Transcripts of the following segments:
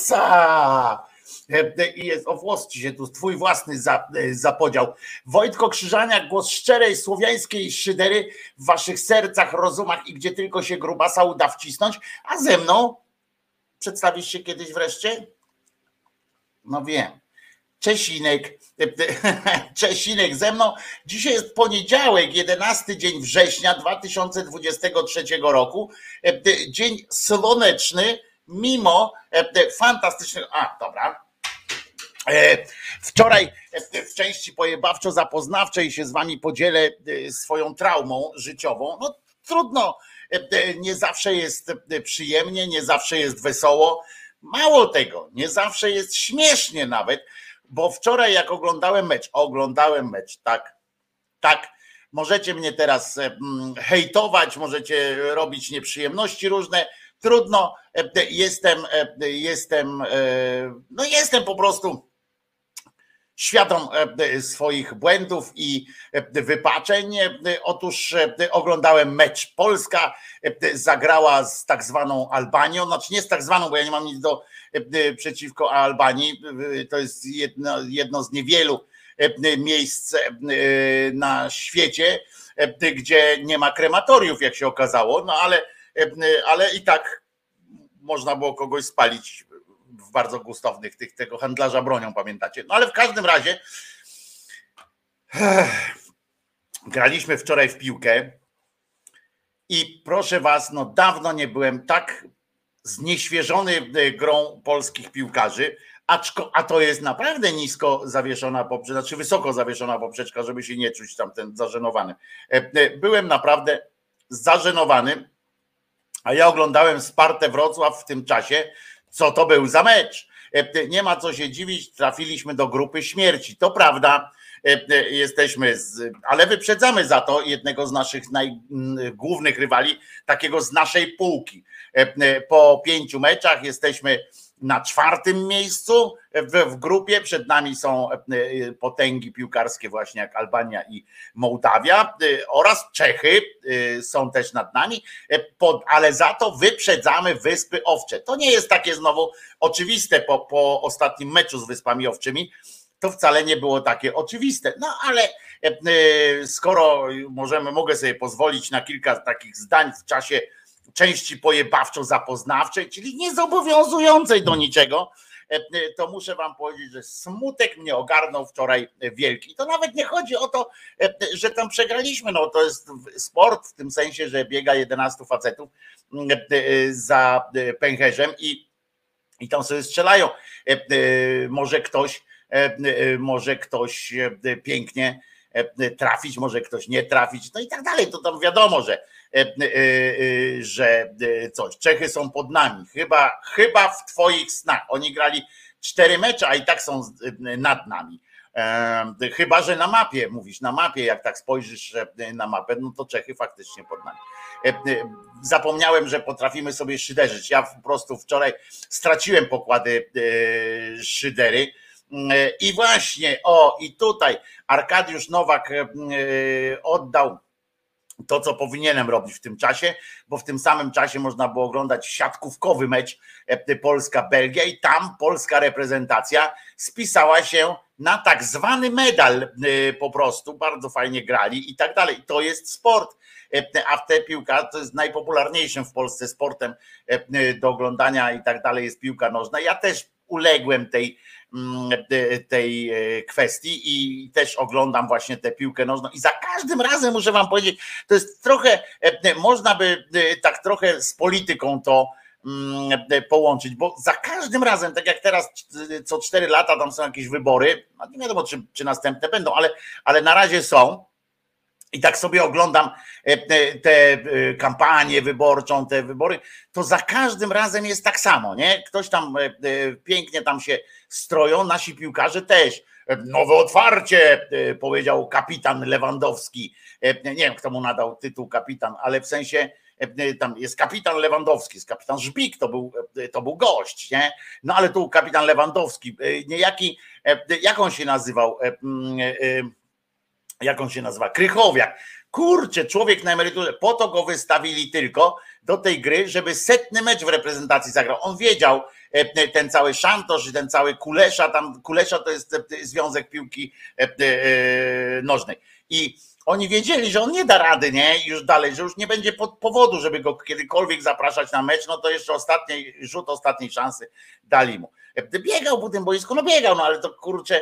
włosa! I jest o włos ci się tu twój własny zapodział. Wojtko Krzyżaniak, głos szczerej słowiańskiej szydery w waszych sercach, rozumach i gdzie tylko się grubasa uda wcisnąć, a ze mną przedstawisz się kiedyś wreszcie? No wiem. Czesinek, Czesinek ze mną. Dzisiaj jest poniedziałek, 11 dzień września 2023 roku. Dzień słoneczny, mimo fantastycznego. A, dobra. Wczoraj w części pojebawczo-zapoznawczej się z wami podzielę swoją traumą życiową. No trudno, nie zawsze jest przyjemnie, nie zawsze jest wesoło. Mało tego, nie zawsze jest śmiesznie nawet bo wczoraj jak oglądałem mecz, oglądałem mecz, tak, tak, możecie mnie teraz e, hejtować, możecie robić nieprzyjemności różne, trudno, e, jestem, e, jestem, no jestem po prostu świadom swoich błędów i wypaczeń. Otóż oglądałem mecz. Polska zagrała z tak zwaną Albanią, znaczy nie z tak zwaną, bo ja nie mam nic do E, przeciwko Albanii. E, to jest jedno, jedno z niewielu e, miejsc na świecie, gdzie nie ma krematoriów, jak się okazało, no ale, ale i tak można było kogoś spalić w bardzo gustownych tych, tego handlarza bronią, pamiętacie? No ale w każdym razie graliśmy wczoraj w piłkę i proszę was, no dawno nie byłem tak znieświeżony e, grą polskich piłkarzy, aczko, a to jest naprawdę nisko zawieszona poprzeczka, znaczy wysoko zawieszona poprzeczka, żeby się nie czuć tam ten zażenowany. E, e, byłem naprawdę zażenowany, a ja oglądałem Spartę Wrocław w tym czasie, co to był za mecz. Nie ma co się dziwić, trafiliśmy do grupy śmierci. To prawda, jesteśmy, z, ale wyprzedzamy za to jednego z naszych najgłównych rywali, takiego z naszej półki. E, e, po pięciu meczach jesteśmy na czwartym miejscu w, grupie. Przed nami są e, potęgi piłkarskie, właśnie jak Albania i Mołdawia, oraz Czechy są też nad nami, ale za to wyprzedzamy Wyspy Owcze. To nie jest takie znowu oczywiste po, po ostatnim meczu z Wyspami Owczymi. To wcale nie było takie oczywiste. No ale skoro możemy, mogę sobie pozwolić na kilka takich zdań w czasie części pojebawczo-zapoznawczej, czyli niezobowiązującej do niczego, e, e, to muszę wam powiedzieć, że smutek mnie ogarnął wczoraj wielki. To nawet nie chodzi o to, e, że tam przegraliśmy. No to jest sport w tym sensie, że biega 11 facetów za pęcherzem i, i tam sobie strzelają. Może ktoś, może ktoś pięknie trafić, może ktoś nie trafić, no i tak dalej. To tam wiadomo, że E, e, e, że coś, Czechy są pod nami. Chyba, chyba w twoich snach. Oni grali cztery mecze, a i tak są nad nami. Chyba, że na mapie, mówisz, na mapie, jak tak spojrzysz na mapę, no to Czechy faktycznie pod nami. Zapomniałem, że potrafimy sobie szyderzyć. Ja po prostu wczoraj straciłem pokłady szydery. I właśnie, o, i tutaj Arkadiusz Nowak oddał to, co powinienem robić w tym czasie, bo w tym samym czasie można było oglądać siatkówkowy mecz e, Polska-Belgia i tam polska reprezentacja spisała się na tak zwany medal e, po prostu, bardzo fajnie grali i tak dalej. To jest sport, e, a w te piłka to jest najpopularniejszym w Polsce sportem do oglądania i tak dalej jest piłka nożna. Ja też uległem tej tej e, kwestii i też oglądam właśnie tę piłkę nożną i za każdym razem muszę wam powiedzieć, to jest trochę, e, można by e, tak trochę z polityką to mm, połączyć, bo za każdym razem, tak jak teraz co cztery lata tam są jakieś wybory, nie wiadomo czy, czy następne będą, ale, ale na razie są, i tak sobie oglądam tę kampanię wyborczą, te wybory, to za każdym razem jest tak samo, nie? Ktoś tam pięknie tam się stroją, nasi piłkarze też. Nowe otwarcie, e, powiedział kapitan Lewandowski. E, nie wiem, kto mu nadał tytuł kapitan, ale w sensie e, tam jest kapitan Lewandowski, jest kapitan Żbik, to był, to był gość, nie? No ale tu kapitan Lewandowski, niejaki, jak on się nazywał? Jak on się nazywa? Krychowiak. Kurczę, człowiek na emeryturze, po to go wystawili tylko do tej gry, żeby setny mecz w reprezentacji zagrał. On wiedział, ten cały szantosz, ten cały kulesza, tam kulesza to jest Związek Piłki Nożnej. I oni wiedzieli, że on nie da rady, nie? Już dalej, że już nie będzie powodu, żeby go kiedykolwiek zapraszać na mecz, no to jeszcze ostatni rzut ostatniej szansy dali mu. Biegał po tym boisku, no biegał, no ale to kurczę,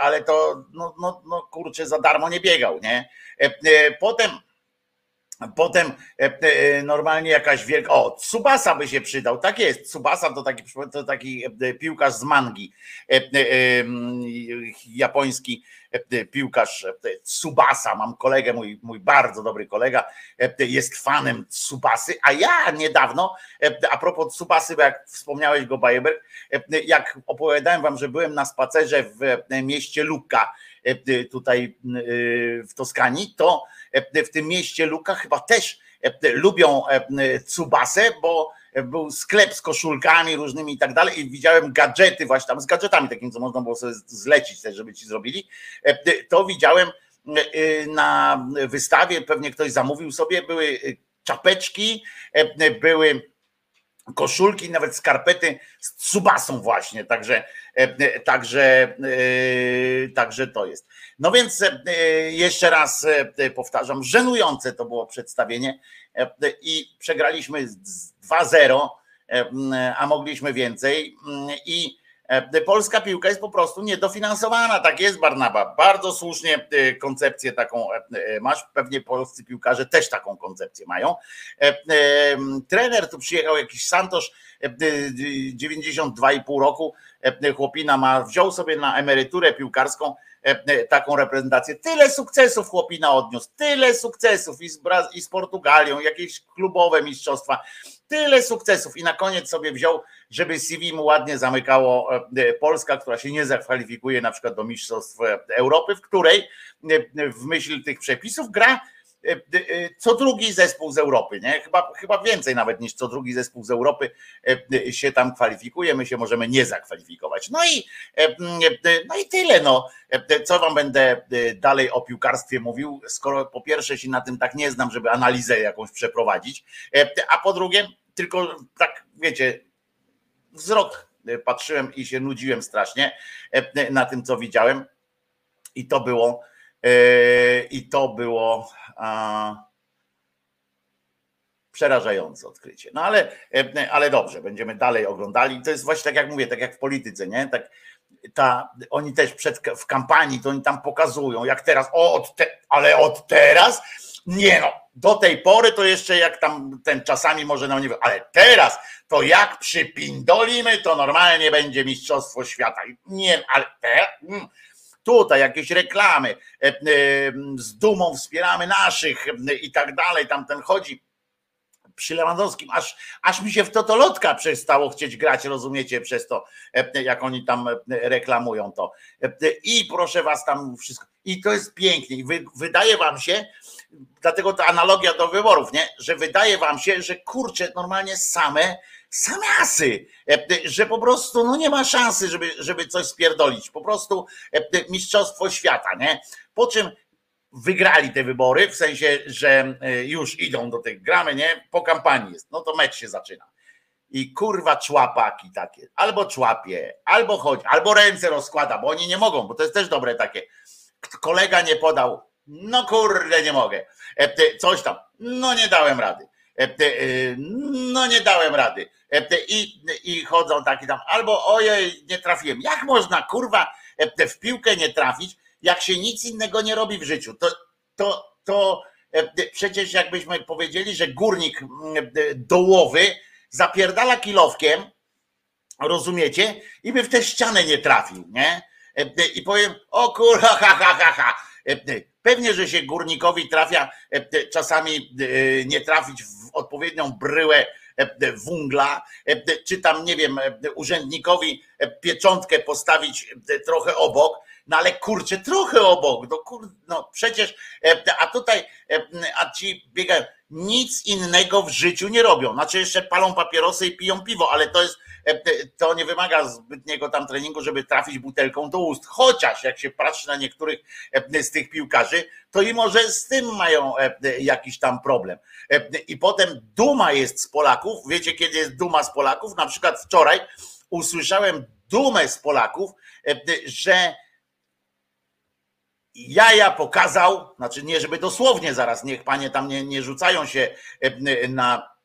ale to no, no, no kurczę, za darmo nie biegał, nie? Potem Potem normalnie jakaś wielka. O, Tsubasa by się przydał. Tak jest. Tsubasa to taki, to taki piłkarz z mangi. Japoński piłkarz Tsubasa. Mam kolegę, mój, mój bardzo dobry kolega, jest fanem Tsubasy, a ja niedawno, a propos Tsubasy, bo jak wspomniałeś go Bajeberg, jak opowiadałem wam, że byłem na spacerze w mieście Lucca, tutaj w Toskanii, to w tym mieście Luka chyba też lubią Tsubasę, bo był sklep z koszulkami różnymi i tak dalej i widziałem gadżety właśnie tam z gadżetami takimi, co można było sobie zlecić też, żeby ci zrobili, to widziałem na wystawie, pewnie ktoś zamówił sobie, były czapeczki, były koszulki, nawet skarpety z Tsubasą właśnie, także, także, także to jest. No więc jeszcze raz powtarzam, żenujące to było przedstawienie i przegraliśmy 2-0, a mogliśmy więcej i Polska piłka jest po prostu niedofinansowana. Tak jest, Barnaba. Bardzo słusznie koncepcję taką masz. Pewnie polscy piłkarze też taką koncepcję mają. Trener tu przyjechał jakiś Santosz, 92,5 roku. Chłopina ma, wziął sobie na emeryturę piłkarską taką reprezentację. Tyle sukcesów chłopina odniósł, tyle sukcesów i z, i z Portugalią, jakieś klubowe mistrzostwa Tyle sukcesów. I na koniec sobie wziął, żeby CV mu ładnie zamykało e, Polska, która się nie zakwalifikuje na przykład do Mistrzostw Europy, w której e, w myśl tych przepisów gra E, e, co drugi zespół z Europy, nie? Chyba, chyba więcej nawet niż co drugi zespół z Europy się tam kwalifikuje, my się możemy nie zakwalifikować. No i, no i tyle, no. Co wam będę dalej o piłkarstwie mówił, skoro po pierwsze się na tym tak nie znam, żeby analizę jakąś przeprowadzić, a po drugie, tylko tak wiecie, wzrok patrzyłem i się nudziłem strasznie na tym, co widziałem. I to było, i to było przerażające odkrycie. No ale, e, ale dobrze, będziemy dalej oglądali. To jest właśnie tak jak mówię, tak jak w polityce, nie? Tak, ta, oni też przed, w kampanii to oni tam pokazują, jak teraz, o, od te, ale od teraz nie no, do tej pory to jeszcze jak tam ten czasami może nam nie ale teraz to jak przypindolimy, to normalnie będzie Mistrzostwo Świata. Nie, ale teraz. Mm, tutaj jakieś reklamy, e, e, z dumą wspieramy naszych e, i tak dalej, tamten chodzi przy Lewandowskim, aż, aż mi się w totolotka przestało chcieć grać, rozumiecie, przez to, jak oni tam reklamują to. I proszę was tam wszystko. I to jest pięknie. Wy, wydaje wam się, dlatego to analogia do wyborów, nie? Że wydaje wam się, że kurczę, normalnie same samiasy, e, że po prostu no nie ma szansy, żeby, żeby coś spierdolić. Po prostu e, mistrzostwo świata, nie? Po czym wygrali te wybory, w sensie, że e, już idą do tych gramy, nie? Po kampanii jest, no to mecz się zaczyna. I kurwa człapaki takie, albo człapie, albo chodzi, albo ręce rozkłada, bo oni nie mogą, bo to jest też dobre takie. Kolega nie podał, no kurde, nie mogę. Coś tam, no nie dałem rady. No nie dałem rady. I, i chodzą taki tam, albo ojej, nie trafiłem. Jak można, kurwa, w piłkę nie trafić, jak się nic innego nie robi w życiu? To, to, to przecież jakbyśmy powiedzieli, że górnik dołowy zapierdala kilowkiem, rozumiecie? I by w tę ścianę nie trafił, nie? I powiem, o kurwa, ha, ha, ha, ha. Pewnie, że się górnikowi trafia czasami nie trafić w odpowiednią bryłę wungla, czy tam, nie wiem, urzędnikowi pieczątkę postawić trochę obok, no ale kurczę, trochę obok, no, kur, no przecież, a tutaj, a ci biegają, nic innego w życiu nie robią. Znaczy jeszcze palą papierosy i piją piwo, ale to jest, to nie wymaga zbytniego tam treningu, żeby trafić butelką do ust. Chociaż jak się patrzy na niektórych z tych piłkarzy, to i może z tym mają jakiś tam problem. I potem duma jest z Polaków. Wiecie, kiedy jest duma z Polaków? Na przykład wczoraj usłyszałem dumę z Polaków, że jaja pokazał, znaczy nie, żeby dosłownie zaraz, niech panie tam nie, nie rzucają się na,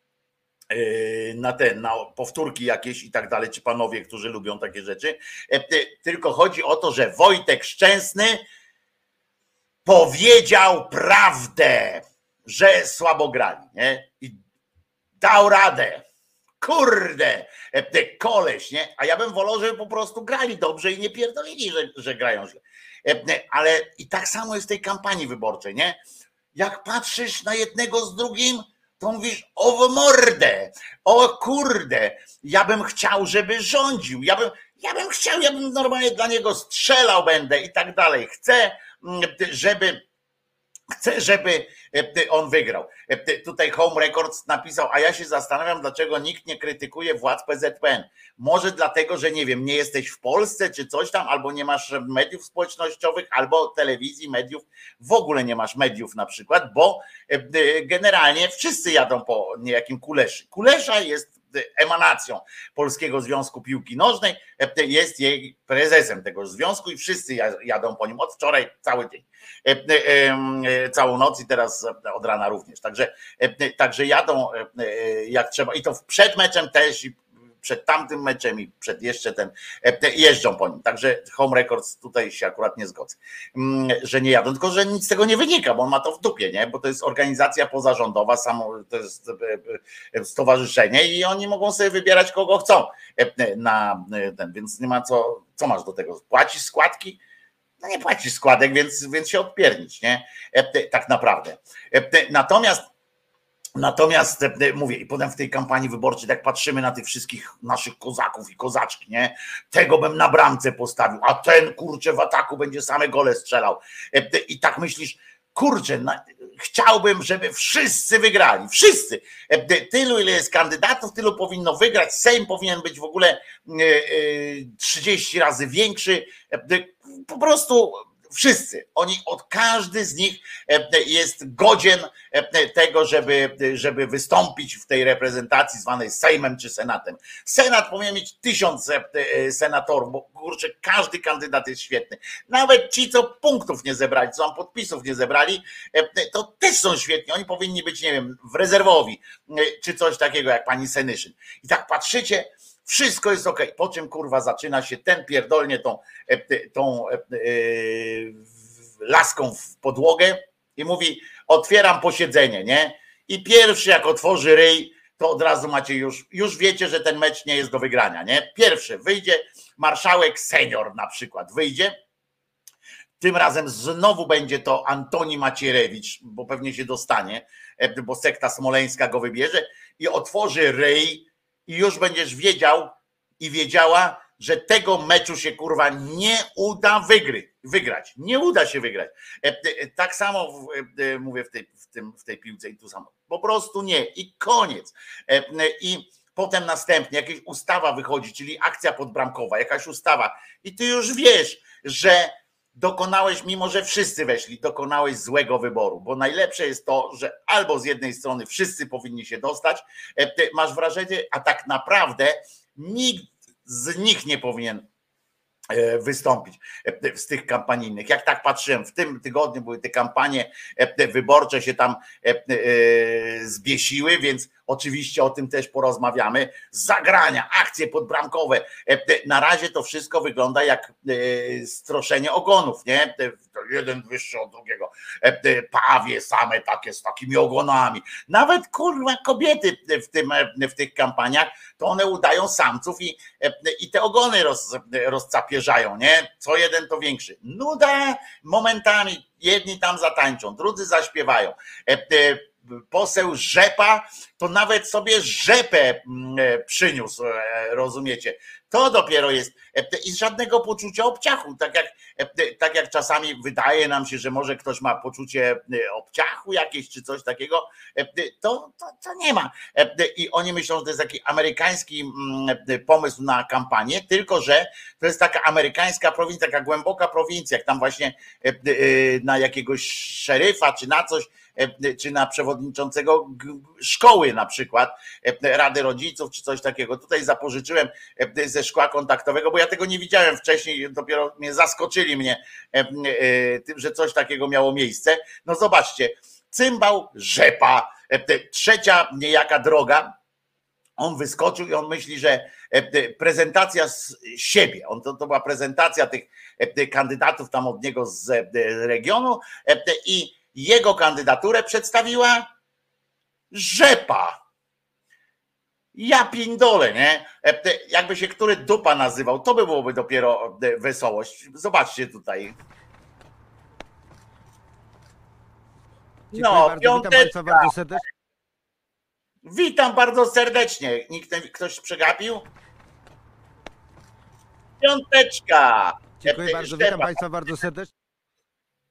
na te na powtórki jakieś i tak dalej, czy panowie, którzy lubią takie rzeczy, tylko chodzi o to, że Wojtek Szczęsny powiedział prawdę, że słabo grali, nie? I dał radę. Kurde, koleś, nie? A ja bym wolał, żeby po prostu grali dobrze i nie pierdolili, że, że grają źle. Ale i tak samo jest w tej kampanii wyborczej, nie? Jak patrzysz na jednego z drugim, to mówisz o mordę, o kurde, ja bym chciał, żeby rządził, ja bym, ja bym chciał, ja bym normalnie dla niego strzelał będę i tak dalej. Chcę, mm, żeby Chcę, żeby e, on wygrał. E, tutaj Home Records napisał, a ja się zastanawiam, dlaczego nikt nie krytykuje władz PZPN. Może dlatego, że nie wiem, nie jesteś w Polsce czy coś tam, albo nie masz mediów społecznościowych, albo telewizji, mediów, w ogóle nie masz mediów na przykład, bo e, generalnie wszyscy jadą po niejakim kuleszy. Kulesza jest emanacją Polskiego Związku Piłki Nożnej, jest jej prezesem tego związku i wszyscy jadą po nim od wczoraj cały dzień, e, e, e, całą noc i teraz od rana również. Także, także jadą jak trzeba i to przed meczem też i przed tamtym meczem i przed jeszcze ten, e, jeżdżą po nim. Także Home Records tutaj się akurat nie zgodzę, mm, że nie jadą, tylko że nic z tego nie wynika, bo on ma to w dupie, nie? bo to jest organizacja pozarządowa, samo, to jest e, e, stowarzyszenie i oni mogą sobie wybierać kogo chcą na ten, więc nie ma co, co masz do tego, płacisz składki, no nie płacisz składek, więc, więc się odpiernić, nie? Tak naprawdę. Natomiast Natomiast e, e, mówię, i potem w tej kampanii wyborczej, tak patrzymy na tych wszystkich naszych kozaków i kozaczki, nie? Tego bym na bramce postawił, a ten kurczę w ataku będzie same gole strzelał. E, I tak myślisz, kurczę, na, chciałbym, żeby wszyscy wygrali. Wszyscy. Tylu, ile jest kandydatów, tylu powinno wygrać. Sejm powinien być w ogóle 30 razy większy. Po prostu wszyscy, oni od każdy z nich e, jest godzien e, tego, żeby, żeby wystąpić w tej reprezentacji zwanej Sejmem czy Senatem. Senat powinien mieć tysiąc e, senatorów, bo kurczę, każdy kandydat jest świetny. Nawet ci, co punktów nie zebrali, co podpisów nie zebrali, to też są świetni. Oni powinni być, nie wiem, w rezerwowi, czy coś takiego jak pani Senyszyn. I tak patrzycie, wszystko jest ok. Po czym kurwa zaczyna się ten pierdolnie tą, e, tą e, e, laską w podłogę i mówi: Otwieram posiedzenie, nie? I pierwszy, jak otworzy ryj, to od razu macie już, już wiecie, że ten mecz nie jest do wygrania, nie? Pierwszy wyjdzie marszałek senior na przykład, wyjdzie. Tym razem znowu będzie to Antoni Macierewicz, bo pewnie się dostanie, bo sekta smoleńska go wybierze i otworzy ryj i już będziesz wiedział i wiedziała, że tego meczu się kurwa nie uda wygry, wygrać. Nie uda się wygrać. E, e, tak samo w, e, mówię w tej, w, tym, w tej piłce i tu samo. Po prostu nie i koniec. I potem następnie jakaś ustawa wychodzi, czyli akcja podbramkowa, jakaś ustawa i ty już wiesz, że dokonałeś, mimo że wszyscy weszli, dokonałeś złego wyboru, bo najlepsze jest to, że albo z jednej strony wszyscy powinni się dostać, e, masz wrażenie, a tak naprawdę nikt z nich nie powinien wystąpić e, z tych kampanijnych. Jak tak patrzyłem, w tym tygodniu były te kampanie wyborcze się tam zbiesiły, więc Oczywiście o tym też porozmawiamy. Zagrania, akcje podbramkowe. E, na razie to wszystko wygląda jak e, stroszenie ogonów, nie? Jeden wyższy od drugiego. E, pawie same takie z takimi ogonami. Nawet kurwa kobiety w, tym, w tych kampaniach, to one udają samców i, i te ogony roz, rozcapierzają, nie? Co jeden to większy. Nuda momentami jedni tam zatańczą, drudzy zaśpiewają poseł Rzepa to nawet sobie rzepę mm, przyniósł, rozumiecie? To dopiero jest i żadnego poczucia obciachu, tak jak, tak jak czasami wydaje nam się, że może ktoś ma poczucie obciachu jakieś czy coś takiego, to, to, to nie ma. I oni myślą, że to jest taki amerykański mm, pomysł na kampanię, tylko że to jest taka amerykańska prowincja, taka głęboka prowincja, jak tam właśnie na jakiegoś szeryfa czy na coś E, czy na przewodniczącego szkoły na przykład, e, Rady Rodziców, czy coś takiego. Tutaj zapożyczyłem e, ze szkła kontaktowego, bo ja tego nie widziałem wcześniej, dopiero mnie zaskoczyli mnie tym, że coś takiego miało miejsce. No zobaczcie, cymbał, rzepa, trzecia niejaka droga, on wyskoczył i on myśli, że prezentacja z siebie, on to, to była prezentacja tych kandydatów tam od niego z regionu i jego kandydaturę przedstawiła Rzepa. Ja pindole, nie? E, jakby się który dupa nazywał, to by byłoby dopiero e, wesołość. Zobaczcie tutaj. No, piąteczka. Witam bardzo serdecznie. Witam bardzo serdecznie. Nikt, ktoś przegapił? Piąteczka. Dziękuję bardzo, witam Państwa bardzo serdecznie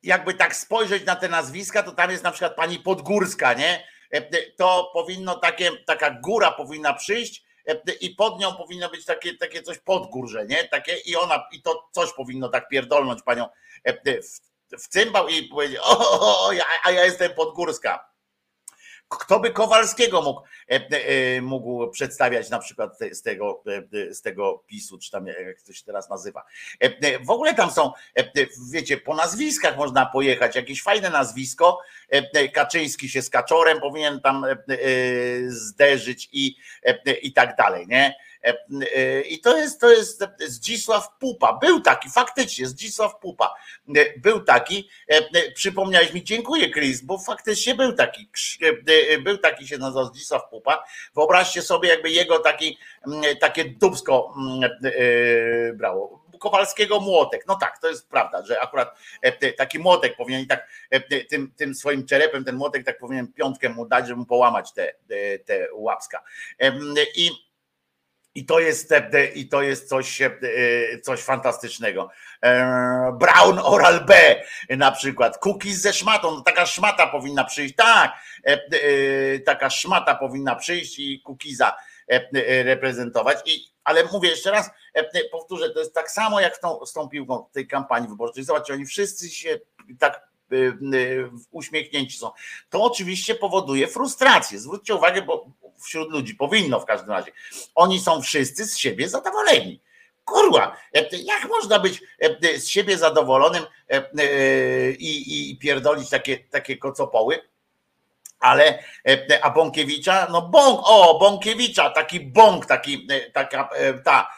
jakby tak spojrzeć na te nazwiska, to tam jest na przykład pani Podgórska, nie? E, to powinno takie, taka góra powinna przyjść e, i pod nią powinno być takie, takie coś podgórze, nie? Takie i ona, i to coś powinno tak pierdolnąć panią e, w, w cymbał i powiedzieć, o, o, o, a ja jestem Podgórska. Kto by Kowalskiego mógł, mógł przedstawiać na przykład z tego, e, z tego PiSu, czy tam jak to się teraz nazywa. W ogóle tam są, wiecie, po nazwiskach można pojechać, jakieś fajne nazwisko. Kaczyński się z Kaczorem powinien tam zderzyć i, i tak dalej, nie? E, e, I to jest, to jest Zdzisław Pupa. Był taki, faktycznie, Zdzisław Pupa. E, był taki, przypomniałeś mi, dziękuję Chris, bo faktycznie był taki, był taki się nazywał Zdzisław Pupa. Wyobraźcie sobie, jakby jego taki, takie dubsko brało. Kowalskiego młotek. No tak, to jest prawda, że akurat taki młotek powinien tak tym, tym swoim czerepem, ten młotek tak powinien piątkę mu dać, żeby mu połamać te, te łapska. I i to jest, i to jest coś, e, coś fantastycznego. E, Brown Oral B na przykład. Cookies ze szmatą. No, taka szmata powinna przyjść. Tak, e, taka szmata powinna przyjść i cookiesa reprezentować. I, ale mówię jeszcze raz, powtórzę, to jest tak samo jak tą, z tą piłką tej kampanii wyborczej. Zobaczcie, oni wszyscy się tak uśmiechnięci są. To oczywiście powoduje frustrację. Zwróćcie uwagę, bo wśród ludzi, powinno w każdym razie. Oni są wszyscy z siebie zadowoleni. Kurwa, jak można być z siebie zadowolonym i, i pierdolić takie, takie kocopoły? Ale a Bąkiewicza, no bąk, o, Bąkiewicza, taki bąk, taki, taka, ta,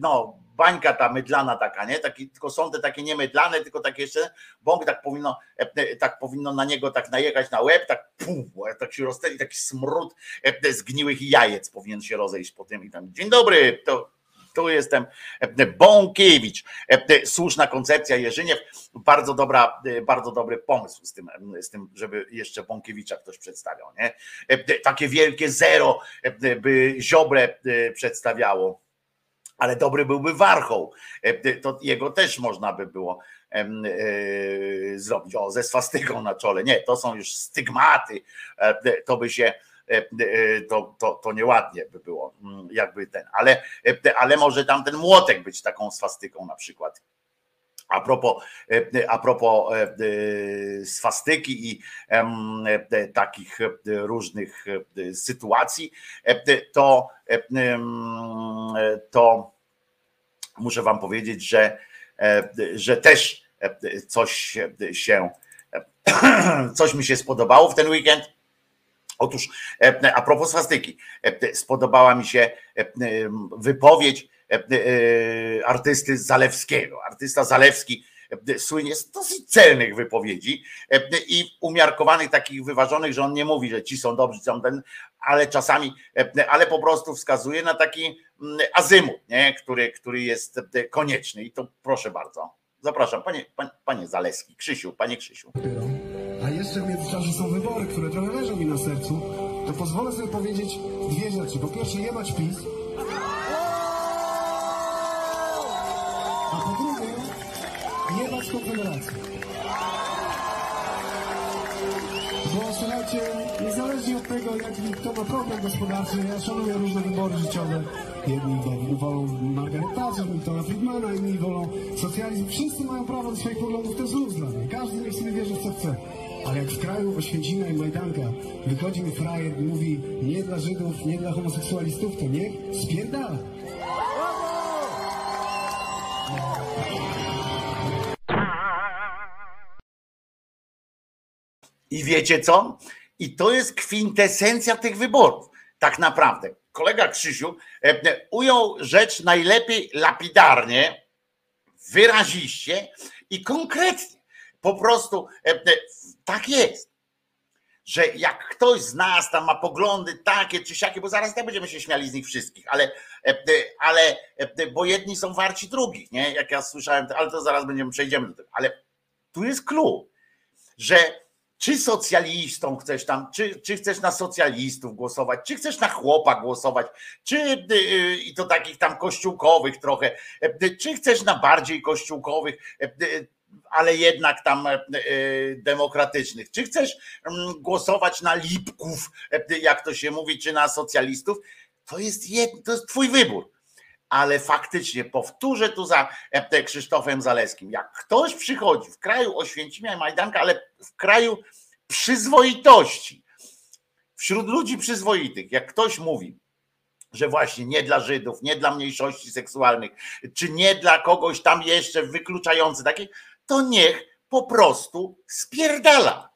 no, bańka ta mydlana taka, nie? Taki, tylko są te takie nie mydlane, tylko takie jeszcze, bąk tak powinno, e, e, tak powinno na niego tak najechać na łeb, tak pum, tak się rozsteli, taki smród e, zgniłych jajec powinien się rozejść po tym i tam, dzień dobry, to tu jestem Bąkiewicz. Słuszna koncepcja Jerzyniew. Bardzo dobra, bardzo dobry pomysł z tym, z tym, żeby jeszcze Bąkiewicza ktoś przedstawiał. Nie? Takie wielkie zero by Ziobre przedstawiało ale dobry byłby warchoł. E, to jego też można by było e, zrobić. O, ze swastyką na czole. Nie, to są już stygmaty. E, to by się. To, to, to nieładnie by było, mm, jakby ten, ale, ale może tam ten młotek być taką swastyką na przykład. A propos, a propos swastyki i takich różnych sytuacji, to, to muszę Wam powiedzieć, że, że też coś się, coś mi się spodobało w ten weekend. Otóż, a propos swastyki, spodobała mi się wypowiedź artysty Zalewskiego. Artysta Zalewski słynie z dosyć celnych wypowiedzi i umiarkowanych, takich wyważonych, że on nie mówi, że ci są dobrzy, są ten, ale czasami, ale po prostu wskazuje na taki mm, azymut, nie? Który, który jest konieczny. I to proszę bardzo. Zapraszam, panie, panie, panie Zaleski, Krzysiu, panie Krzysiu. A jeszcze w międzyczasie są wybory, które trochę leżą mi na sercu, to pozwolę sobie powiedzieć dwie rzeczy. Po pierwsze, jebać PiS. Jebać Konfederację. Bo słuchajcie, niezależnie od tego, jaki kto ma problem gospodarczy, ja szanuję różne wybory życiowe. Jedni wo- wolą Margaret Thatcher, Miltona Friedmana, inni wolą socjalizm. Wszyscy mają prawo do swoich poglądów, to jest luz dla mnie. Każdy niech sobie wierzy co chce. Ale jak w kraju Oświęcimia i Majdanka wychodzi mi frajer i mówi nie dla Żydów, nie dla homoseksualistów, to niech spierdala. I wiecie co? I to jest kwintesencja tych wyborów. Tak naprawdę. Kolega Krzysiu e, e, ujął rzecz najlepiej lapidarnie, wyraziście i konkretnie. Po prostu e, tak jest. Że jak ktoś z nas tam ma poglądy takie czy siakie, bo zaraz tak będziemy się śmiali z nich wszystkich, ale, ale bo jedni są warci drugich, nie? Jak ja słyszałem, ale to zaraz będziemy przejdziemy do tego. Ale tu jest clue, że czy socjalistą chcesz tam, czy, czy chcesz na socjalistów głosować, czy chcesz na chłopa głosować, czy y, y, i to takich tam kościółkowych trochę, y, czy chcesz na bardziej kościółkowych, y, ale jednak tam y, demokratycznych, czy chcesz mm, głosować na lipków, jak to się mówi, czy na socjalistów, to jest, jed, to jest twój wybór ale faktycznie powtórzę tu za e, Krzysztofem Zaleskim. Jak ktoś przychodzi w kraju Oświęcimia i Majdanka, ale w kraju przyzwoitości, wśród ludzi przyzwoitych, jak ktoś mówi, że właśnie nie dla Żydów, nie dla mniejszości seksualnych, czy nie dla kogoś tam jeszcze wykluczający takie, to niech po prostu spierdala.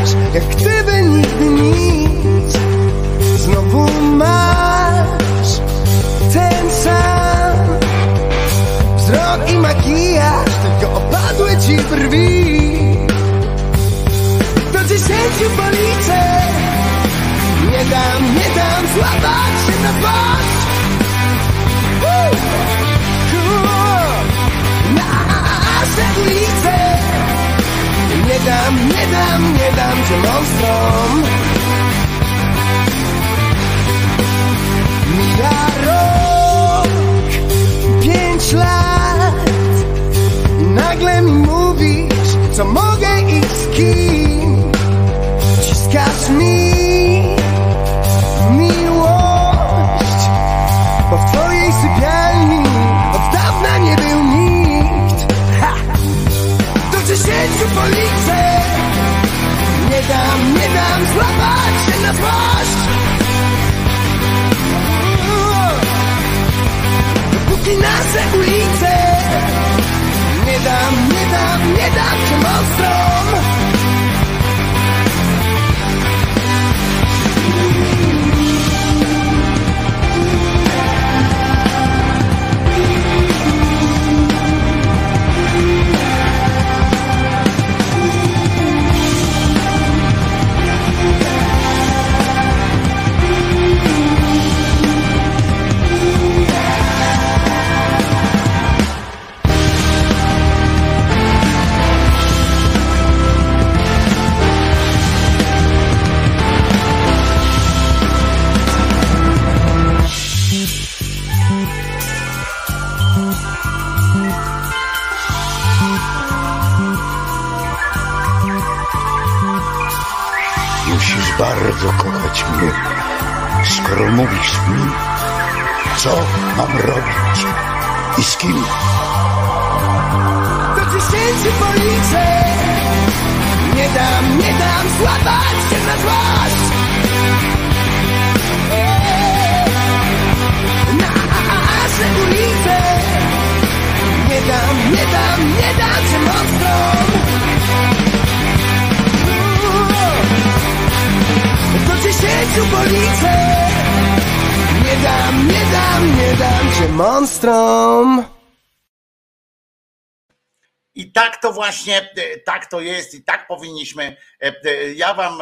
Pojawiasz, jak gdyby nigdy nic. Znowu masz ten sam Wzrok i makijaż, tylko opadły ci brwi. Do dziesięciu policzę. Nie dam, nie dam złapać się na twarz dam, nie dam, nie dam cię monstrom Mija rok, pięć lat I nagle mi mówisz, co mogę i z kim. Ciskasz mi dam, nie dam złapać się na złość Dopóki nasze ulice Nie dam, nie dam, nie dam cię monstrom bardzo kochać mnie, skoro mówisz mi, co mam robić i z kim. Do dziesięciu policzę Nie dam, nie dam złapać się na złość. Eee, Nasze ulice. Nie dam, nie dam, nie dam się monstrom dziesięciu policzę Nie dam, nie dam, nie dam cię monstrum. I tak to właśnie, e, tak to jest i tak powinniśmy. e, e, Ja wam,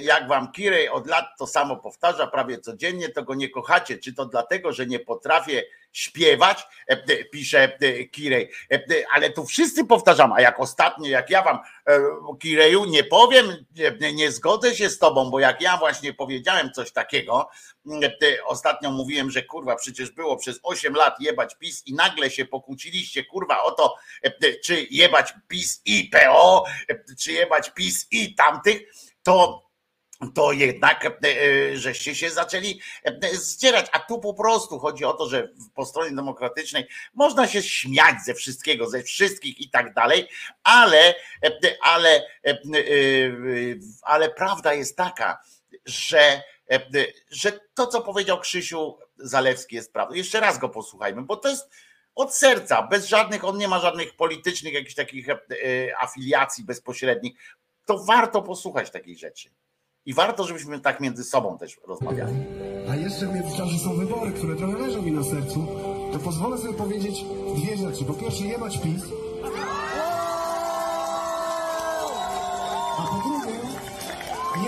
jak wam Kirej od lat to samo powtarza prawie codziennie, to go nie kochacie. Czy to dlatego, że nie potrafię śpiewać, E, e, pisze e, Kirej. Ale tu wszyscy powtarzam, a jak ostatnio, jak ja wam Kireju nie powiem, nie, zgodzę się z tobą, bo jak ja właśnie powiedziałem coś takiego, e, ostatnio mówiłem, że kurwa, przecież było przez 8 lat jebać PiS i nagle się pokłóciliście, kurwa, o to, czy jebać PiS i PO, czy jebać PiS i tamtych, to to jednak e, e, żeście się zaczęli e, zdzierać. A tu po prostu chodzi o to, że po stronie demokratycznej można się śmiać ze wszystkiego, ze wszystkich i tak dalej, ale, ale, ale prawda jest taka, że, że to, co powiedział Krzysiu Zalewski jest prawdą. Jeszcze raz go posłuchajmy, bo to jest od serca, bez żadnych, on nie ma żadnych politycznych jakichś takich afiliacji bezpośrednich. To warto posłuchać takiej rzeczy. I warto, żebyśmy tak między sobą też rozmawiali. A jeszcze w międzyczasie są wybory, które trochę leżą mi na sercu, to pozwolę sobie powiedzieć dwie rzeczy. Po pierwsze, jebać PiS. A po drugie,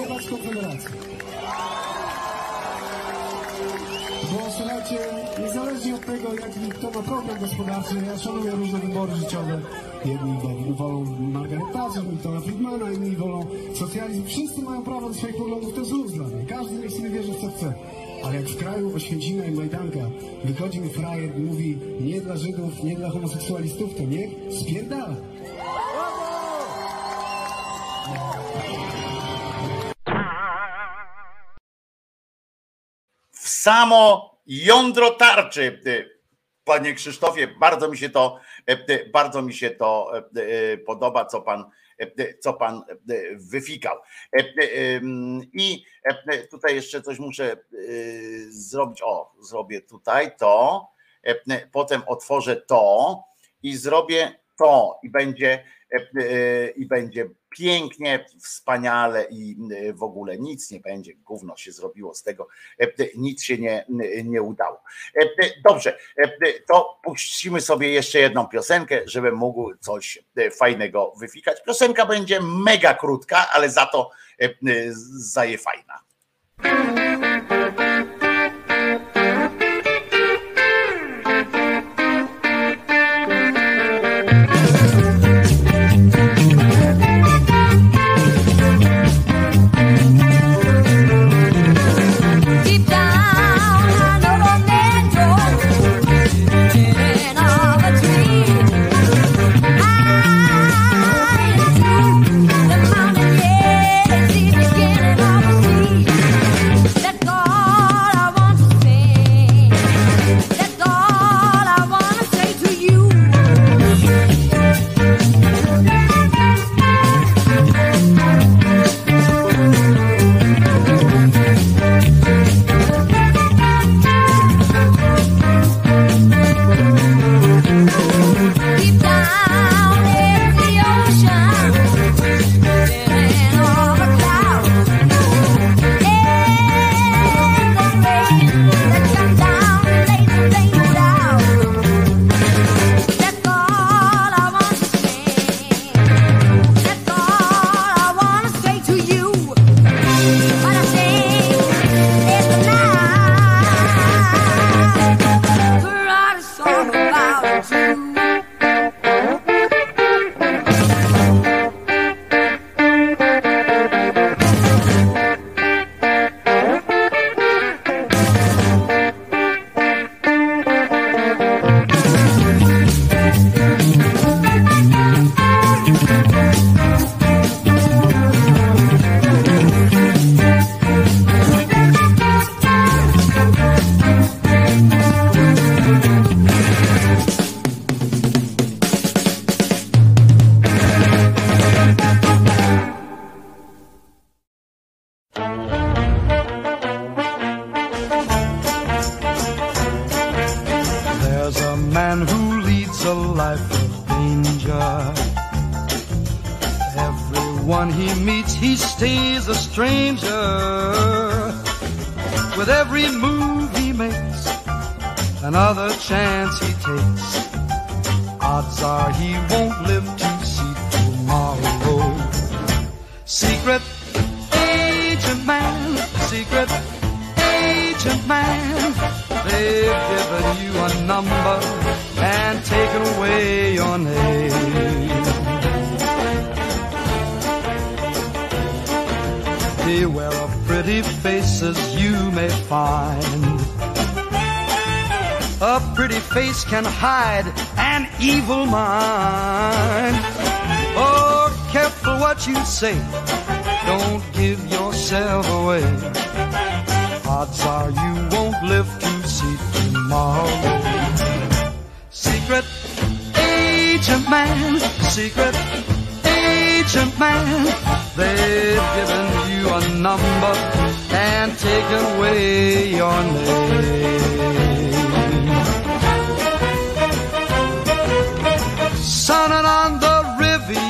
jebać Konfederację. Słuchajcie, niezależnie od tego, jaki kto ma problem gospodarczy, ja szanuję różne wybory życiowe. Jedni wolą Margaret Thatcher, Miltona Friedmana, inni wolą socjalizm. Wszyscy mają prawo do swoich poglądów, to jest. Każdy niech sobie wierzy w co chce. Ale jak w kraju Oświęcimia i Majdanka wychodzi mi frajer i mówi nie dla Żydów, nie dla homoseksualistów, to niech spierdala. w samo jądro tarczy. y, Panie Krzysztofie, bardzo mi się to, y, bardzo mi się to y, podoba, co pan, y, co pan y, wyfikał. Y, y, I y, tutaj jeszcze coś muszę y, zrobić. O, zrobię tutaj to, y, potem otworzę to i zrobię to i będzie y, i będzie pięknie, wspaniale i y, w ogóle nic nie będzie, gówno się zrobiło z tego, y, nic się nie, nie udało. Y, Dobrze, y, to puścimy sobie jeszcze jedną piosenkę, żebym mógł coś fajnego wyfikać. Piosenka będzie mega krótka, ale za to y, zaje fajna.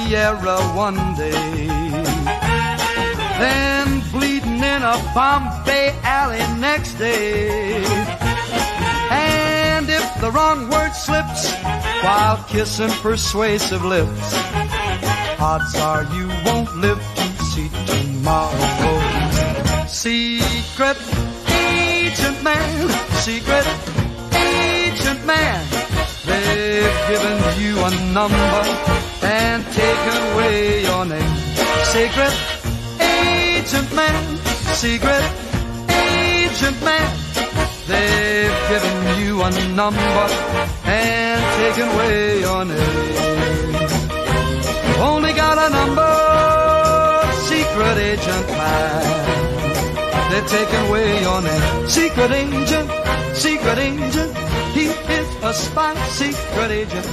Riviera one day, then bleeding in a Bombay alley next day. And if the wrong word slips while kissing persuasive lips, odds are you won't live to see tomorrow. Secret agent man, secret agent man, they've given you a number and taken away your name. Secret agent man, secret agent man, they've given you a number and taken away your name. Only got a number, secret agent man. They've taken away your name. Secret agent, secret agent. A spy, secret agent.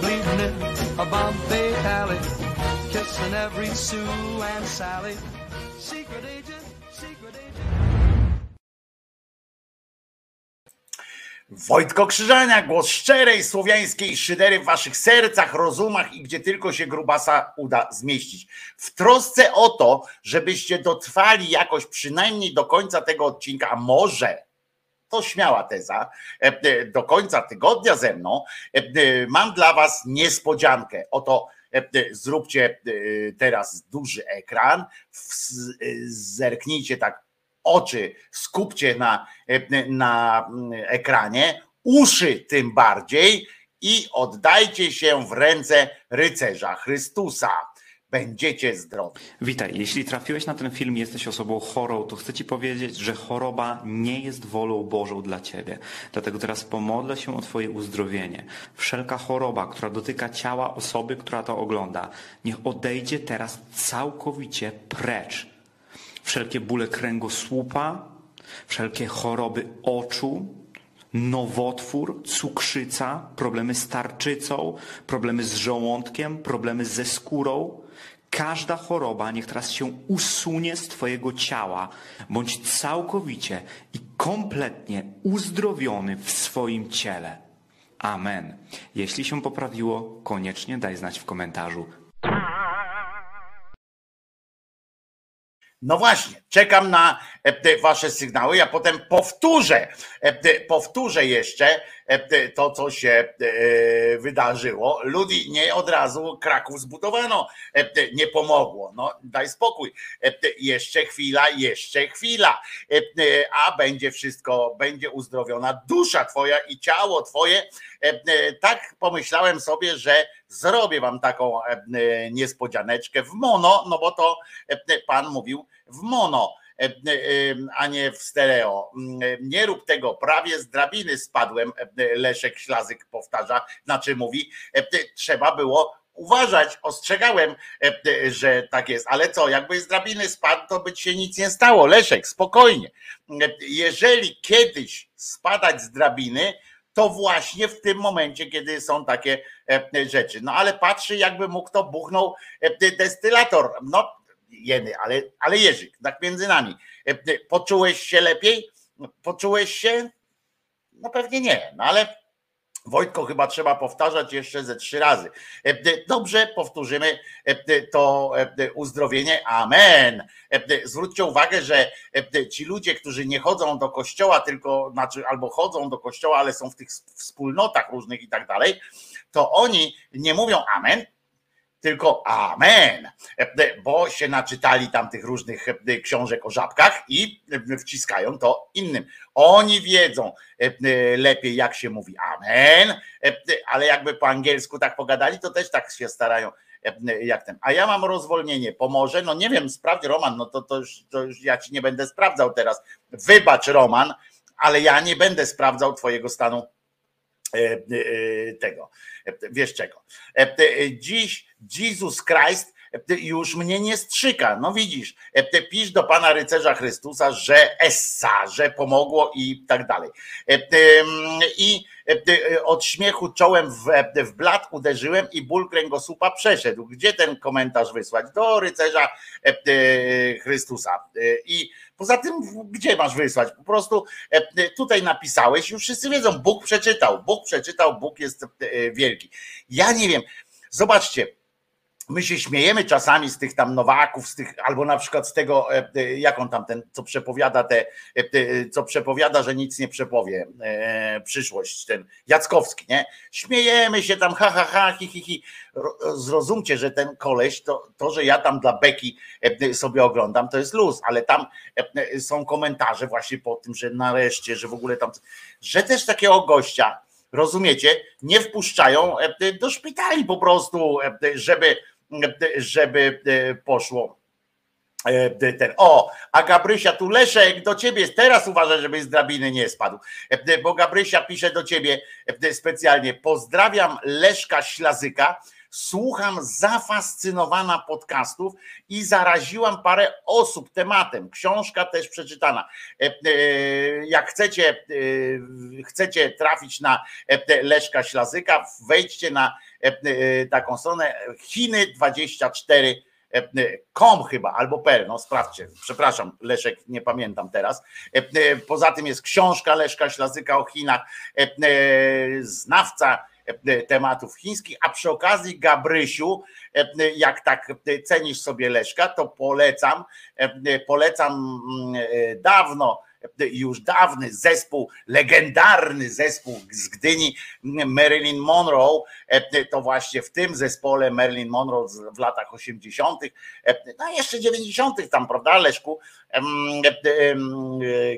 Bleeding in a Bombay alley. Kissing every Sue and Sally. Secret agent, secret agent. Wojtko Krzyżania, głos szczerej słowiańskiej szydery w waszych sercach, rozumach i gdzie tylko się grubasa uda zmieścić. W trosce o to, żebyście dotrwali jakoś przynajmniej do końca tego odcinka, a może to śmiała teza, e, e, do końca tygodnia ze mną, e, mam dla was niespodziankę. Oto zróbcie teraz duży ekran, zerknijcie tak oczy skupcie na, na ekranie, uszy tym bardziej i oddajcie się w ręce rycerza Chrystusa. Będziecie zdrowi. Witaj, jeśli trafiłeś na ten film jesteś osobą chorą, to chcę Ci powiedzieć, że choroba nie jest wolą Bożą dla Ciebie. Dlatego teraz pomodlę się o Twoje uzdrowienie. Wszelka choroba, która dotyka ciała osoby, która to ogląda, niech odejdzie teraz całkowicie precz. Wszelkie bóle kręgosłupa, wszelkie choroby oczu, nowotwór, cukrzyca, problemy z tarczycą, problemy z żołądkiem, problemy ze skórą. Każda choroba niech teraz się usunie z Twojego ciała, bądź całkowicie i kompletnie uzdrowiony w swoim ciele. Amen. Jeśli się poprawiło, koniecznie daj znać w komentarzu. No właśnie, czekam na e, wasze sygnały. Ja potem powtórzę, e, powtórzę jeszcze to, co się e, wydarzyło. Ludzi nie od razu Kraków zbudowano, e, nie pomogło. No daj spokój. E, Jeszcze chwila, jeszcze chwila. E, e, A będzie wszystko, będzie uzdrowiona dusza twoja i ciało twoje. E, e, Tak pomyślałem sobie, że zrobię wam taką e, e, niespodzianeczkę w mono, no bo to e, pan mówił w mono, e, e, a nie w stereo. Mm, Nie rób tego, prawie z drabiny spadłem, e, Leszek Ślazyk powtarza, znaczy mówi, e, trzeba było uważać, ostrzegałem, e, że tak jest, ale co, jakby z drabiny spadł, to by się nic nie stało, Leszek, spokojnie. E, Jeżeli kiedyś spadać z drabiny, to właśnie w tym momencie, kiedy są takie e, rzeczy. No ale patrzy, jakby mu kto buchnął e, destylator. No, jeny, ale, ale Jerzyk, tak między nami. E, Poczułeś się lepiej? Poczułeś się? No pewnie nie, no ale Wojtko, chyba trzeba powtarzać jeszcze ze trzy razy. E, e, Dobrze, powtórzymy e, e, to e, uzdrowienie. Amen. E, e, Zwróćcie uwagę, że e, e, ci ludzie, którzy nie chodzą do kościoła, tylko znaczy albo chodzą do kościoła, ale są w tych wspólnotach różnych i tak dalej, to oni nie mówią amen, tylko amen, E, bo się naczytali tam tych różnych e, książek o żabkach i e, wciskają to innym. Oni wiedzą lepiej, jak się mówi amen, ale jakby po angielsku tak pogadali, to też tak się starają jak ten. A ja mam rozwolnienie, pomoże? No nie wiem, sprawdź Roman, no to, to, już, to już ja ci nie będę sprawdzał teraz. Wybacz Roman, ale ja nie będę sprawdzał twojego stanu tego, e, wiesz czego. E, e, Dziś Jesus Christ e, już mnie nie strzyka. No widzisz, e, pisz do Pana Rycerza Chrystusa, że essa, że pomogło i tak dalej. E, I e, od śmiechu czołem w, w blat uderzyłem i ból kręgosłupa przeszedł. Gdzie ten komentarz wysłać? Do Rycerza e, e, Chrystusa. E, I poza tym, gdzie masz wysłać? Po prostu e, tutaj napisałeś, już wszyscy wiedzą, Bóg przeczytał, Bóg przeczytał, Bóg jest e, wielki. Ja nie wiem, zobaczcie, my się śmiejemy czasami z tych tam Nowaków, z tych, albo na przykład z tego, e, e, jak on tam ten, co przepowiada te, e, te, co przepowiada, że nic nie przepowie, e, przyszłość, ten Jackowski, nie? Śmiejemy się tam, ha, ha, ha, hi, hi, hi. Ro- Zrozumcie, że ten koleś, to, to, że ja tam dla Beki sobie oglądam, to jest luz, ale tam są komentarze właśnie po tym, że nareszcie, że w ogóle tam, że też takiego gościa, rozumiecie, nie wpuszczają do szpitali po prostu, żeby, żeby e, poszło e, ten. O, a Gabrysia tu Leszek do ciebie. Teraz uważaj, żebyś z drabiny nie spadł. E, Bo Gabrysia pisze do ciebie specjalnie. Pozdrawiam Leszka Ślazyka. Słucham zafascynowana podcastów i zaraziłam parę osób tematem. Książka też przeczytana. E, e, Jak chcecie, e, chcecie trafić na Leszka Ślazyka, wejdźcie na taką stronę Chiny 24 kom chyba, albo per, no sprawdźcie, przepraszam, Leszek, nie pamiętam teraz. Poza tym jest książka Leszka Ślazyka o Chinach, znawca tematów chińskich, a przy okazji Gabrysiu, e, jak tak e, cenisz sobie Leszka, to polecam, e, polecam mm, e, dawno, e, już dawny zespół, legendarny zespół z Gdyni, Marilyn Monroe, e, to właśnie w tym zespole Marilyn Monroe w latach 80., e, no jeszcze 90. tam, prawda, Leszku, e, e,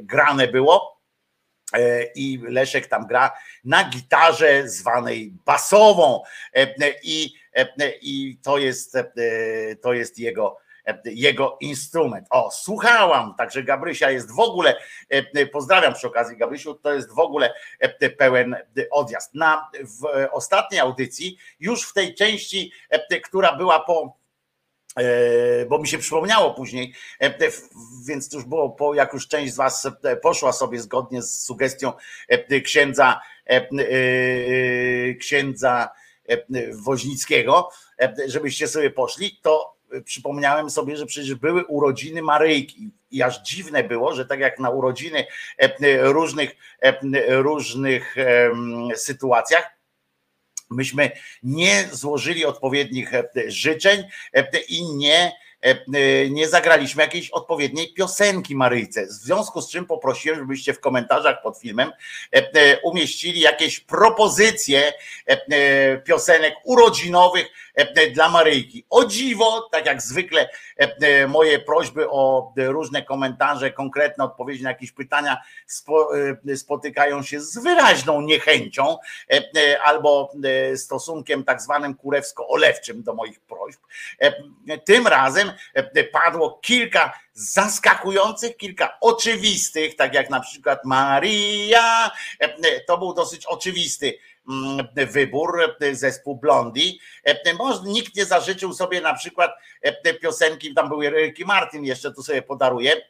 grane było. E, I Leszek tam gra na gitarze zwanej basową, E, i, e, i to jest, to jest jego, jego instrument. O, słuchałam, także Gabrysia jest w ogóle, pozdrawiam przy okazji Gabrysiu, to jest w ogóle pełen odjazd. Na, w ostatniej audycji, już w tej części, która była po bo mi się przypomniało później, e, więc już było, po, jak już część z Was e, poszła sobie zgodnie z sugestią e, księdza, e, e, księdza e, Woźnickiego, e, żebyście sobie poszli, to przypomniałem sobie, że przecież były urodziny Maryjki. I aż dziwne było, że tak jak na urodziny e, różnych, e, różnych sytuacjach, myśmy nie złożyli odpowiednich e, życzeń e, i nie, e, nie zagraliśmy jakiejś odpowiedniej piosenki Maryjce. W związku z czym poprosiłem, żebyście w komentarzach pod filmem e, e, umieścili jakieś propozycje e, e, piosenek urodzinowych e, dla Maryjki. O dziwo, tak jak zwykle e, e, moje prośby o e, różne komentarze, konkretne odpowiedzi na jakieś pytania spo, e, spotykają się z wyraźną niechęcią e, e, albo e, stosunkiem tak zwanym kurewsko-olewczym do moich prośb. E, Tym razem e, padło kilka zaskakujących, kilka oczywistych, tak jak na przykład Maria, e, to był dosyć oczywisty wybór, e, zespół Blondi. E, Może nikt nie zażyczył sobie na przykład e, piosenki, tam były Ricky Martin, jeszcze tu sobie podaruję,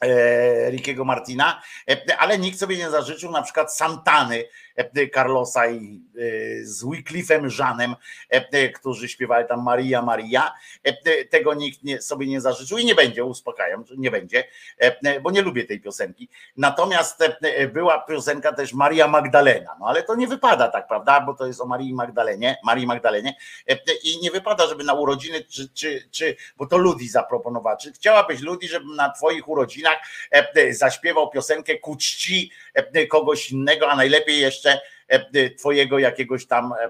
e, Rickiego Martina, e, ale nikt sobie nie zażyczył na przykład Santany e, Carlosa i e, z Wycliffem Żanem, e, którzy śpiewali tam Maria, Maria. E, Tego nikt nie, sobie nie zażyczył i nie będzie, uspokajam, nie będzie, e, bo nie lubię tej piosenki. Natomiast e, była piosenka też Maria Magdalena, no ale to nie wypada tak, prawda, bo to jest o Marii Magdalenie, Marii Magdalenie e, i nie wypada, żeby na urodziny, czy, czy, czy bo to Ludi zaproponowała, czy chciałabyś Ludi, żebym na twoich urodzinach e, zaśpiewał piosenkę ku czci e, kogoś innego, a najlepiej jeszcze e, twojego jakiegoś tam e,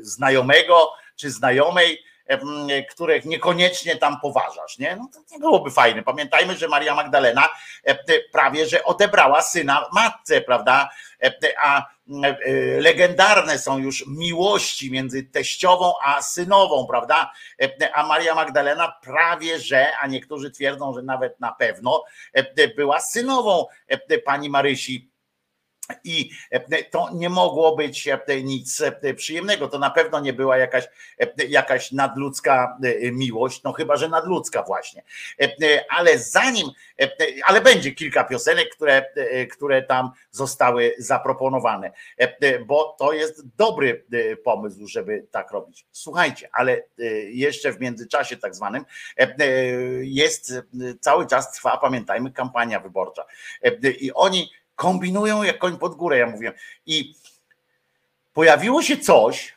znajomego czy znajomej, e, których niekoniecznie tam poważasz, nie? No to nie byłoby fajne. Pamiętajmy, że Maria Magdalena e, prawie że odebrała syna matce, prawda? E, A e, legendarne są już miłości między teściową a synową, prawda? E, A Maria Magdalena prawie że, a niektórzy twierdzą, że nawet na pewno e, była synową e, pani Marysi i e, to nie mogło być e, nic e, przyjemnego. To na pewno nie była jakaś, jakaś nadludzka miłość, no chyba, że nadludzka właśnie. Ale zanim, ale będzie kilka piosenek, które, które tam zostały zaproponowane, bo to jest dobry pomysł, żeby tak robić. Słuchajcie, ale jeszcze w międzyczasie tak zwanym jest, cały czas trwa, pamiętajmy, kampania wyborcza. I oni kombinują jak koń pod górę, ja mówię. I pojawiło się coś,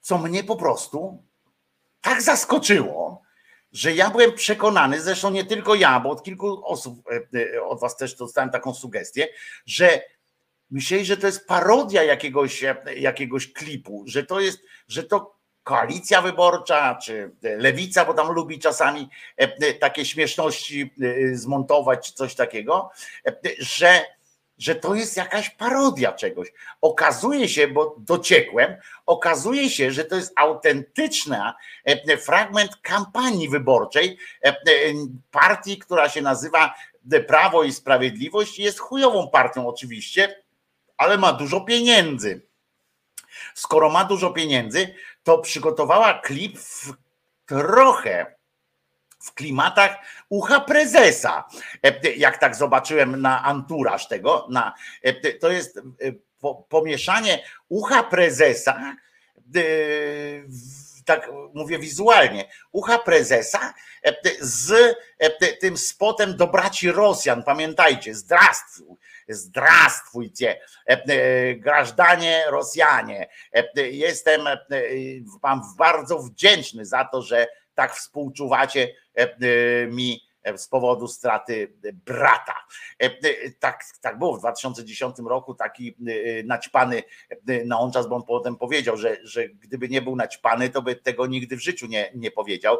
co mnie po prostu tak zaskoczyło, że ja byłem przekonany, zresztą nie tylko ja, bo od kilku osób, e, od was też dostałem taką sugestię, że myśleli, że to jest parodia jakiegoś, e, jakiegoś klipu, że to jest, że to koalicja wyborcza, czy lewica, bo tam lubi czasami e, takie śmieszności zmontować, coś takiego, że, że to jest jakaś parodia czegoś. Okazuje się, bo dociekłem, okazuje się, że to jest autentyczny fragment kampanii wyborczej e, partii, która się nazywa Prawo i Sprawiedliwość jest chujową partią oczywiście, ale ma dużo pieniędzy. Skoro ma dużo pieniędzy, to przygotowała klip w trochę w klimatach ucha prezesa. E, Jak tak zobaczyłem na anturaż tego, na, e, to jest e, pomieszanie ucha prezesa, tak mówię wizualnie, ucha prezesa z tym spotem do braci Rosjan. Pamiętajcie, zdrastwuj, zdrastwujcie, grażdanie Rosjanie. Jestem wam bardzo wdzięczny za to, że tak współczuwacie mi z powodu straty brata. Tak, tak było w 2010 roku, taki naćpany naączas, bo on potem powiedział, że, że gdyby nie był naćpany, to by tego nigdy w życiu nie, nie powiedział,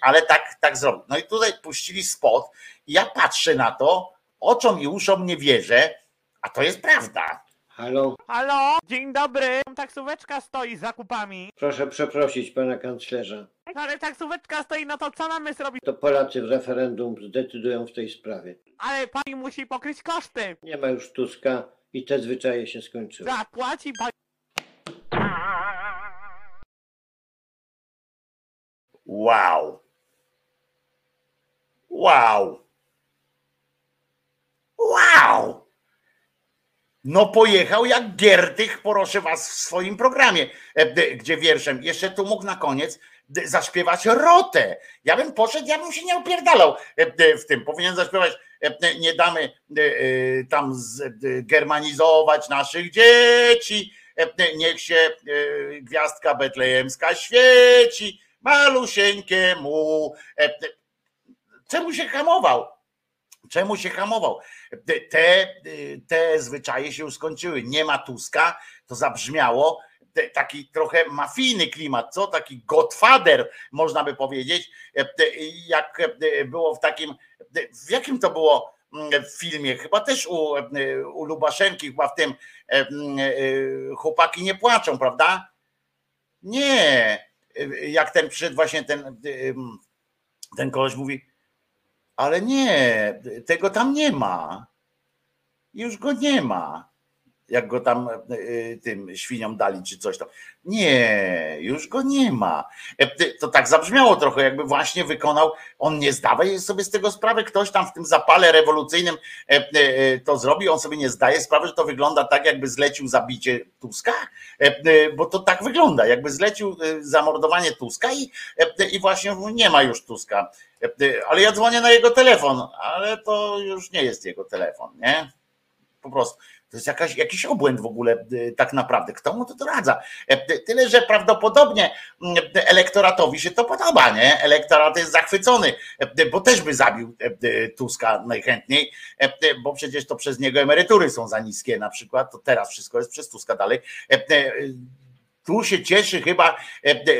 ale tak, tak zrobił. No i tutaj puścili spot i ja patrzę na to, oczom i uszom nie wierzę, a to jest prawda. Halo, Halo, dzień dobry. Taksóweczka stoi z zakupami. proszę przeprosić pana kanclerza. Ale taksóweczka stoi, no to co mamy zrobić? To Polacy w referendum zdecydują w tej sprawie. Ale pani musi pokryć koszty. Nie ma już Tuska i te zwyczaje się skończyły. Zapłaci pani. Wow. Wow. No pojechał jak Giertych, proszę was, w swoim programie, e, gdzie wierszem, jeszcze tu mógł na koniec zaśpiewać rotę. Ja bym poszedł, ja bym się nie opierdalał e, w tym. Powinien zaśpiewać, e, nie damy tam germanizować naszych dzieci, niech się gwiazdka betlejemska świeci, malusieńkiemu. Czemu się hamował? Czemu się hamował? Te, te zwyczaje się już skończyły. Nie ma Tuska, to zabrzmiało taki trochę mafijny klimat, co? Taki godfather, można by powiedzieć, jak było w takim, w jakim to było mm, filmie, chyba też u, u Lubaszenki, chyba w tym mm, chłopaki nie płaczą, prawda? Nie. Jak ten przyszedł właśnie ten, ten koleś mówi, ale nie, tego tam nie ma. Już go nie ma. Jak go tam y, tym świniom dali, czy coś tam. Nie, już go nie ma. E, To tak zabrzmiało trochę, jakby właśnie wykonał, on nie zdaje sobie z tego sprawy, ktoś tam w tym zapale rewolucyjnym e, e, to zrobi, on sobie nie zdaje sprawy, że to wygląda tak, jakby zlecił zabicie Tuska, E, e, bo to tak wygląda, jakby zlecił e, zamordowanie Tuska i, e, i właśnie nie ma już Tuska. E, e, Ale ja dzwonię na jego telefon, ale to już nie jest jego telefon, nie? Po prostu. To jest jakaś, jakiś obłęd w ogóle y, tak naprawdę. Kto mu to doradza? E, Tyle, że prawdopodobnie elektoratowi się to podoba, nie? Elektorat jest zachwycony, e, bo też by zabił e, Tuska najchętniej, bo przecież to przez niego emerytury są za niskie na przykład, to teraz wszystko jest przez Tuska dalej. Tu się cieszy chyba,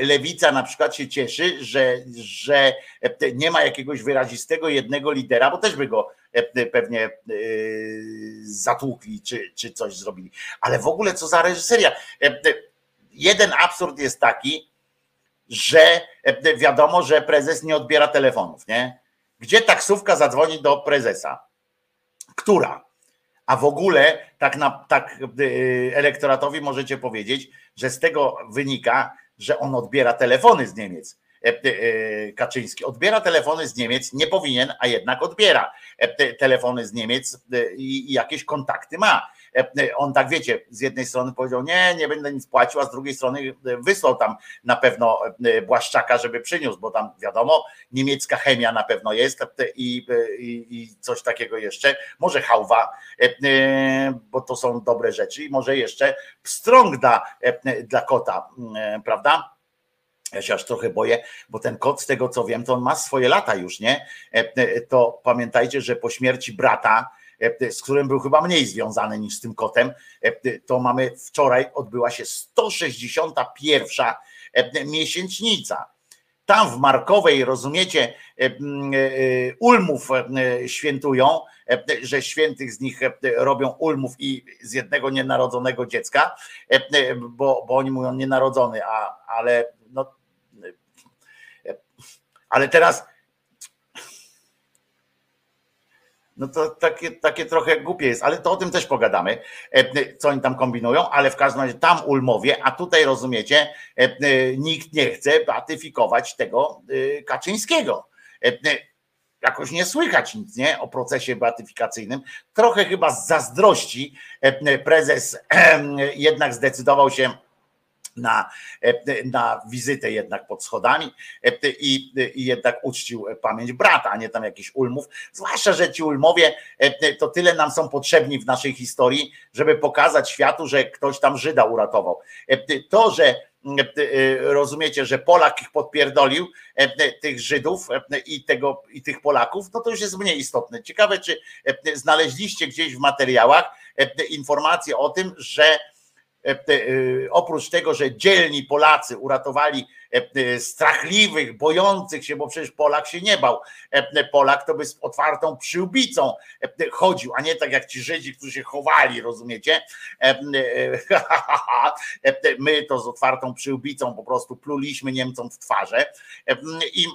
lewica na przykład się cieszy, że, że nie ma jakiegoś wyrazistego jednego lidera, bo też by go pewnie e, zatłukli czy, czy coś zrobili. Ale w ogóle co za reżyseria. E, e, Jeden absurd jest taki, że e, wiadomo, że prezes nie odbiera telefonów, nie? Gdzie taksówka zadzwoni do prezesa? Która? A w ogóle tak, na, tak elektoratowi możecie powiedzieć, że z tego wynika, że on odbiera telefony z Niemiec. E, e, Kaczyński odbiera telefony z Niemiec, nie powinien, a jednak odbiera e, te- telefony z Niemiec i jakieś kontakty ma. On tak wiecie, z jednej strony powiedział, nie, nie będę nic płacił, a z drugiej strony wysłał tam na pewno Błaszczaka, żeby przyniósł, bo tam wiadomo, niemiecka chemia na pewno jest i, i, i coś takiego jeszcze. Może hałwa, bo to są dobre rzeczy i może jeszcze pstrąg e, dla kota, prawda? Ja się aż trochę boję, bo ten kot, z tego co wiem, to on ma swoje lata już, nie? E, e, To pamiętajcie, że po śmierci brata, e, z którym był chyba mniej związany niż z tym kotem, to mamy wczoraj odbyła się 161 e, miesięcznica. Tam w Markowej, rozumiecie, Ulmów świętują, że świętych z nich robią Ulmów i z jednego nienarodzonego dziecka, bo, bo oni mówią nienarodzony, a, ale no, ale teraz no to takie, takie trochę głupie jest, ale to o tym też pogadamy, e, co oni tam kombinują, ale w każdym razie tam Ulmowie, a tutaj rozumiecie, e, e, nikt nie chce beatyfikować tego e, Kaczyńskiego. E, e, Jakoś nie słychać nic, nie? O procesie beatyfikacyjnym. Trochę chyba z zazdrości e, prezes jednak zdecydował się na, e, na wizytę jednak pod schodami e, i, i jednak uczcił pamięć brata, a nie tam jakiś ulmów. Zwłaszcza, że ci ulmowie e, to tyle nam są potrzebni w naszej historii, żeby pokazać światu, że ktoś tam Żyda uratował. E, To, że e, rozumiecie, że Polak ich podpierdolił, e, tych Żydów e, i, tego, i tych Polaków, no to już jest mniej istotne. Ciekawe, czy e, znaleźliście gdzieś w materiałach e, informacje o tym, że e, e, oprócz tego, że dzielni Polacy uratowali e, e, strachliwych, bojących się, bo przecież Polak się nie bał. E, Polak to by z otwartą przyłbicą e, chodził, a nie tak jak ci Żydzi, którzy się chowali, rozumiecie? E, e, e, My to z otwartą przyłbicą po prostu pluliśmy Niemcom w twarze e, i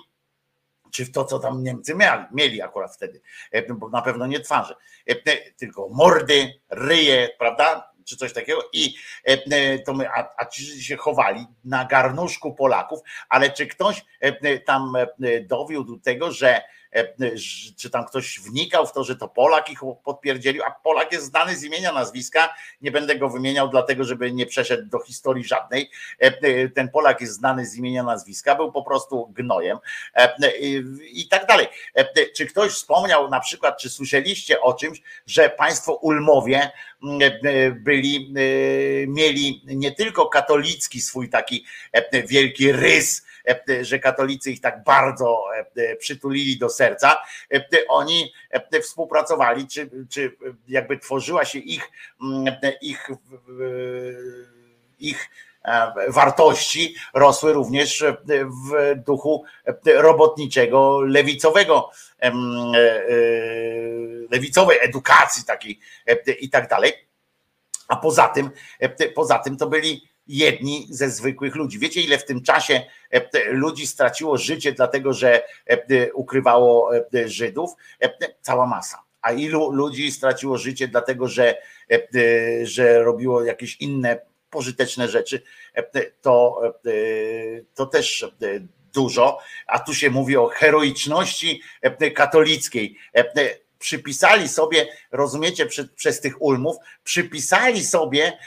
czy w to, co tam Niemcy mieli, mieli akurat wtedy, E, bo na pewno nie twarze, E, tylko mordy, ryje, prawda? Czy coś takiego. I e, e, to my, a, a ci się chowali na garnuszku Polaków, ale czy ktoś e, tam dowiódł tego, że- czy tam ktoś wnikał w to, że to Polak ich podpierdzielił, a Polak jest znany z imienia, nazwiska, nie będę go wymieniał, dlatego żeby nie przeszedł do historii żadnej. E, e, Ten Polak jest znany z imienia, nazwiska, był po prostu gnojem e, e, i tak dalej. E, Czy ktoś wspomniał na przykład, czy słyszeliście o czymś, że państwo Ulmowie m, e, byli, e, mieli nie tylko katolicki swój taki e, wielki rys, e, że katolicy ich tak bardzo e, przytulili do serca, e, oni e, współpracowali, czy, czy jakby tworzyła się ich, mm, ich, ich e, wartości rosły również w duchu robotniczego, lewicowego, e, e, lewicowej edukacji takiej e, i tak dalej. A poza tym, e, poza tym to byli jedni ze zwykłych ludzi. Wiecie, ile w tym czasie e, ludzi straciło życie, dlatego że e, ukrywało e, Żydów? E, Cała masa. a ilu ludzi straciło życie dlatego, że, że robiło jakieś inne pożyteczne rzeczy, to, to też dużo, a tu się mówi o heroiczności katolickiej. Przypisali sobie, rozumiecie, przez, przez tych ulmów, przypisali sobie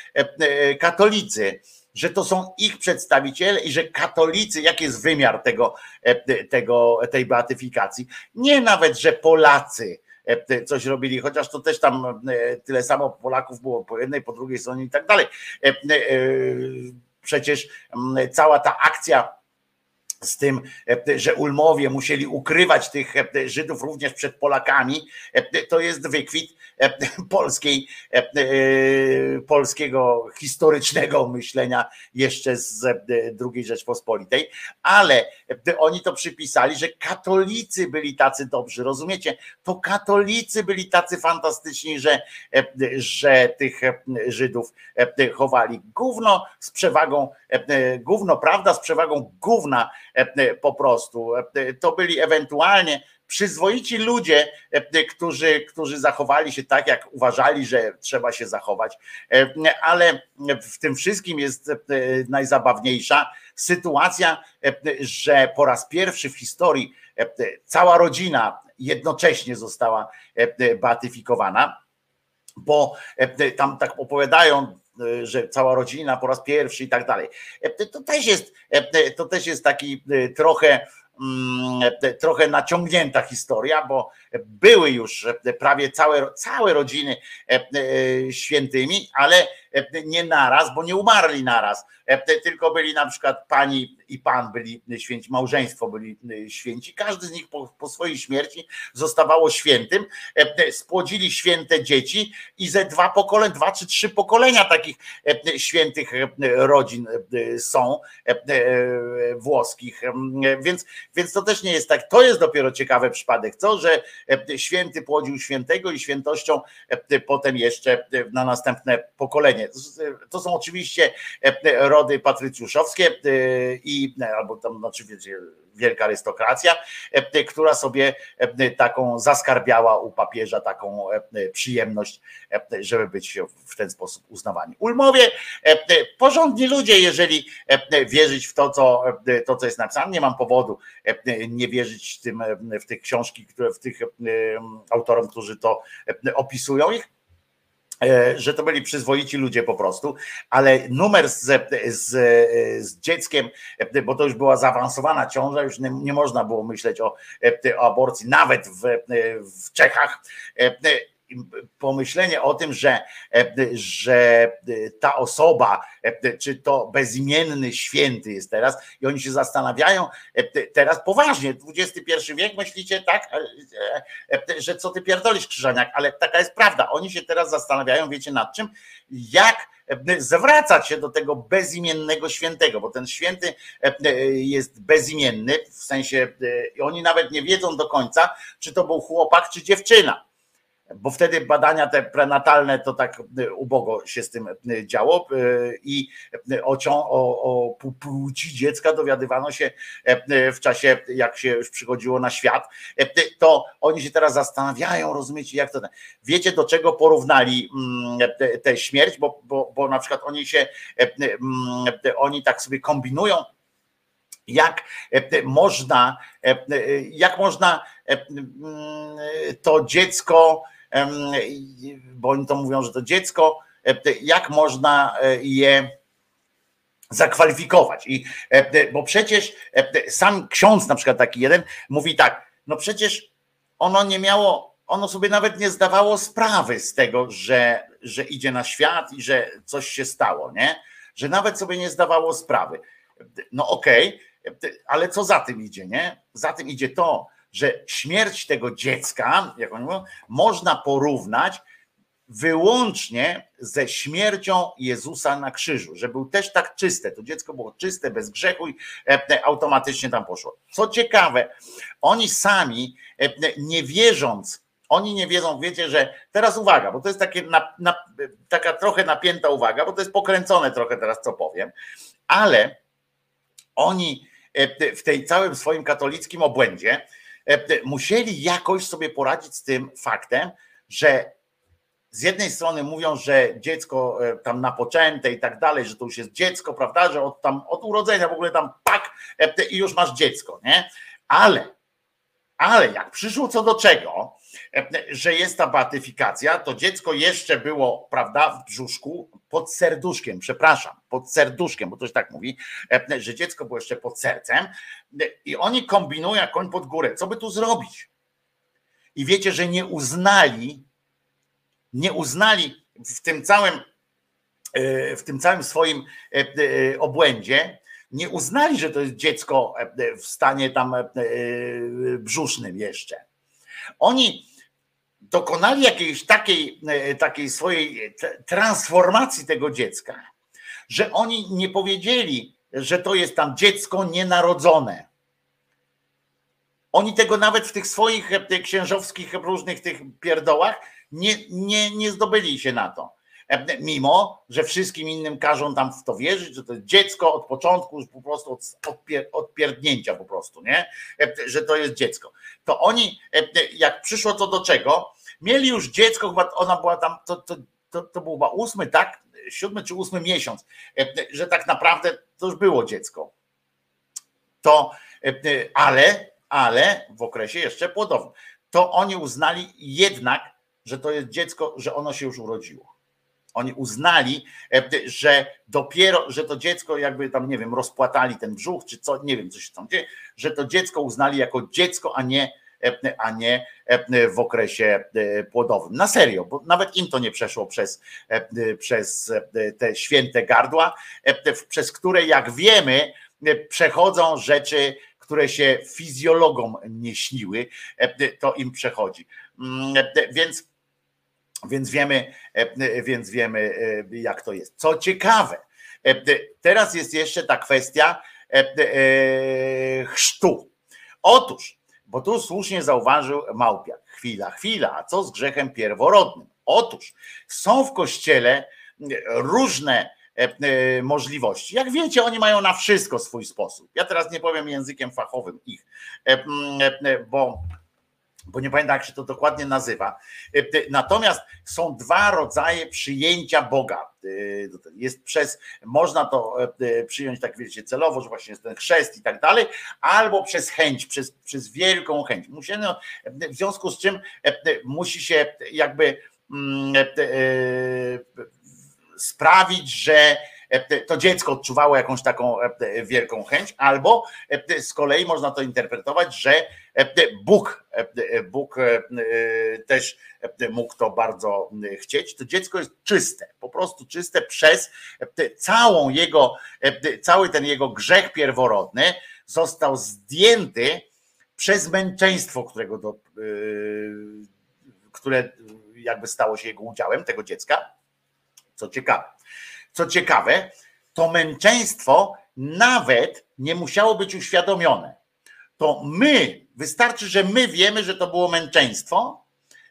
katolicy, że to są ich przedstawiciele i że katolicy, jaki jest wymiar tego, tego, tej beatyfikacji. Nie nawet, że Polacy coś robili, chociaż to też tam tyle samo Polaków było po jednej, po drugiej stronie i tak dalej. Przecież cała ta akcja z tym, że Ulmowie musieli ukrywać tych Żydów również przed Polakami, to jest wykwit polskiej, polskiego historycznego myślenia jeszcze z II Rzeczpospolitej, ale oni to przypisali, że katolicy byli tacy dobrzy, rozumiecie? To katolicy byli tacy fantastyczni, że, że tych Żydów chowali. Gówno z przewagą, gówno prawda z przewagą gówna po prostu. To byli ewentualnie przyzwoici ludzie, którzy, którzy zachowali się tak, jak uważali, że trzeba się zachować, ale w tym wszystkim jest najzabawniejsza sytuacja, że po raz pierwszy w historii cała rodzina jednocześnie została beatyfikowana, bo tam tak opowiadają że cała rodzina po raz pierwszy i tak dalej. To też jest, to też jest taki trochę trochę naciągnięta historia, bo były już prawie całe, całe rodziny świętymi, ale nie naraz, bo nie umarli naraz, tylko byli na przykład pani i pan byli święci, małżeństwo byli święci, każdy z nich po, po swojej śmierci zostawało świętym, spłodzili święte dzieci i ze dwa pokolenia, dwa czy trzy pokolenia takich świętych rodzin są włoskich, więc, więc to też nie jest tak, to jest dopiero ciekawy przypadek, co, że święty płodził świętego i świętością potem jeszcze na następne pokolenie. To są oczywiście rody patrycjuszowskie i albo tam znaczy wiecie, wielka arystokracja, która sobie taką zaskarbiała u papieża taką przyjemność, żeby być w ten sposób uznawani. Ulmowie, porządni ludzie, jeżeli wierzyć w to, co, to, co jest napisane, nie mam powodu nie wierzyć w, tym, w tych książki, które w tych autorom, którzy to opisują ich, że to byli przyzwoici ludzie po prostu, ale numer z, z, z dzieckiem, bo to już była zaawansowana ciąża, już nie, nie można było myśleć o, o aborcji, nawet w, w Czechach pomyślenie o tym, że, że ta osoba, czy to bezimienny święty jest teraz i oni się zastanawiają teraz poważnie, XXI wiek myślicie tak, że co ty pierdolisz Krzyżaniak, ale taka jest prawda, oni się teraz zastanawiają, wiecie nad czym, jak zwracać się do tego bezimiennego świętego, bo ten święty jest bezimienny, w sensie oni nawet nie wiedzą do końca, czy to był chłopak, czy dziewczyna bo wtedy badania te prenatalne to tak ubogo się z tym działo i o, o, o płci dziecka dowiadywano się w czasie, jak się już przychodziło na świat, to oni się teraz zastanawiają, rozumiecie, jak to. Wiecie, do czego porównali tę śmierć, bo, bo, bo na przykład oni się, oni tak sobie kombinują, jak można, jak można to dziecko, bo oni to mówią, że to dziecko, jak można je zakwalifikować. I, bo przecież sam ksiądz, na przykład taki jeden, mówi tak, no przecież ono nie miało, ono sobie nawet nie zdawało sprawy z tego, że, że idzie na świat i że coś się stało, nie? Że nawet sobie nie zdawało sprawy. No okej, okay, ale co za tym idzie, nie? Za tym idzie to, że śmierć tego dziecka, jak oni mówią, można porównać wyłącznie ze śmiercią Jezusa na krzyżu, że był też tak czyste, to dziecko było czyste, bez grzechu i automatycznie tam poszło. Co ciekawe, oni sami nie wierząc, oni nie wiedzą, wiecie, że teraz uwaga, bo to jest takie na, na, taka trochę napięta uwaga, bo to jest pokręcone trochę teraz, co powiem, ale oni w tej całym swoim katolickim obłędzie musieli jakoś sobie poradzić z tym faktem, że z jednej strony mówią, że dziecko e, tam napoczęte i tak dalej, że to już jest dziecko, prawda, że od tam od urodzenia w ogóle tam pak e, i już masz dziecko, nie? Ale, ale jak przyszło co do czego, e, że jest ta beatyfikacja, to dziecko jeszcze było, prawda, w brzuszku, pod serduszkiem, przepraszam, pod serduszkiem, bo to się tak mówi, że dziecko było jeszcze pod sercem i oni kombinują koń pod górę, co by tu zrobić? I wiecie, że nie uznali, nie uznali w tym całym, e, w tym całym swoim e, e, obłędzie, nie uznali, że to jest dziecko w stanie tam brzusznym jeszcze. Oni dokonali jakiejś takiej, takiej swojej transformacji tego dziecka, że oni nie powiedzieli, że to jest tam dziecko nienarodzone. Oni tego nawet w tych swoich księżowskich różnych tych pierdołach nie, nie, nie zdobyli się na to. Mimo, że wszystkim innym każą tam w to wierzyć, że to dziecko od początku, już po prostu od, odpier, odpierdnięcia po prostu, nie? Że to jest dziecko. To oni, jak przyszło co do czego, mieli już dziecko, chyba ona była tam, to, to, to, to był chyba ósmy, tak? Siódmy czy ósmy miesiąc, że tak naprawdę to już było dziecko. To, ale, ale w okresie jeszcze płodowym. To oni uznali jednak, że to jest dziecko, że ono się już urodziło. Oni uznali, e, że dopiero, że to dziecko jakby tam, nie wiem, rozpłatali ten brzuch, czy co, nie wiem, co się tam dzieje, że to dziecko uznali jako dziecko, a nie, e, a nie e, w okresie płodowym. Na serio, bo nawet im to nie przeszło przez, przez te święte gardła, przez które, jak wiemy, przechodzą rzeczy, które się fizjologom nie śniły, to im przechodzi. Mm, Więc więc wiemy, e, więc wiemy, e, jak to jest. Co ciekawe, e, teraz jest jeszcze ta kwestia chrztu. Otóż, bo tu słusznie zauważył Małpiak, chwila, chwila, a co z grzechem pierworodnym? Otóż są w kościele różne możliwości. Jak wiecie, oni mają na wszystko swój sposób. Ja teraz nie powiem językiem fachowym ich, bo bo nie pamiętam, jak się to dokładnie nazywa. E, natomiast są dwa rodzaje przyjęcia Boga. E, jest przez, można to e, przyjąć tak wiecie, celowo, że właśnie jest ten chrzest i tak dalej, albo przez chęć, przez, przez wielką chęć. Musimy, w związku z czym musi się jakby mm, sprawić, że to dziecko odczuwało jakąś taką wielką chęć, albo z kolei można to interpretować, że Bóg, Bóg też mógł to bardzo chcieć. To dziecko jest czyste, po prostu czyste przez całą jego, cały ten jego grzech pierworodny został zdjęty przez męczeństwo, którego do, które jakby stało się jego udziałem, tego dziecka. Co ciekawe. Co ciekawe, to męczeństwo nawet nie musiało być uświadomione. To my, wystarczy, że my wiemy, że to było męczeństwo,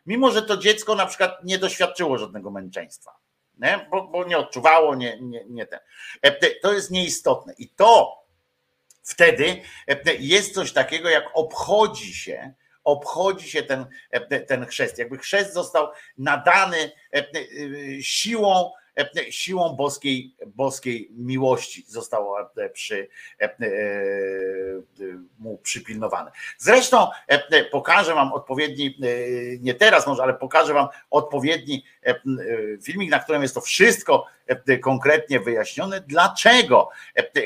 mimo że to dziecko na przykład nie doświadczyło żadnego męczeństwa, nie? Bo, bo nie odczuwało, nie, nie, nie ten. To jest nieistotne. I to wtedy jest coś takiego, jak obchodzi się, obchodzi się ten, ten chrzest. Jakby chrzest został nadany siłą E, siłą boskiej, boskiej miłości zostało e, przy, e, mu przypilnowane. Zresztą pokażę wam odpowiedni, nie teraz może, ale pokażę wam odpowiedni filmik, na którym jest to wszystko konkretnie wyjaśnione, dlaczego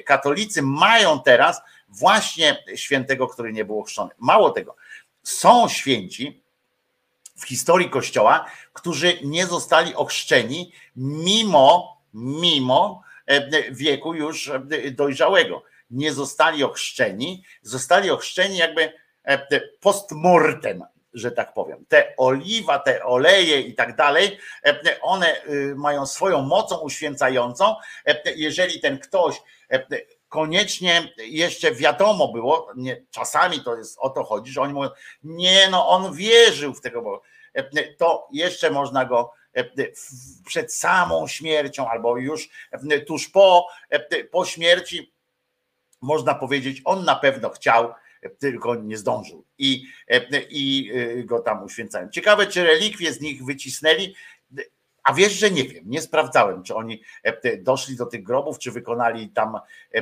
katolicy mają teraz właśnie świętego, który nie był ochrzczony. Mało tego, są święci, w historii Kościoła, którzy nie zostali ochrzczeni mimo, mimo e, wieku już e, dojrzałego. Nie zostali ochrzczeni, zostali ochrzczeni jakby e, postmortem, że tak powiem. Te oliwa, te oleje i tak dalej, one mają swoją mocą uświęcającą. Jeżeli ten ktoś koniecznie jeszcze wiadomo było, nie, czasami to jest o to chodzi, że oni mówią, nie no, on wierzył w tego Boga. To jeszcze można go przed samą śmiercią albo już tuż po, po śmierci można powiedzieć, on na pewno chciał tylko nie zdążył. I, i go tam uświęcają. Ciekawe, czy relikwie z nich wycisnęli. A wiesz, że nie wiem, nie sprawdzałem, czy oni e, doszli do tych grobów, czy wykonali tam e,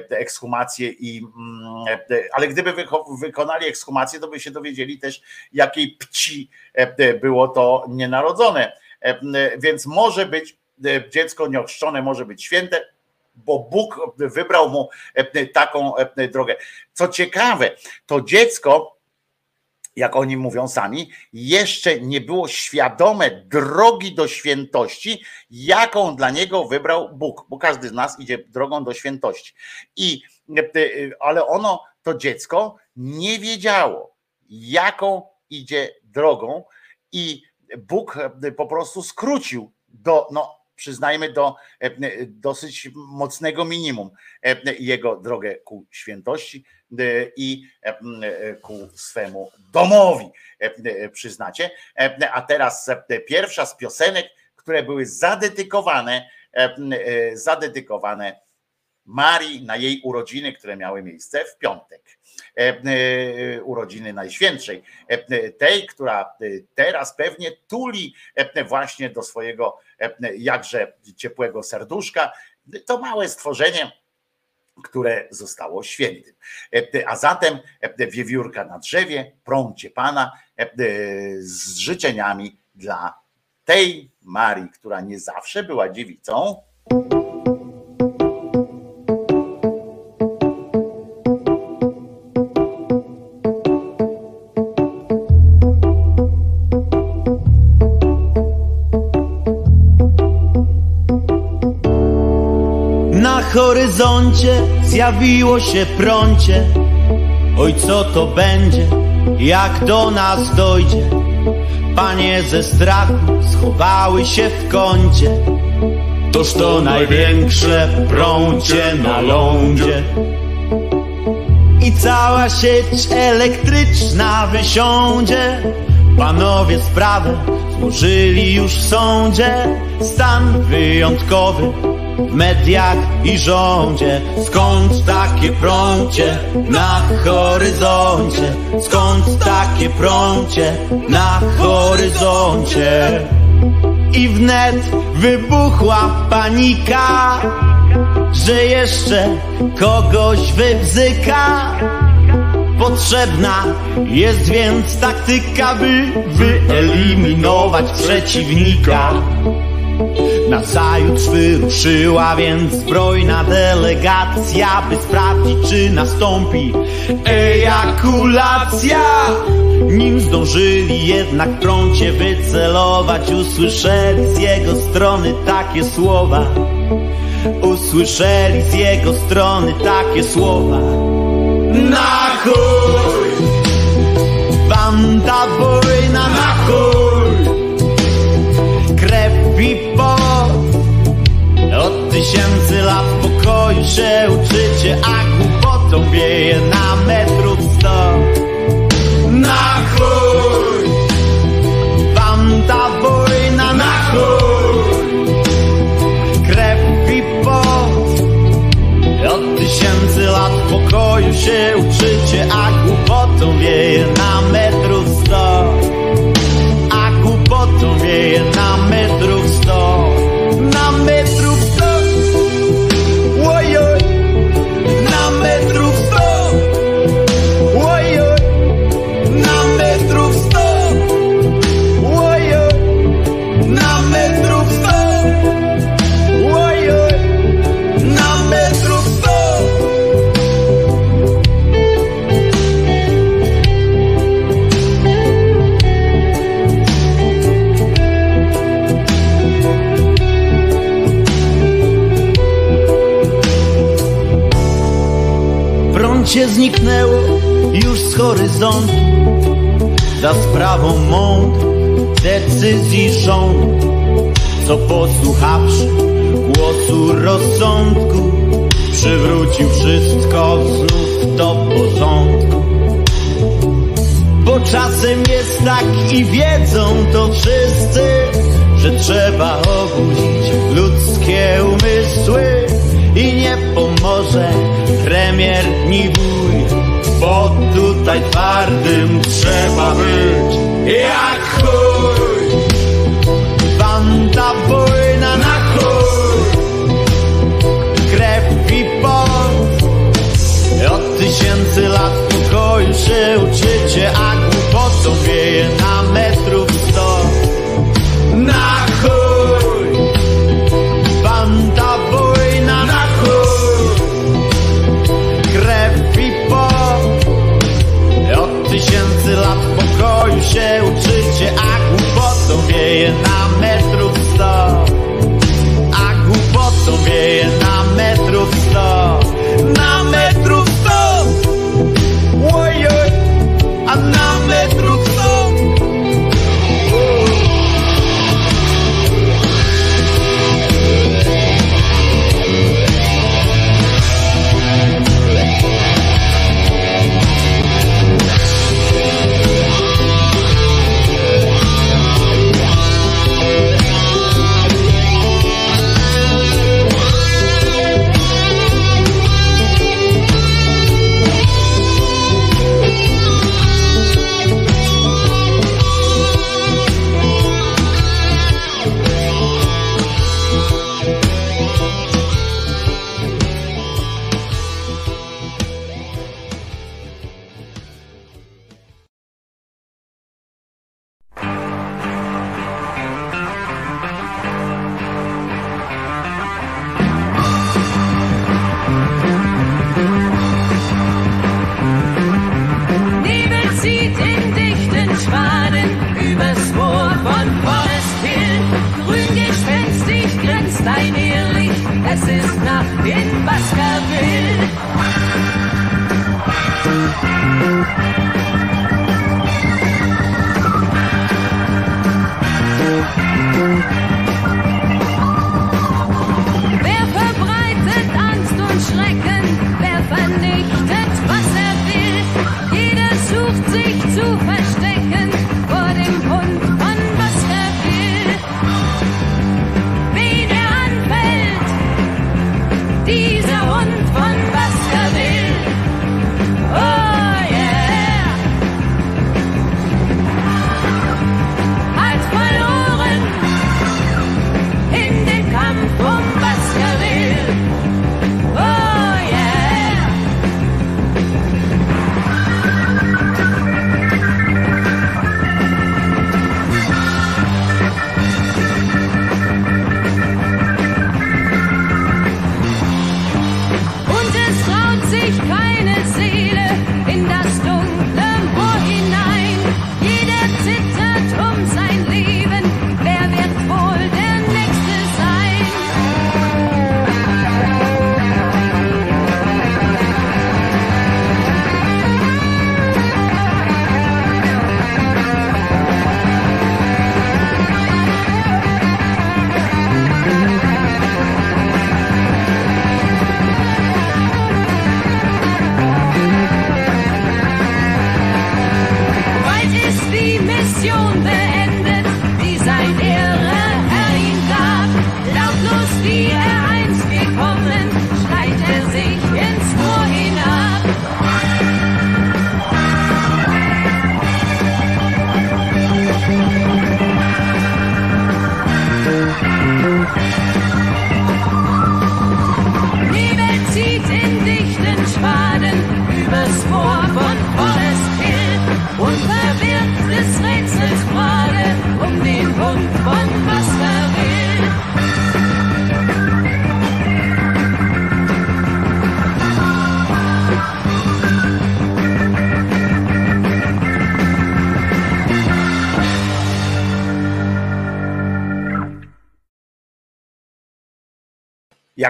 ekshumację i mm, e, ale gdyby wyko- wykonali ekshumację, to by się dowiedzieli też, jakiej pci było to nienarodzone. Więc może być dziecko nieochrzczone, może być święte, bo Bóg wybrał mu taką drogę. Co ciekawe, to dziecko jak oni mówią sami, jeszcze nie było świadome drogi do świętości, jaką dla niego wybrał Bóg, bo każdy z nas idzie drogą do świętości. I, ale ono, to dziecko, nie wiedziało, jaką idzie drogą, i Bóg po prostu skrócił do, no, przyznajmy, do dosyć mocnego minimum jego drogę ku świętości i ku swemu domowi, przyznacie. A teraz pierwsza z piosenek, które były zadedykowane, zadedykowane Marii na jej urodziny, które miały miejsce w piątek. Urodziny Najświętszej, tej, która teraz pewnie tuli właśnie do swojego jakże ciepłego serduszka. To małe stworzenie, które zostało świętym. A zatem wiewiórka na drzewie, prącie Pana z życzeniami dla tej Marii, która nie zawsze była dziewicą. Horyzoncie zjawiło się prącie. Oj, co to będzie, jak do nas dojdzie? Panie ze strachu schowały się w kącie. Toż to największe prącie na lądzie. I cała sieć elektryczna wysiądzie. Panowie sprawę złożyli już w sądzie. Stan wyjątkowy w mediach i rządzie. Skąd takie prącie na horyzoncie? Skąd takie prącie na horyzoncie? I wnet wybuchła panika, że jeszcze kogoś wybzyka. Potrzebna jest więc taktyka, by wyeliminować przeciwnika. Nazajutrz wyruszyła więc zbrojna delegacja, by sprawdzić, czy nastąpi ejakulacja. Nim zdążyli jednak prącie wycelować, usłyszeli z jego strony takie słowa. Usłyszeli z jego strony takie słowa. Na chuj! Banda wojna tysięcy lat pokoju się uczycie A głupotą wieje na metrów sto. Na chuj! Wam ta wojna na chuj! Krew i pot. Od tysięcy lat pokoju się uczycie A głupotą wieje na metrów Zniknęło już z horyzontu. Za sprawą mądrych decyzji rządu Co posłuchawszy głosu rozsądku Przywrócił wszystko znów do porządku. Bo czasem jest tak i wiedzą to wszyscy Że trzeba obudzić ludzkie umysły I nie pomoże premier ni wuj bo tutaj twardym trzeba być jak chuj. Banda wojna na chuj, krew i pot. Od tysięcy lat pokoju się uczycie, a głupotą wieje na głupotą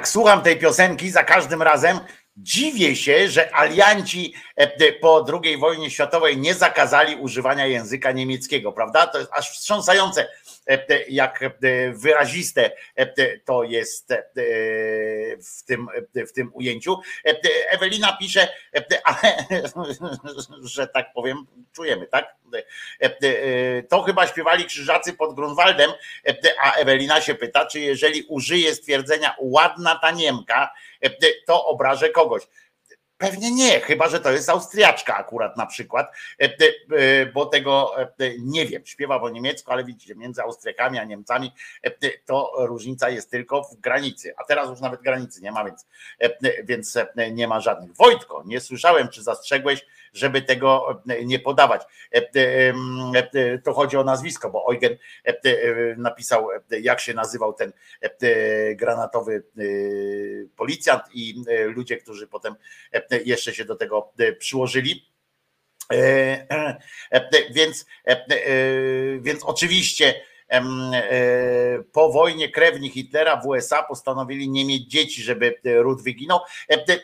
jak słucham tej piosenki, za każdym razem dziwię się, że alianci e, po II wojnie światowej nie zakazali używania języka niemieckiego, prawda? To jest aż wstrząsające, jak wyraziste to jest w tym, w tym ujęciu. Ewelina pisze, ale że tak powiem, czujemy, tak? To chyba śpiewali krzyżacy pod Grunwaldem, a Ewelina się pyta, czy jeżeli użyje stwierdzenia ładna ta Niemka, to obrażę kogoś. Pewnie nie, chyba że to jest Austriaczka akurat na przykład, e, e, bo tego e, nie wiem. Śpiewa po niemiecku, ale widzicie, między Austriakami a Niemcami to różnica jest tylko w granicy. A teraz już nawet granicy nie ma, więc, więc nie ma żadnych. Wojtko, nie słyszałem, czy zastrzegłeś, żeby tego nie podawać. To chodzi o nazwisko, bo Eugen napisał, jak się nazywał ten granatowy policjant i ludzie, którzy potem jeszcze się do tego przyłożyli. Więc, więc oczywiście po wojnie krewni Hitlera w USA postanowili nie mieć dzieci, żeby ród wyginął.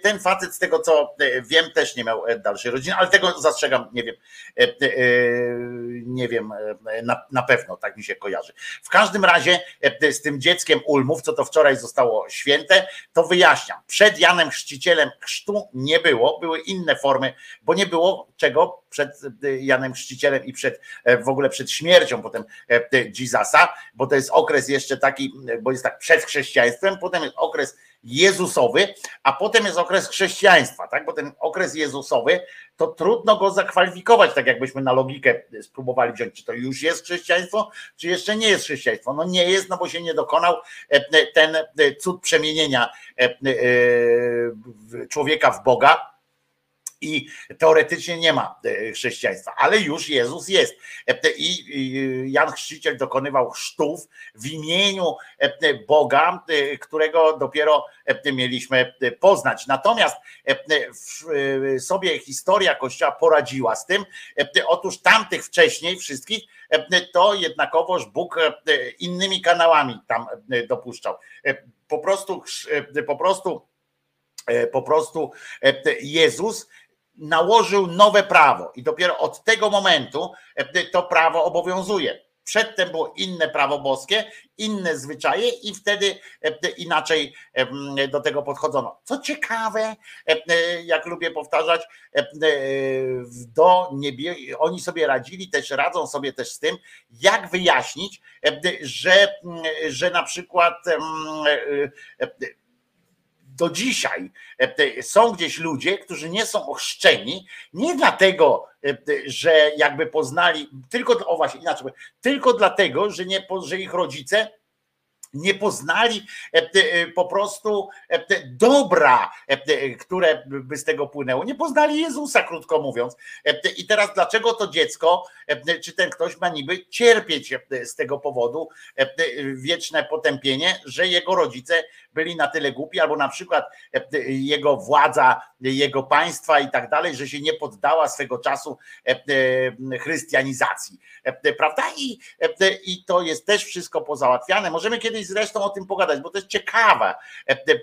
Ten facet, z tego co wiem, też nie miał dalszej rodziny, ale tego zastrzegam, nie wiem, nie wiem, na, na pewno tak mi się kojarzy. W każdym razie z tym dzieckiem Ulmów, co to wczoraj zostało święte, to wyjaśniam. Przed Janem Chrzcicielem chrztu nie było, były inne formy, bo nie było czego przed Janem Chrzcicielem i przed w ogóle przed śmiercią potem Jezusa, bo to jest okres jeszcze taki, bo jest tak przed chrześcijaństwem, potem jest okres Jezusowy, a potem jest okres chrześcijaństwa, tak? Bo ten okres Jezusowy to trudno go zakwalifikować, tak jakbyśmy na logikę spróbowali wziąć, czy to już jest chrześcijaństwo, czy jeszcze nie jest chrześcijaństwo. No nie jest, no bo się nie dokonał ten cud przemienienia człowieka w Boga, i teoretycznie nie ma e, chrześcijaństwa, ale już Jezus jest. E, I Jan Chrzciciel dokonywał chrztów w imieniu e, Boga, którego dopiero mieliśmy poznać. Natomiast sobie historia Kościoła poradziła z tym. Otóż tamtych wcześniej wszystkich to jednakowoż Bóg innymi kanałami tam dopuszczał. Po prostu, po prostu, po prostu Jezus nałożył nowe prawo i dopiero od tego momentu e, to prawo obowiązuje. Przedtem było inne prawo boskie, inne zwyczaje i wtedy e, inaczej e, do tego podchodzono. Co ciekawe, jak lubię powtarzać, do niebie, oni sobie radzili, też radzą sobie też z tym, jak wyjaśnić, że, że na przykład do dzisiaj e, są gdzieś ludzie, którzy nie są ochrzczeni, nie dlatego, e, że jakby poznali, tylko, o właśnie, inaczej, tylko dlatego, że, nie, że ich rodzice nie poznali e, po prostu dobra, które by z tego płynęło. Nie poznali Jezusa, krótko mówiąc. I teraz dlaczego to dziecko, czy ten ktoś ma niby cierpieć z tego powodu wieczne potępienie, że jego rodzice byli na tyle głupi, albo na przykład jego władza, jego państwa i tak dalej, że się nie poddała swego czasu chrystianizacji. Prawda? I, i to jest też wszystko pozałatwiane. Możemy kiedyś zresztą o tym pogadać, bo to jest ciekawe,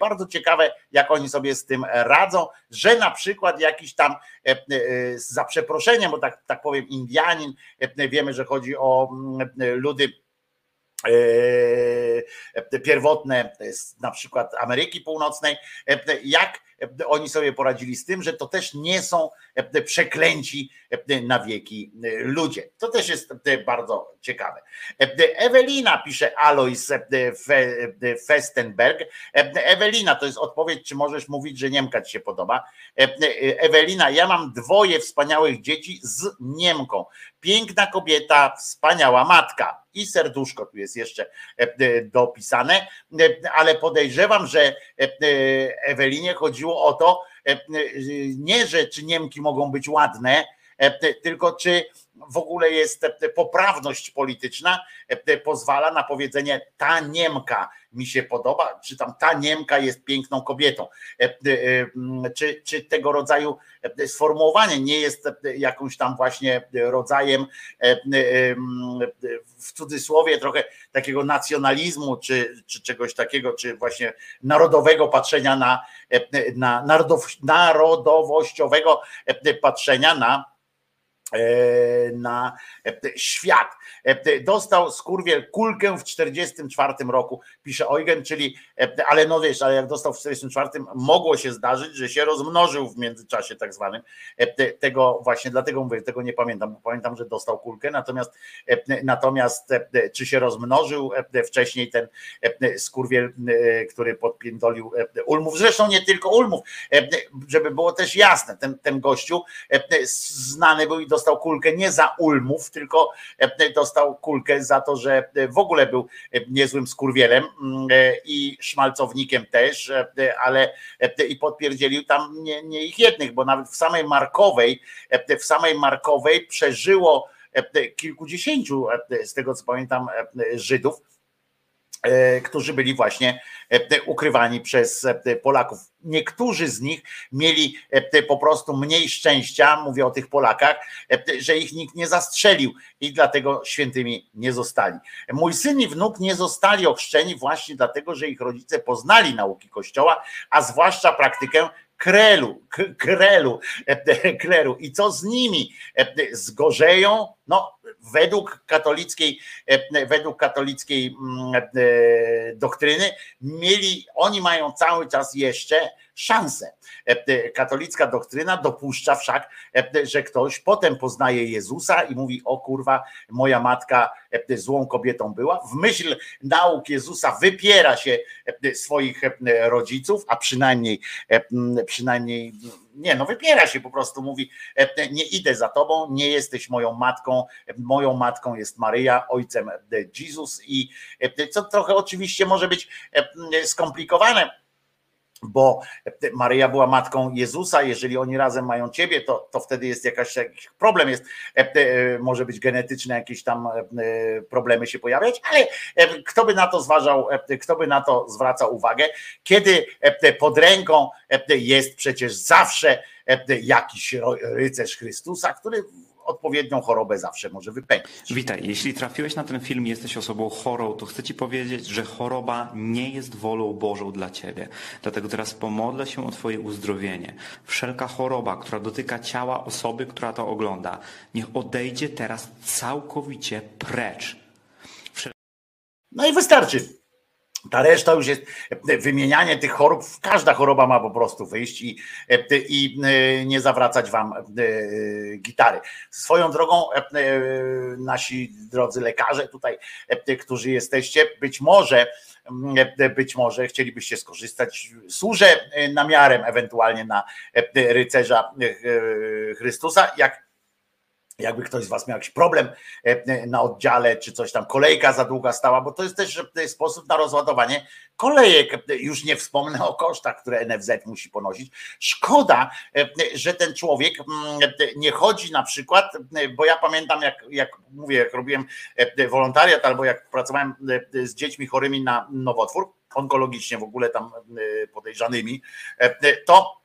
bardzo ciekawe, jak oni sobie z tym radzą, że na przykład jakiś tam za przeproszeniem, bo tak, tak powiem, Indianin, wiemy, że chodzi o ludy pierwotne na przykład Ameryki Północnej, jak oni sobie poradzili z tym, że to też nie są przeklęci na wieki ludzie. To też jest bardzo ciekawe. Ewelina pisze Alois Festenberg. Ewelina, to jest odpowiedź, czy możesz mówić, że Niemka ci się podoba. Ewelina, ja mam dwoje wspaniałych dzieci z Niemką. Piękna kobieta, wspaniała matka. I serduszko tu jest jeszcze dopisane, ale podejrzewam, że Ewelinie chodziło o to, nie, że czy Niemki mogą być ładne, tylko czy w ogóle jest poprawność polityczna, pozwala na powiedzenie ta Niemka mi się podoba, czy tam ta Niemka jest piękną kobietą. Czy, czy tego rodzaju sformułowanie nie jest jakąś tam właśnie rodzajem w cudzysłowie trochę takiego nacjonalizmu, czy, czy czegoś takiego, czy właśnie narodowego patrzenia na, na narodow, narodowościowego patrzenia na e, na e, świat. E, Dostał skurwiel kulkę w 44 roku, pisze Eugen, czyli, e, ale no wiesz, ale jak dostał w 44, mogło się zdarzyć, że się rozmnożył w międzyczasie tak zwanym. E, te- Tego właśnie, dlatego mówię, tego nie pamiętam, bo pamiętam, że dostał kulkę, natomiast e, natomiast e, czy się rozmnożył e, wcześniej ten e, skurwiel, e, który podpiędolił e, Ulmów, zresztą nie tylko Ulmów, e, żeby było też jasne, ten, ten gościu e, znany był i dostał kulkę nie za Ulmów, tylko e, dostał kulkę za to, że w ogóle był e, niezłym skurwielem mm, e, i szmalcownikiem też, e, ale e, i podpierdzielił tam nie, nie ich jednych, bo nawet w samej Markowej, e, w samej Markowej przeżyło e, kilkudziesięciu, e, z tego co pamiętam, e, Żydów, e, którzy byli właśnie e, ukrywani przez e, Polaków. Niektórzy z nich mieli e, po prostu mniej szczęścia, mówię o tych Polakach, e, że ich nikt nie zastrzelił i dlatego świętymi nie zostali. Mój syn i wnuk nie zostali ochrzczeni właśnie dlatego, że ich rodzice poznali nauki Kościoła, a zwłaszcza praktykę krelu, krelu, kleru. I co z nimi? Zgorzeją? No, według katolickiej, według katolickiej mm, e, doktryny mieli, oni mają cały czas jeszcze szansę. E, Katolicka doktryna dopuszcza wszak, e, że ktoś potem poznaje Jezusa i mówi: O kurwa, moja matka e, złą kobietą była. W myśl nauk Jezusa wypiera się e, swoich e, rodziców, a przynajmniej, e, przynajmniej nie, no wypiera się po prostu, mówi: e, Nie idę za tobą, nie jesteś moją matką. Moją matką jest Maryja, ojcem e, Jezus. I e, co trochę oczywiście może być e, skomplikowane bo Maryja była matką Jezusa, jeżeli oni razem mają ciebie, to, to wtedy jest jakaś, jakiś problem jest, e, e, może być genetyczne jakieś tam e, problemy się pojawiać, ale kto by na to zważał, kto by na to zwracał uwagę, kiedy pod ręką jest przecież zawsze jakiś rycerz Chrystusa, który odpowiednią chorobę zawsze może wypędzić. Witaj, jeśli trafiłeś na ten film i jesteś osobą chorą, to chcę Ci powiedzieć, że choroba nie jest wolą Bożą dla Ciebie. Dlatego teraz pomodlę się o Twoje uzdrowienie. Wszelka choroba, która dotyka ciała osoby, która to ogląda, niech odejdzie teraz całkowicie precz. No i wystarczy. Ta reszta już jest wymienianie tych chorób. Każda choroba ma po prostu wyjść i, i e, nie zawracać wam e, gitary. Swoją drogą, e, nasi drodzy lekarze tutaj, e, którzy jesteście, być może, e, być może chcielibyście skorzystać. Służę e, namiarem ewentualnie na e, rycerza e, Chrystusa. Jak jakby ktoś z Was miał jakiś problem e, na oddziale, czy coś tam, kolejka za długa stała, bo to jest też e, sposób na rozładowanie kolejek. Już nie wspomnę o kosztach, które NFZ musi ponosić. Szkoda, e, że ten człowiek mm, nie chodzi na przykład, e, bo ja pamiętam, jak, jak mówię, jak robiłem e, wolontariat albo jak pracowałem e, z dziećmi chorymi na nowotwór, onkologicznie w ogóle tam e, podejrzanymi, e, to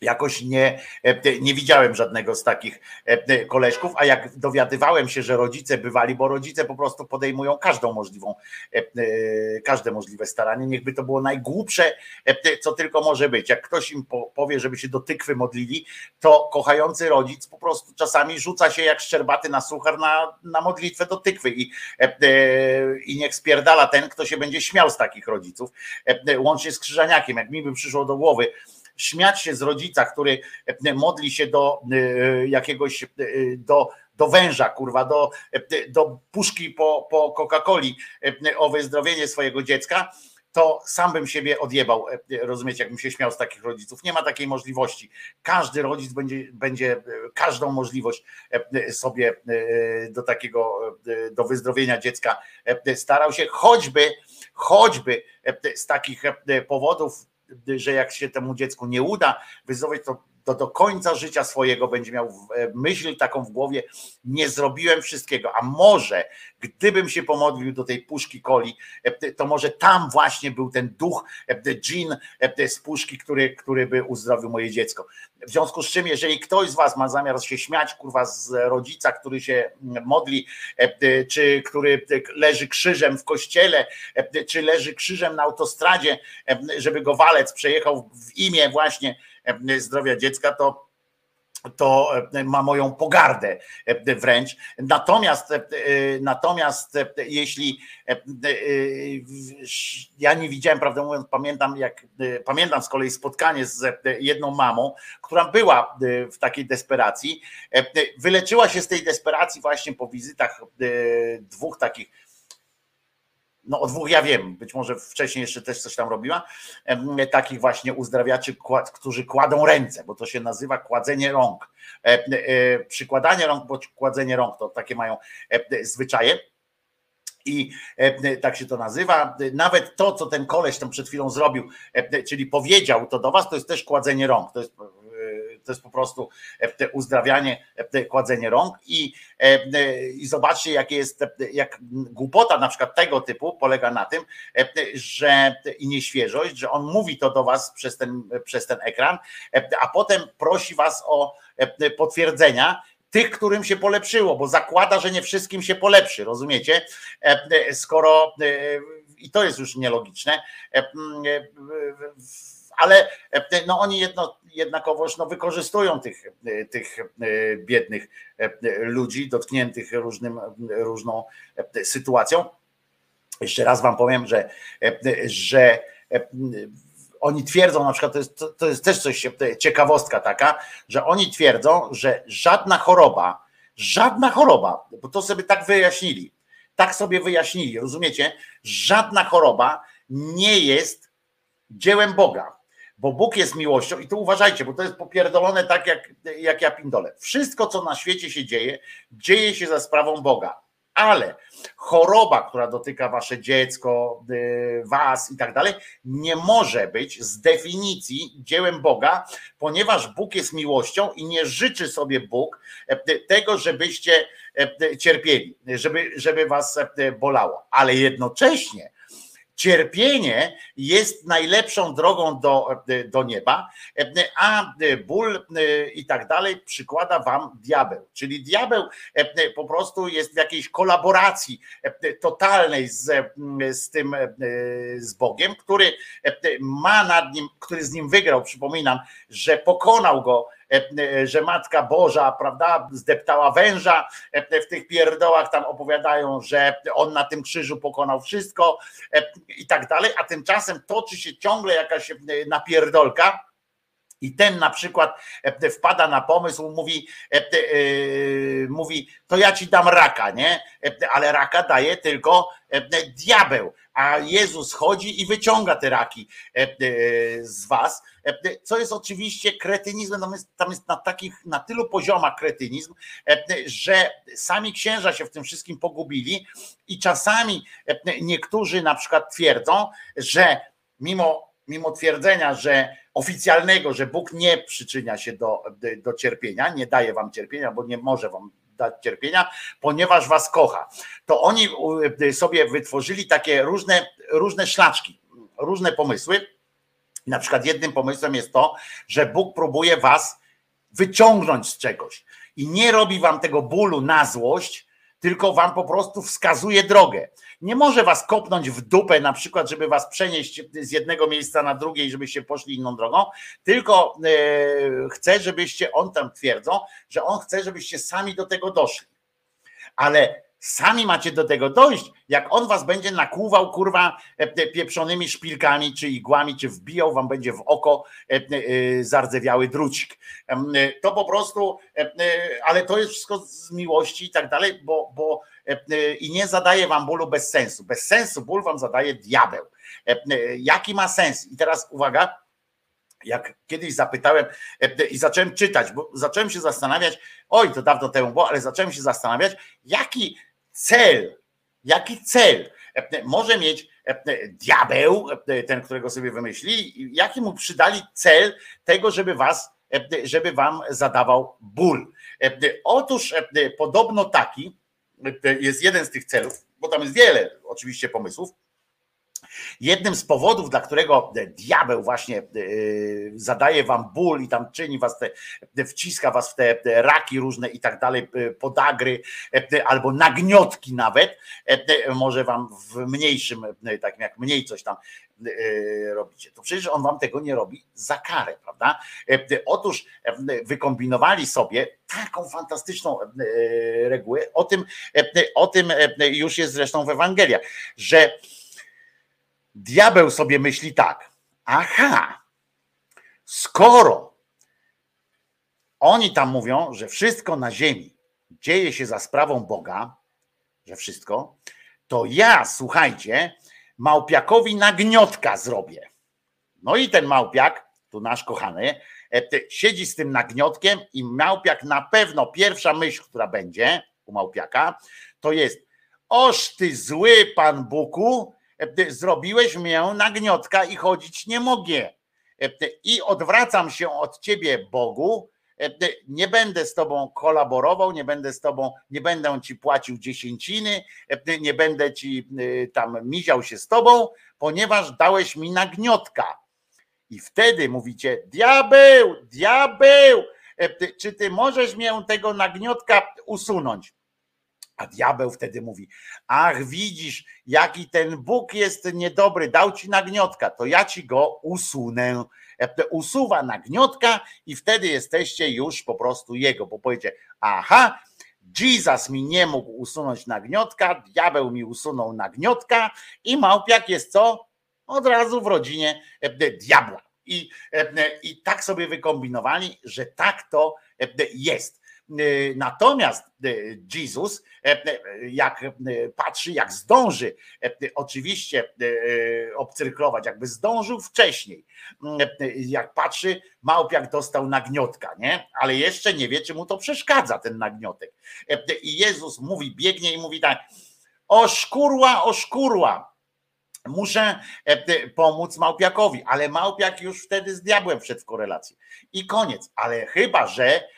jakoś nie, e, nie widziałem żadnego z takich e, koleżków, a jak dowiadywałem się, że rodzice bywali, bo rodzice po prostu podejmują każdą możliwą, e, każde możliwe staranie, niechby to było najgłupsze, co tylko może być. Jak ktoś im po- powie, żeby się do tykwy modlili, to kochający rodzic po prostu czasami rzuca się jak szczerbaty na suchar na, na modlitwę do tykwy i, i niech spierdala ten, kto się będzie śmiał z takich rodziców, łącznie z Krzyżaniakiem. Jak mi by przyszło do głowy, śmiać się z rodzica, który e, modli się do e, jakiegoś, e, do, do węża, kurwa, do, do puszki po, po Coca-Coli o wyzdrowienie swojego dziecka, to sam bym siebie odjebał, rozumiecie, jakbym się śmiał z takich rodziców. Nie ma takiej możliwości. Każdy rodzic będzie, będzie każdą możliwość sobie do takiego, do wyzdrowienia dziecka starał się, choćby, choćby z takich powodów, że jak się temu dziecku nie uda wyzdrowieć, to, to do końca życia swojego będzie miał e, myśl taką w głowie, nie zrobiłem wszystkiego, a może gdybym się pomodlił do tej puszki coli, e, to może tam właśnie był ten duch, e, dżin z puszki, który, który by uzdrowił moje dziecko. W związku z czym, jeżeli ktoś z was ma zamiar się śmiać, kurwa, z rodzica, który się modli, czy który leży krzyżem w kościele, czy leży krzyżem na autostradzie, żeby go walec przejechał w imię właśnie zdrowia dziecka, to to e, ma moją pogardę e, wręcz. Natomiast, e, natomiast e, jeśli e, e, ja nie widziałem, prawdę mówiąc, pamiętam jak e, pamiętam z kolei spotkanie z e, jedną mamą, która była e, w takiej desperacji, e, e, wyleczyła się z tej desperacji właśnie po wizytach e, dwóch takich no o dwóch ja wiem, być może wcześniej jeszcze też coś tam robiła, takich właśnie uzdrawiaczy, którzy kładą ręce, bo to się nazywa kładzenie rąk. E, e, Przykładanie rąk, bo kładzenie rąk to takie mają e, zwyczaje. I tak się to nazywa. Nawet to, co ten koleś tam przed chwilą zrobił, czyli powiedział to do was, to jest też kładzenie rąk. To jest, to jest po prostu e, uzdrawianie, e, kładzenie rąk. I, e, I zobaczcie, jakie jest, jak głupota na przykład tego typu polega na tym, że i nieświeżość, że on mówi to do was przez ten, przez ten ekran, a potem prosi was o potwierdzenia tych, którym się polepszyło, bo zakłada, że nie wszystkim się polepszy, rozumiecie? Skoro i to jest już nielogiczne, ale e, no oni jedno, jednakowoż no, wykorzystują tych, e, tych e, biednych e, ludzi dotkniętych różnym, różną e, sytuacją. Jeszcze raz wam powiem, że, e, że e, oni twierdzą, na przykład to jest, to jest też coś, e, ciekawostka taka, że oni twierdzą, że żadna choroba, żadna choroba, bo to sobie tak wyjaśnili, tak sobie wyjaśnili, rozumiecie? Żadna choroba nie jest dziełem Boga, bo Bóg jest miłością i tu uważajcie, bo to jest popierdolone tak jak, jak ja pindolę. Wszystko, co na świecie się dzieje, dzieje się za sprawą Boga, ale choroba, która dotyka wasze dziecko, y, was i tak dalej, nie może być z definicji dziełem Boga, ponieważ Bóg jest miłością i nie życzy sobie Bóg e, tego, żebyście e, cierpieli, żeby, żeby was e, bolało, ale jednocześnie cierpienie jest najlepszą drogą do, do nieba, a ból i tak dalej przykłada wam diabeł. Czyli diabeł po prostu jest w jakiejś kolaboracji totalnej z, z tym, z Bogiem, który ma nad nim, który z nim wygrał, przypominam, że pokonał go że Matka Boża, prawda, zdeptała węża w tych pierdołach, tam opowiadają, że on na tym krzyżu pokonał wszystko i tak dalej, a tymczasem toczy się ciągle jakaś napierdolka, i ten na przykład e, wpada na pomysł, mówi, e, e, mówi, to ja ci dam raka, nie? E, Ale raka daje tylko e, diabeł, a Jezus chodzi i wyciąga te raki e, e, z was, e, co jest oczywiście kretynizmem, tam jest, tam jest na takich, na tylu poziomach kretynizm, że sami księża się w tym wszystkim pogubili i czasami niektórzy na przykład twierdzą, że mimo mimo twierdzenia, że oficjalnego, że Bóg nie przyczynia się do, do cierpienia, nie daje wam cierpienia, bo nie może wam dać cierpienia, ponieważ was kocha. To oni u- sobie wytworzyli takie różne, różne szlaczki, różne pomysły. Na przykład jednym pomysłem jest to, że Bóg próbuje was wyciągnąć z czegoś i nie robi wam tego bólu na złość, tylko wam po prostu wskazuje drogę. Nie może was kopnąć w dupę, na przykład, żeby was przenieść z jednego miejsca na drugie i żebyście poszli inną drogą, tylko e, chce, żebyście, on tam twierdzą, że on chce, żebyście sami do tego doszli. Ale sami macie do tego dojść, jak on was będzie nakłuwał, kurwa, e, pieprzonymi szpilkami, czy igłami, czy wbijał wam będzie w oko e, e, zardzewiały drucik. To po prostu, ale to jest wszystko z miłości i tak dalej, bo, bo i nie zadaje wam bólu bez sensu. Bez sensu ból wam zadaje diabeł. Jaki ma sens? I teraz uwaga, jak kiedyś zapytałem i zacząłem czytać, bo zacząłem się zastanawiać, oj, to dawno temu było, ale zacząłem się zastanawiać, jaki cel, jaki cel może mieć diabeł, ten, którego sobie wymyślili, i jaki mu przydali cel tego, żeby was, żeby wam zadawał ból. Otóż podobno taki jest jeden z tych celów, bo tam jest wiele oczywiście pomysłów, Jednym z powodów, dla którego diabeł właśnie e, zadaje wam ból i tam czyni was, te, wciska was w te raki różne i tak dalej, e, podagry e, albo nagniotki nawet, e, może wam w mniejszym, e, takim jak mniej coś tam e, robicie. To przecież on wam tego nie robi za karę, prawda? prawda? Otóż wykombinowali sobie taką fantastyczną regułę, o tym, o tym już jest zresztą w Ewangeliach, że diabeł sobie myśli tak, aha, skoro oni tam mówią, że wszystko na ziemi dzieje się za sprawą Boga, że wszystko, to ja, słuchajcie, małpiakowi nagniotka zrobię. No i ten małpiak, tu nasz kochany, e, siedzi z tym nagniotkiem i małpiak na pewno pierwsza myśl, która będzie u małpiaka, to jest oż ty zły pan Buku, zrobiłeś mnie nagniotka i chodzić nie mogę. E, I odwracam się od ciebie Bogu, nie będę z tobą kolaborował, nie będę z tobą, nie będę ci płacił dziesięciny, nie będę ci tam miział się z tobą, ponieważ dałeś mi nagniotka. I wtedy mówicie, diabeł, diabeł, czy ty możesz mnie tego nagniotka usunąć? A diabeł wtedy mówi: Ach, widzisz, jaki ten Bóg jest niedobry, dał ci nagniotka, to ja ci go usunę. Usuwa nagniotka i wtedy jesteście już po prostu jego, bo powiecie: Aha, Jesus mi nie mógł usunąć nagniotka, diabeł mi usunął nagniotka i małpiak jest co? Od razu w rodzinie diabła. I, I tak sobie wykombinowali, że tak to jest. Natomiast Jezus, jak patrzy, jak zdąży oczywiście obcyrklować, jakby zdążył wcześniej, jak patrzy, małpiak dostał nagniotka, nie? Ale jeszcze nie wie, czy mu to przeszkadza, ten nagniotek. I Jezus mówi, biegnie i mówi tak, oszkurła, oszkurła, muszę pomóc Małpiakowi, ale Małpiak już wtedy z diabłem wszedł w korelację. I koniec. Ale chyba, że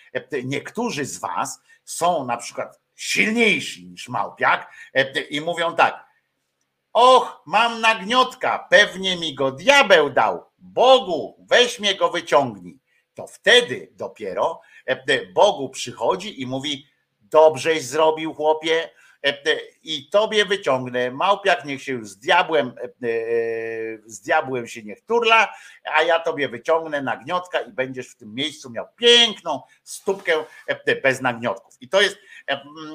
niektórzy z Was są na przykład silniejsi niż Małpiak i mówią tak, och, mam nagniotka, pewnie mi go diabeł dał, Bogu, weź mnie go wyciągnij. To wtedy dopiero Bogu przychodzi i mówi, dobrześ zrobił chłopie, i tobie wyciągnę. Małpiak niech się już z diabłem, z diabłem się niech turla, a ja tobie wyciągnę nagniotka i będziesz w tym miejscu miał piękną stópkę bez nagniotków. I to jest,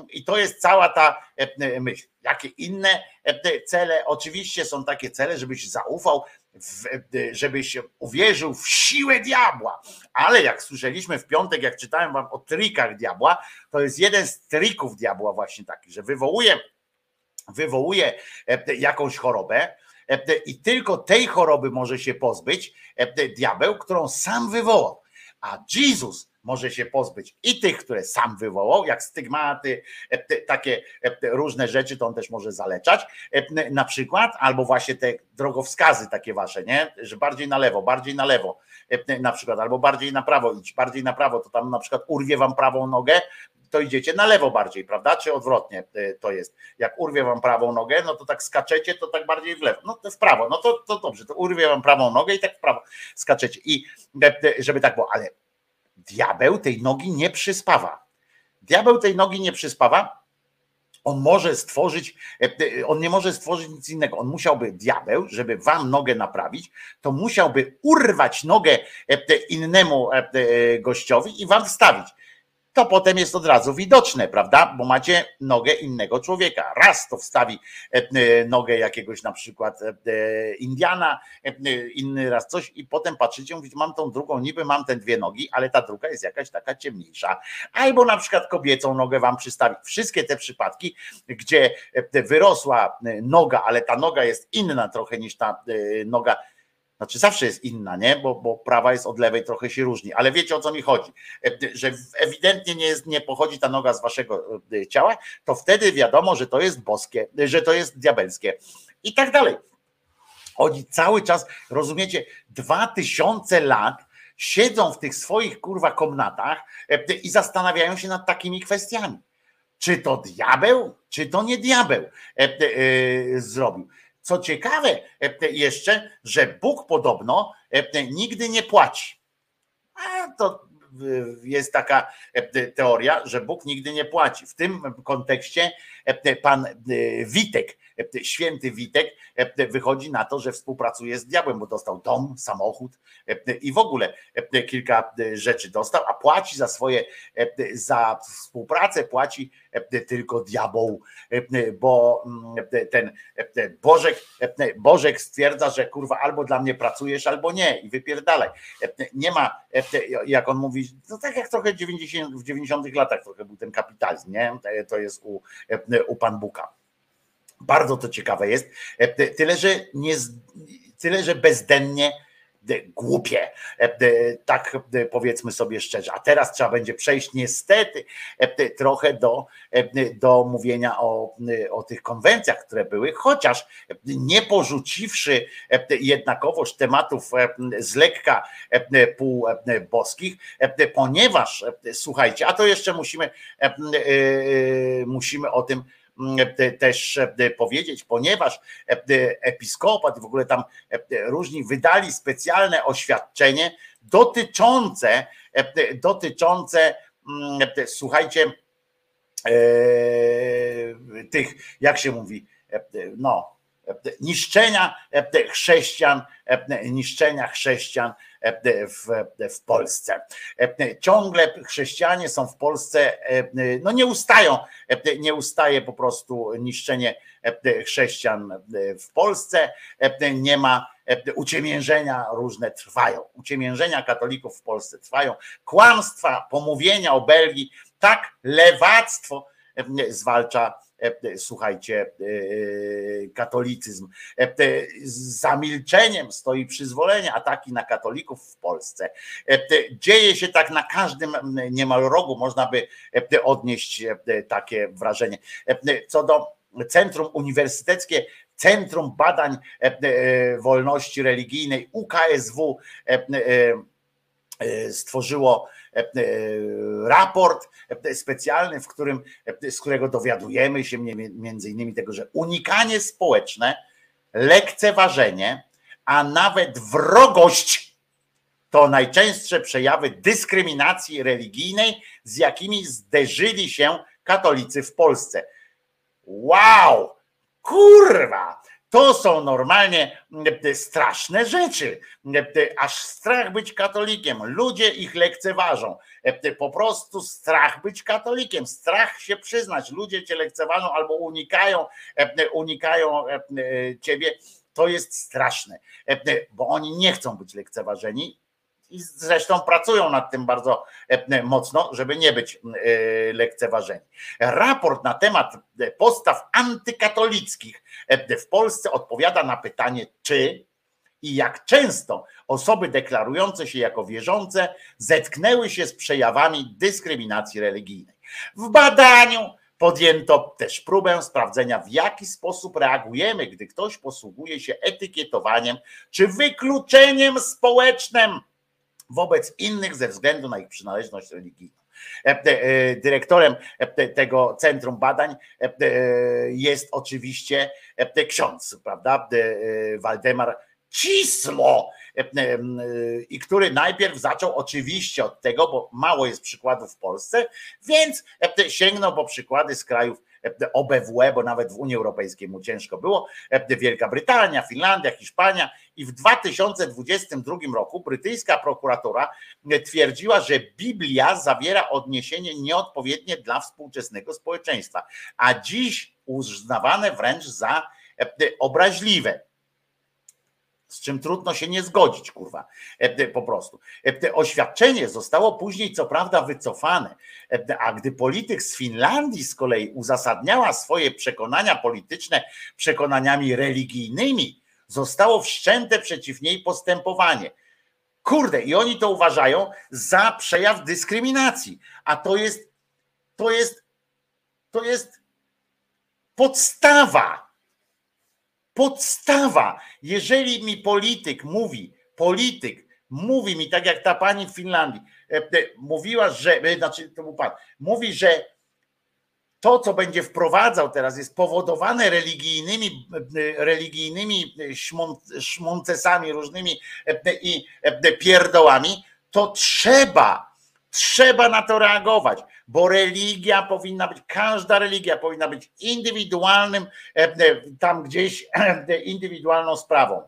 i to jest cała ta myśl. Jakie inne cele? Oczywiście są takie cele, żebyś zaufał, żebyś uwierzył w siłę diabła. Ale jak słyszeliśmy w piątek, jak czytałem wam o trikach diabła, to jest jeden z trików diabła właśnie taki, że wywołuje, wywołuje jakąś chorobę i tylko tej choroby może się pozbyć diabeł, którą sam wywołał. A Jezus może się pozbyć i tych, które sam wywołał, jak stygmaty, takie różne rzeczy, to on też może zaleczać, na przykład, albo właśnie te drogowskazy takie wasze, nie? Że bardziej na lewo, bardziej na lewo, na przykład, albo bardziej na prawo idź, bardziej na prawo, to tam na przykład urwie wam prawą nogę, to idziecie na lewo bardziej, prawda? Czy odwrotnie to jest? Jak urwie wam prawą nogę, no to tak skaczecie, to tak bardziej w lewo, no to w prawo, no to, to dobrze, to urwie wam prawą nogę i tak w prawo skaczecie. I żeby tak było, ale diabeł tej nogi nie przyspawa. Diabeł tej nogi nie przyspawa. On może stworzyć, on nie może stworzyć nic innego. On musiałby, diabeł, żeby wam nogę naprawić, to musiałby urwać nogę innemu gościowi i wam wstawić to potem jest od razu widoczne, prawda? Bo macie nogę innego człowieka. Raz to wstawi nogę jakiegoś na przykład Indiana, inny raz coś i potem patrzycie, mówicie, mam tą drugą, niby mam te dwie nogi, ale ta druga jest jakaś taka ciemniejsza. Albo na przykład kobiecą nogę wam przystawi. Wszystkie te przypadki, gdzie wyrosła noga, ale ta noga jest inna trochę niż ta noga znaczy zawsze jest inna, nie? Bo, bo prawa jest od lewej, trochę się różni, ale wiecie o co mi chodzi, że ewidentnie nie, jest, nie pochodzi ta noga z waszego ciała, to wtedy wiadomo, że to jest boskie, że to jest diabelskie i tak dalej. Oni cały czas, rozumiecie, dwa tysiące lat siedzą w tych swoich kurwa komnatach i zastanawiają się nad takimi kwestiami. Czy to diabeł, czy to nie diabeł zrobił. Co ciekawe jeszcze, że Bóg podobno nigdy nie płaci. A to jest taka teoria, że Bóg nigdy nie płaci. W tym kontekście pan Witek święty Witek wychodzi na to, że współpracuje z diabłem, bo dostał dom, samochód i w ogóle kilka rzeczy dostał, a płaci za swoje, za współpracę płaci tylko diabeł, bo ten Bożek, Bożek stwierdza, że kurwa albo dla mnie pracujesz, albo nie i wypierdalaj. Nie ma, jak on mówi, no tak jak trochę 90, w 90 latach trochę był ten kapitalizm, nie? To jest u, u Pan Buka. Bardzo to ciekawe jest. Tyle, że nie, tyle, że bezdennie głupie, tak powiedzmy sobie szczerze. A teraz trzeba będzie przejść niestety trochę do, do mówienia o, o tych konwencjach, które były, chociaż nie porzuciwszy jednakowoż tematów z lekka półboskich, ponieważ słuchajcie, a to jeszcze musimy, musimy o tym też powiedzieć, ponieważ episkopat i w ogóle tam różni wydali specjalne oświadczenie dotyczące, dotyczące słuchajcie, tych, jak się mówi, no, niszczenia chrześcijan, niszczenia chrześcijan w, w Polsce. Ciągle chrześcijanie są w Polsce, no nie ustają, nie ustaje po prostu niszczenie chrześcijan w Polsce, nie ma uciemiężenia różne trwają. Uciemiężenia katolików w Polsce trwają. Kłamstwa, pomówienia o Belgii, tak lewactwo zwalcza słuchajcie, katolicyzm. Z zamilczeniem stoi przyzwolenie, ataki na katolików w Polsce. Dzieje się tak na każdym niemal rogu, można by odnieść takie wrażenie. Co do Centrum Uniwersyteckie, Centrum Badań Wolności Religijnej UKSW stworzyło raport specjalny, w którym, z którego dowiadujemy się między innymi tego, że unikanie społeczne, lekceważenie, a nawet wrogość to najczęstsze przejawy dyskryminacji religijnej, z jakimi zderzyli się katolicy w Polsce. Wow! Kurwa! To są normalnie straszne rzeczy. Aż strach być katolikiem. Ludzie ich lekceważą. Po prostu strach być katolikiem. Strach się przyznać. Ludzie cię lekceważą albo unikają, unikają ciebie. To jest straszne, bo oni nie chcą być lekceważeni i zresztą pracują nad tym bardzo mocno, żeby nie być lekceważeni. Raport na temat postaw antykatolickich w Polsce odpowiada na pytanie, czy i jak często osoby deklarujące się jako wierzące zetknęły się z przejawami dyskryminacji religijnej. W badaniu podjęto też próbę sprawdzenia, w jaki sposób reagujemy, gdy ktoś posługuje się etykietowaniem czy wykluczeniem społecznym wobec innych ze względu na ich przynależność religijną. Dyrektorem tego Centrum Badań jest oczywiście ksiądz, prawda? Waldemar Cisło, i który najpierw zaczął oczywiście od tego, bo mało jest przykładów w Polsce, więc sięgnął po przykłady z krajów OBWE, bo nawet w Unii Europejskiej mu ciężko było, Wielka Brytania, Finlandia, Hiszpania. I w 2022 roku brytyjska prokuratura twierdziła, że Biblia zawiera odniesienie nieodpowiednie dla współczesnego społeczeństwa, a dziś uznawane wręcz za obraźliwe z czym trudno się nie zgodzić, kurwa, po prostu. Oświadczenie zostało później, co prawda, wycofane, a gdy polityk z Finlandii z kolei uzasadniała swoje przekonania polityczne przekonaniami religijnymi, zostało wszczęte przeciw niej postępowanie. Kurde, i oni to uważają za przejaw dyskryminacji, a to jest, to jest, to jest podstawa podstawa. Jeżeli mi polityk mówi, polityk mówi mi, tak jak ta pani w Finlandii, mówiła, że, znaczy to był pan, mówi, że to, co będzie wprowadzał teraz, jest powodowane religijnymi, religijnymi szmoncesami różnymi i pierdołami, to trzeba, trzeba na to reagować, bo religia powinna być, każda religia powinna być indywidualnym, e, e, tam gdzieś e, indywidualną sprawą.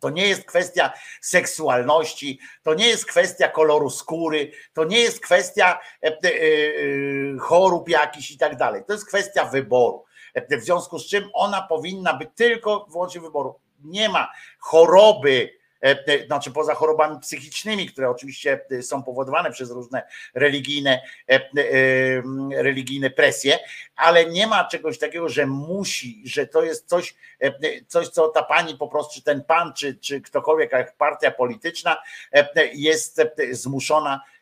To nie jest kwestia seksualności, to nie jest kwestia koloru skóry, to nie jest kwestia chorób jakichś i tak dalej. To jest kwestia wyboru. W związku z czym ona powinna być tylko wyłącznie wyboru. Nie ma choroby, znaczy poza chorobami psychicznymi, które oczywiście e, są powodowane przez różne religijne, e, e, religijne presje, ale nie ma czegoś takiego, że musi, że to jest coś, e, coś co ta pani po prostu, czy ten pan, czy, czy ktokolwiek, jak partia polityczna e, jest e, zmuszona e,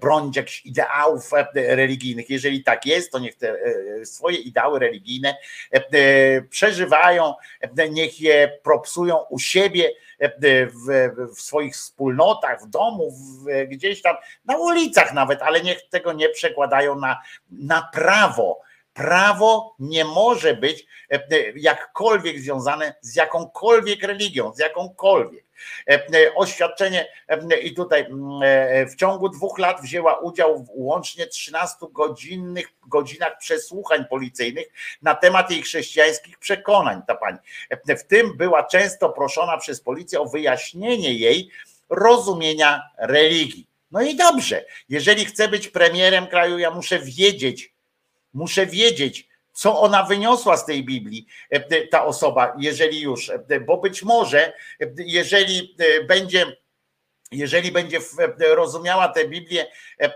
bronić jakichś ideałów e, religijnych. Jeżeli tak jest, to niech te e, swoje ideały religijne e, e, przeżywają, e, niech je propsują u siebie e, w, w swoich wspólnotach, w domu, w, gdzieś tam, na ulicach nawet, ale niech tego nie przekładają na, na prawo. Prawo nie może być e, e, jakkolwiek związane z jakąkolwiek religią, z jakąkolwiek. E, e, Oświadczenie e, i tutaj mm, w ciągu dwóch lat wzięła udział w łącznie 13 godzinnych godzinach przesłuchań policyjnych na temat jej chrześcijańskich przekonań, ta pani. W tym była często proszona przez policję o wyjaśnienie jej rozumienia religii. No i dobrze, jeżeli chcę być premierem kraju, ja muszę wiedzieć, muszę wiedzieć, co ona wyniosła z tej Biblii, e, ta osoba, jeżeli już, e, bo być może, e, jeżeli e, będzie, jeżeli będzie e, rozumiała tę Biblię e, e,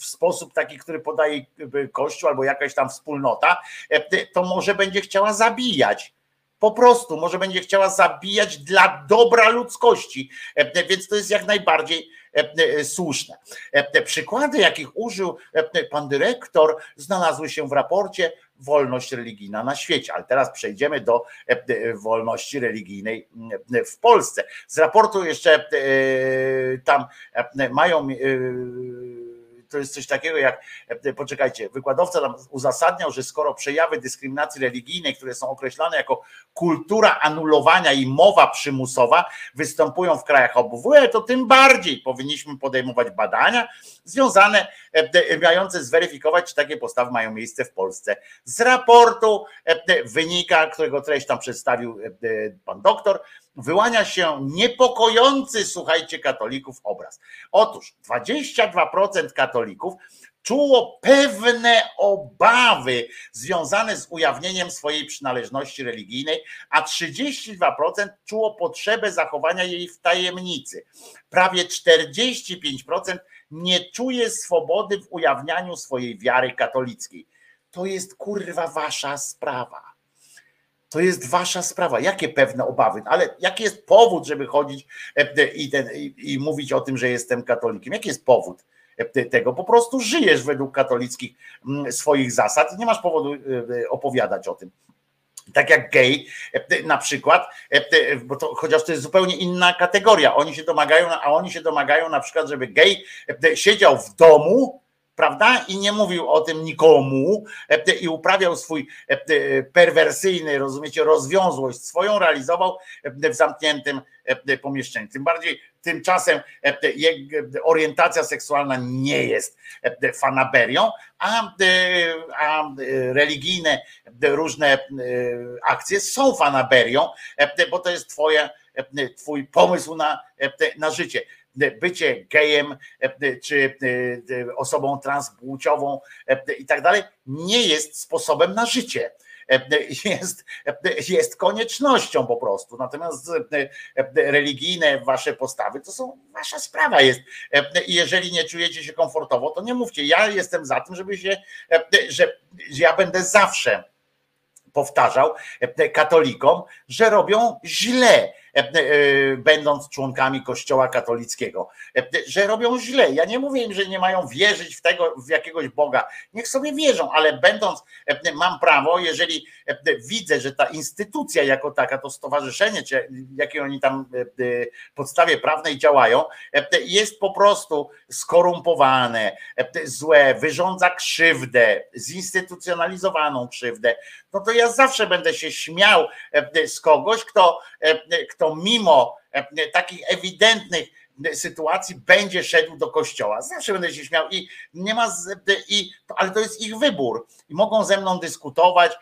w sposób taki, który podaje e, Kościół albo jakaś tam wspólnota, e, to może będzie chciała zabijać. Po prostu, może będzie chciała zabijać dla dobra ludzkości, E, więc to jest jak najbardziej e, e, słuszne. E, Przykłady, jakich użył e, pan dyrektor, znalazły się w raporcie Wolność religijna na świecie. Ale teraz przejdziemy do e, e, wolności religijnej e, w Polsce. Z raportu jeszcze e, tam e, mają. E, To jest coś takiego jak, e, poczekajcie, wykładowca tam uzasadniał, że skoro przejawy dyskryminacji religijnej, które są określane jako kultura anulowania i mowa przymusowa występują w krajach OBWE, to tym bardziej powinniśmy podejmować badania związane, e, mające zweryfikować, czy takie postawy mają miejsce w Polsce. Z raportu e, wynika, którego treść tam przedstawił e, pan doktor, wyłania się niepokojący, słuchajcie, katolików obraz. Otóż 22% katolików czuło pewne obawy związane z ujawnieniem swojej przynależności religijnej, a 32% czuło potrzebę zachowania jej w tajemnicy. Prawie 45% nie czuje swobody w ujawnianiu swojej wiary katolickiej. To jest kurwa wasza sprawa. To jest wasza sprawa. Jakie pewne obawy? Ale jaki jest powód, żeby chodzić e, i, ten, i, i mówić o tym, że jestem katolikiem? Jaki jest powód? e, tego. Po prostu żyjesz według katolickich mm, swoich zasad i nie masz powodu e, opowiadać o tym. Tak jak gej, na przykład, bo to, chociaż to jest zupełnie inna kategoria. Oni się domagają, a oni się domagają na przykład, żeby gej siedział w domu, prawda? I nie mówił o tym nikomu e, i uprawiał swój e, e, perwersyjny, rozumiecie, rozwiązłość swoją, realizował w zamkniętym pomieszczeniu. Tym bardziej tymczasem orientacja seksualna nie jest fanaberią, a, religijne różne akcje są fanaberią, bo to jest twoje, twój pomysł na, na życie bycie gejem e, czy e, osobą transpłciową e, i tak dalej nie jest sposobem na życie. E, Jest, jest koniecznością po prostu. Natomiast e, religijne wasze postawy to są wasza sprawa jest. E, I jeżeli nie czujecie się komfortowo, to nie mówcie. Ja jestem za tym, żeby się, e, że, ja będę zawsze powtarzał e, katolikom, że robią źle, e, e, będąc członkami Kościoła katolickiego, e, że robią źle. Ja nie mówię im, że nie mają wierzyć w tego, w jakiegoś Boga. Niech sobie wierzą, ale będąc, e, mam prawo, jeżeli e, widzę, że ta instytucja jako taka, to stowarzyszenie, czy jakie oni tam e, e, podstawie prawnej działają, e, jest po prostu skorumpowane, e, złe, wyrządza krzywdę, zinstytucjonalizowaną krzywdę, no to ja zawsze będę się śmiał e, z kogoś, kto, e, kto mimo e, takich ewidentnych sytuacji będzie szedł do kościoła. Zawsze będę się śmiał i nie ma, i, ale to jest ich wybór i mogą ze mną dyskutować.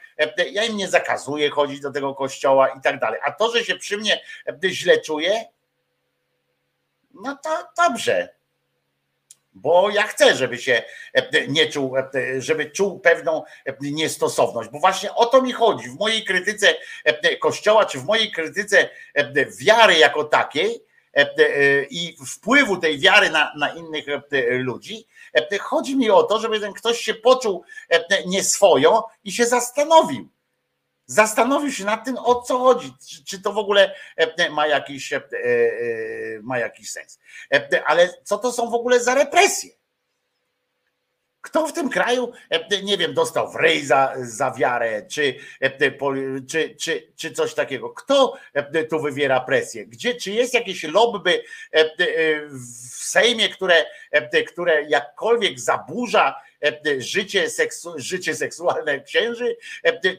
Ja im nie zakazuję chodzić do tego kościoła i tak dalej. A to, że się przy mnie źle czuję, no to dobrze. Bo ja chcę, żeby się nie czuł, żeby czuł pewną niestosowność, bo właśnie o to mi chodzi. W mojej krytyce Kościoła, czy w mojej krytyce wiary jako takiej i wpływu tej wiary na, na innych ludzi, chodzi mi o to, żeby ten ktoś się poczuł nieswojo i się zastanowił zastanowił się nad tym, o co chodzi, czy, to w ogóle ma jakiś, ma jakiś sens. Ale co to są w ogóle za represje? Kto w tym kraju, nie wiem, dostał w rej za, za wiarę, czy, czy, czy, czy coś takiego? Kto tu wywiera presję? Gdzie, czy jest jakieś lobby w Sejmie, które, które jakkolwiek zaburza życie, seksu, życie seksualne księży,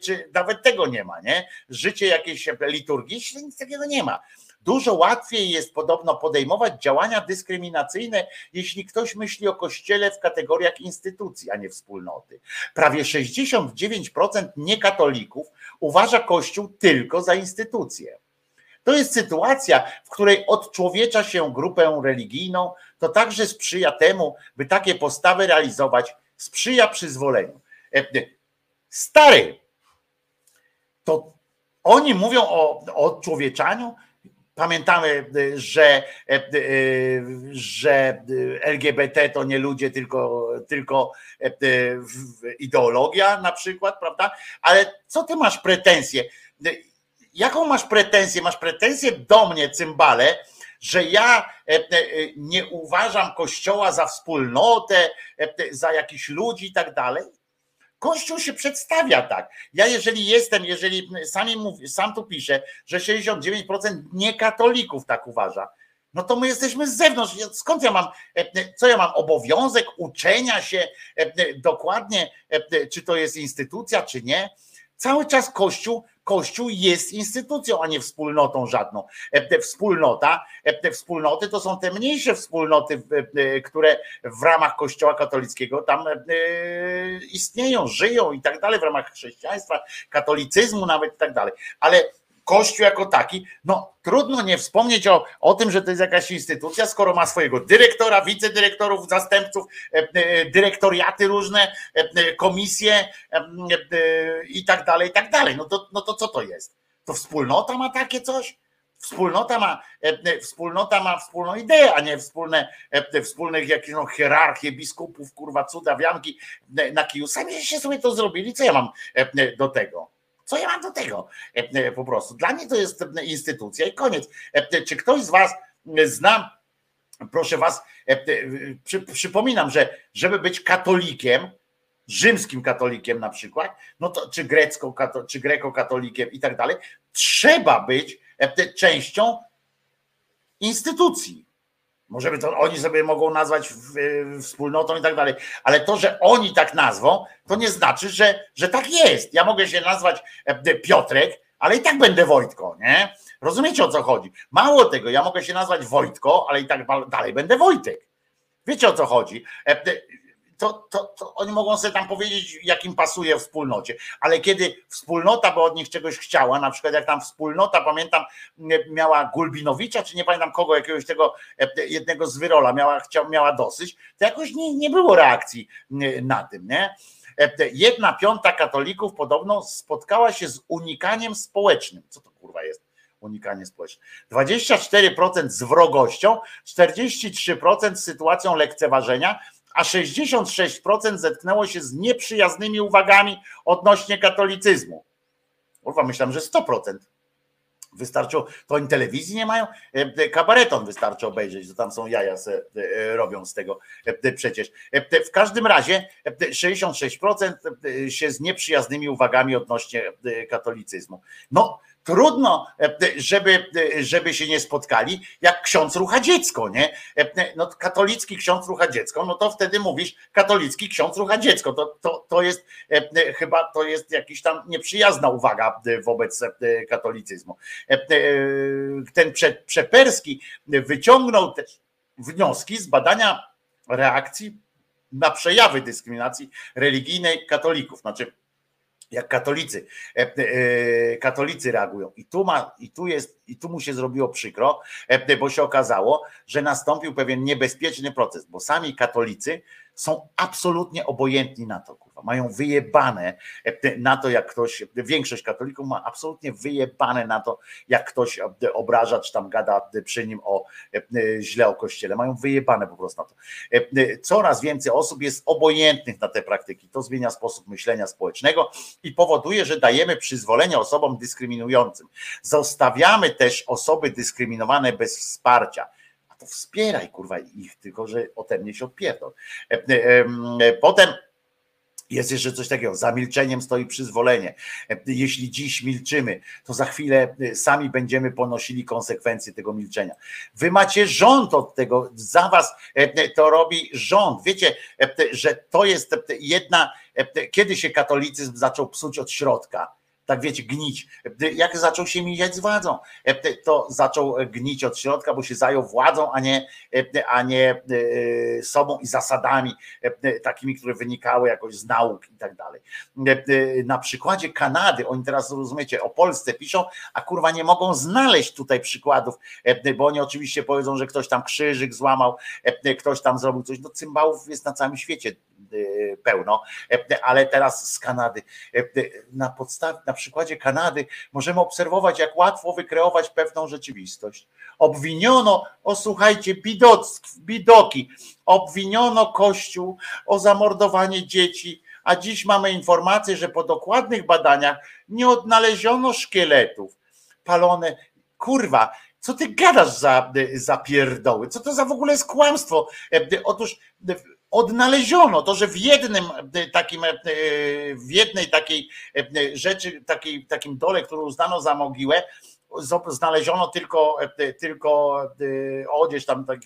czy nawet tego nie ma, nie? Życie jakieś liturgiczne, nic takiego nie ma. Dużo łatwiej jest podobno podejmować działania dyskryminacyjne, jeśli ktoś myśli o kościele w kategoriach instytucji, a nie wspólnoty. Prawie 69% niekatolików uważa kościół tylko za instytucję. To jest sytuacja, w której odczłowiecza się grupę religijną, to także sprzyja temu, by takie postawy realizować, sprzyja przyzwoleniu. Stary, to oni mówią o, o Pamiętamy, że, że LGBT to nie ludzie, tylko, tylko ideologia na przykład, prawda? Ale co ty masz pretensje? Jaką masz pretensję? Masz pretensję do mnie, cymbale, że ja nie uważam Kościoła za wspólnotę, za jakichś ludzi i tak dalej? Kościół się przedstawia tak. Ja jeżeli jestem, jeżeli sami mówi, sam tu piszę, że 69% niekatolików tak uważa, no to my jesteśmy z zewnątrz. Skąd ja mam, co ja mam, obowiązek uczenia się dokładnie, czy to jest instytucja, czy nie? Cały czas Kościół, Kościół jest instytucją, a nie wspólnotą żadną. Wspólnota, wspólnoty to są te mniejsze wspólnoty, które w ramach Kościoła katolickiego tam istnieją, żyją i tak dalej, w ramach chrześcijaństwa, katolicyzmu nawet i tak dalej. Ale Kościół jako taki, no trudno nie wspomnieć o, o tym, że to jest jakaś instytucja, skoro ma swojego dyrektora, wicedyrektorów, zastępców, dyrektoriaty różne, komisje i tak dalej, i tak dalej. No to, no to co to jest? To wspólnota ma takie coś? Wspólnota ma, wspólnota ma wspólną ideę, a nie wspólne, wspólnych jakieś no, hierarchie biskupów, kurwa, cuda, wianki na kiju. Sami się sobie to zrobili, co ja mam do tego? Co ja mam do tego? Po prostu. Dla mnie to jest instytucja i koniec. Czy ktoś z Was zna, proszę Was, przy, przypominam, że żeby być katolikiem, rzymskim katolikiem na przykład, no to czy grecką, czy grekokatolikiem i tak dalej, trzeba być częścią instytucji. Może by to oni sobie mogą nazwać wspólnotą i tak dalej, ale to, że oni tak nazwą, to nie znaczy, że, że tak jest. Ja mogę się nazwać Piotrek, ale i tak będę Wojtko, nie? Rozumiecie o co chodzi? Mało tego, ja mogę się nazwać Wojtko, ale i tak dalej będę Wojtek. Wiecie o co chodzi? To, to, to oni mogą sobie tam powiedzieć, jak im pasuje wspólnocie, ale kiedy wspólnota by od nich czegoś chciała, na przykład jak tam wspólnota, pamiętam, miała Gulbinowicza, czy nie pamiętam kogo, jakiegoś tego jednego z Wyrola, miała, miała dosyć, to jakoś nie, nie było reakcji na tym, nie? Jedna piąta katolików podobno spotkała się z unikaniem społecznym. Co to kurwa jest? Unikanie społeczne. 24% z wrogością, 43% z sytuacją lekceważenia, a 66% zetknęło się z nieprzyjaznymi uwagami odnośnie katolicyzmu. Kurwa, myślałem, że 100%. Wystarczyło, to oni telewizji nie mają, kabareton wystarczy obejrzeć, że tam są jaja se robią z tego przecież. W każdym razie 66% się z nieprzyjaznymi uwagami odnośnie katolicyzmu. No trudno, e, żeby, żeby się nie spotkali, jak ksiądz rucha dziecko, nie? E, No katolicki ksiądz rucha dziecko, no to wtedy mówisz katolicki ksiądz rucha dziecko. To, to, to jest e, chyba to jest jakiś tam nieprzyjazna uwaga wobec e, katolicyzmu. E, e, Ten prze, Przeperski wyciągnął też wnioski z badania reakcji na przejawy dyskryminacji religijnej katolików. Znaczy, jak katolicy, e, e, katolicy reagują. I tu ma, i tu jest, i tu mu się zrobiło przykro, e, bo się okazało, że nastąpił pewien niebezpieczny proces, bo sami katolicy są absolutnie obojętni na to, kurwa. Mają wyjebane na to, jak ktoś, większość katolików ma absolutnie wyjebane na to, jak ktoś obraża, czy tam gada przy nim o źle o kościele. Mają wyjebane po prostu na to. Coraz więcej osób jest obojętnych na te praktyki. To zmienia sposób myślenia społecznego i powoduje, że dajemy przyzwolenie osobom dyskryminującym. Zostawiamy też osoby dyskryminowane bez wsparcia to wspieraj kurwa ich, tylko że ode mnie się odpierdol. Potem jest jeszcze coś takiego, za milczeniem stoi przyzwolenie. Jeśli dziś milczymy, to za chwilę sami będziemy ponosili konsekwencje tego milczenia. Wy macie rząd od tego, za was to robi rząd. Wiecie, że to jest jedna, kiedy się katolicyzm zaczął psuć od środka tak wiecie, gnić. Jak zaczął się mijać z władzą, to zaczął gnić od środka, bo się zajął władzą, a nie, a nie e, sobą i zasadami takimi, które wynikały jakoś z nauk i tak dalej. Na przykładzie Kanady, oni teraz rozumiecie, o Polsce piszą, a kurwa nie mogą znaleźć tutaj przykładów, bo oni oczywiście powiedzą, że ktoś tam krzyżyk złamał, ktoś tam zrobił coś, no cymbałów jest na całym świecie pełno, ale teraz z Kanady. Na podstawie, na przykładzie Kanady możemy obserwować, jak łatwo wykreować pewną rzeczywistość. Obwiniono, o słuchajcie, bidock, bidoki, obwiniono Kościół o zamordowanie dzieci, a dziś mamy informację, że po dokładnych badaniach nie odnaleziono szkieletów. Palone, kurwa, co ty gadasz za, za pierdoły? Co to za w ogóle jest kłamstwo? Otóż odnaleziono to, że w jednym takim, w jednej takiej rzeczy, takiej, takim dole, którą uznano za mogiłę, znaleziono tylko, tylko odzież tam, tak,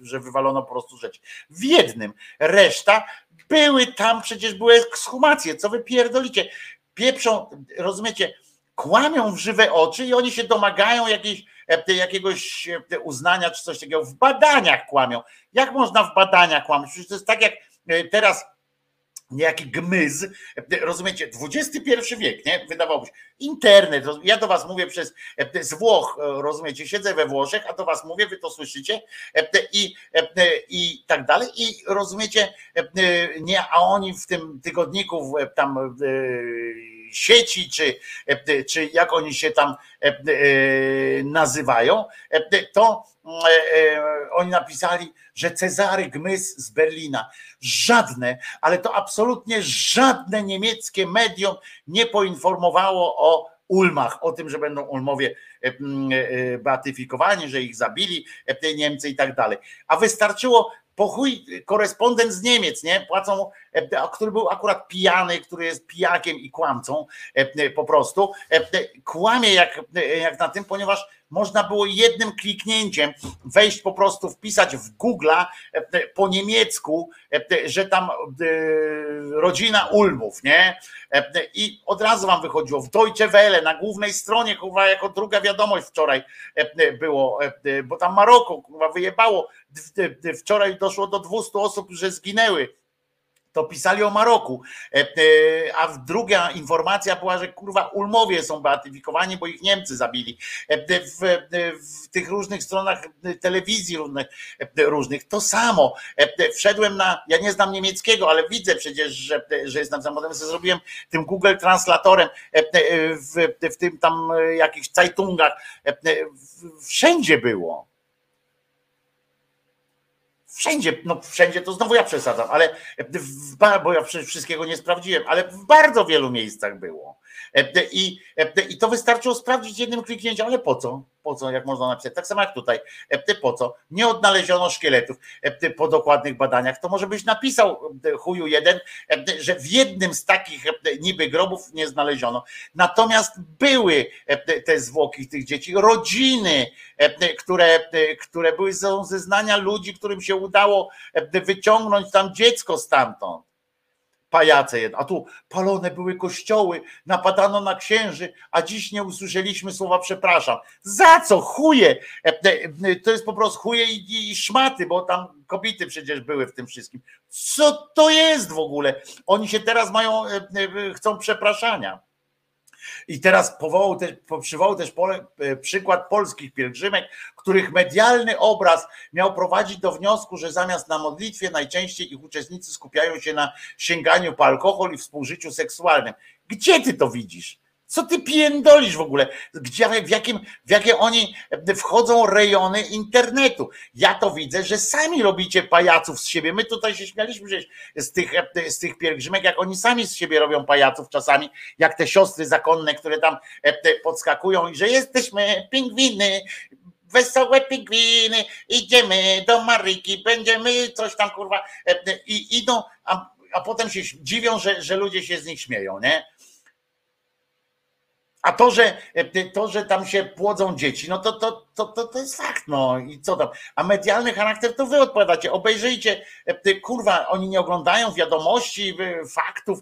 że wywalono po prostu rzeczy. W jednym. Reszta były tam, przecież były ekshumacje. Co wy pierdolicie? Pieprzą, rozumiecie, kłamią w żywe oczy i oni się domagają jakiejś, jakiegoś uznania czy coś takiego. W badaniach kłamią. Jak można w badaniach kłamać? Przecież to jest tak jak teraz niejaki gmyz, rozumiecie, XXI wiek, nie? Wydawałoby się, internet, ja do was mówię przez, z Włoch, rozumiecie, siedzę we Włoszech, a do was mówię, wy to słyszycie i, i tak dalej i rozumiecie, nie, a oni w tym tygodniku tam sieci, czy, czy jak oni się tam nazywają, to oni napisali, że Cezary Gmys z Berlina. Żadne, ale to absolutnie żadne niemieckie medium nie poinformowało o Ulmach, o tym, że będą Ulmowie beatyfikowani, że ich zabili Niemcy i tak dalej. A wystarczyło po chuj korespondent z Niemiec, nie? Płacą, który był akurat pijany, który jest pijakiem i kłamcą po prostu. Kłamie jak, jak na tym, ponieważ można było jednym kliknięciem wejść po prostu, wpisać w Google'a po niemiecku, że tam rodzina Ulmów, nie? I od razu wam wychodziło w Deutsche Welle, na głównej stronie, kurwa, jako druga wiadomość wczoraj było, bo tam Maroko, kurwa, wyjebało. Wczoraj doszło do 200 osób, że zginęły to pisali o Maroku. A druga informacja była, że kurwa Ulmowie są beatyfikowani, bo ich Niemcy zabili. W, w tych różnych stronach telewizji różnych, różnych to samo. Wszedłem na, ja nie znam niemieckiego, ale widzę przecież, że, że jest napisane, potem sobie zrobiłem tym Google Translatorem w, w tym tam jakichś Zeitungach. Wszędzie było. Wszędzie, no wszędzie to znowu ja przesadzam, ale w, bo ja wszystkiego nie sprawdziłem, ale w bardzo wielu miejscach było. I, I to wystarczyło sprawdzić jednym kliknięciem, ale po co? po co, jak można napisać, tak samo jak tutaj, e, po co, nie odnaleziono szkieletów. E, po dokładnych badaniach, to może byś napisał e, chuju jeden, e, że w jednym z takich e, niby grobów nie znaleziono. Natomiast były e, te zwłoki tych dzieci, rodziny, e, które, e, które były zeznania ludzi, którym się udało e, wyciągnąć tam dziecko stamtąd pajace jedno. A tu palone były kościoły, napadano na księży, a dziś nie usłyszeliśmy słowa przepraszam. Za co? Chuje! E, e, To jest po prostu chuje i, i szmaty, bo tam kobiety przecież były w tym wszystkim. Co to jest w ogóle? Oni się teraz mają, e, chcą przepraszania. I teraz powołał też, przywołał też pole, e, przykład polskich pielgrzymek, których medialny obraz miał prowadzić do wniosku, że zamiast na modlitwie najczęściej ich uczestnicy skupiają się na sięganiu po alkohol i współżyciu seksualnym. Gdzie ty to widzisz? Co ty pierdolisz w ogóle? Gdzie, w, jakim, w jakie oni wchodzą rejony internetu? Ja to widzę, że sami robicie pajaców z siebie. My tutaj się śmialiśmy przecież z tych, z tych pielgrzymek, jak oni sami z siebie robią pajaców czasami, jak te siostry zakonne, które tam podskakują i że jesteśmy pingwiny, wesołe pingwiny, idziemy do Maryki, będziemy coś tam kurwa i idą, a, a potem się dziwią, że, że ludzie się z nich śmieją, nie? A to, że to, że tam się płodzą dzieci, no to, to, to, to, to jest fakt, no i co tam. A medialny charakter to wy odpowiadacie. Obejrzyjcie, kurwa, oni nie oglądają wiadomości, faktów,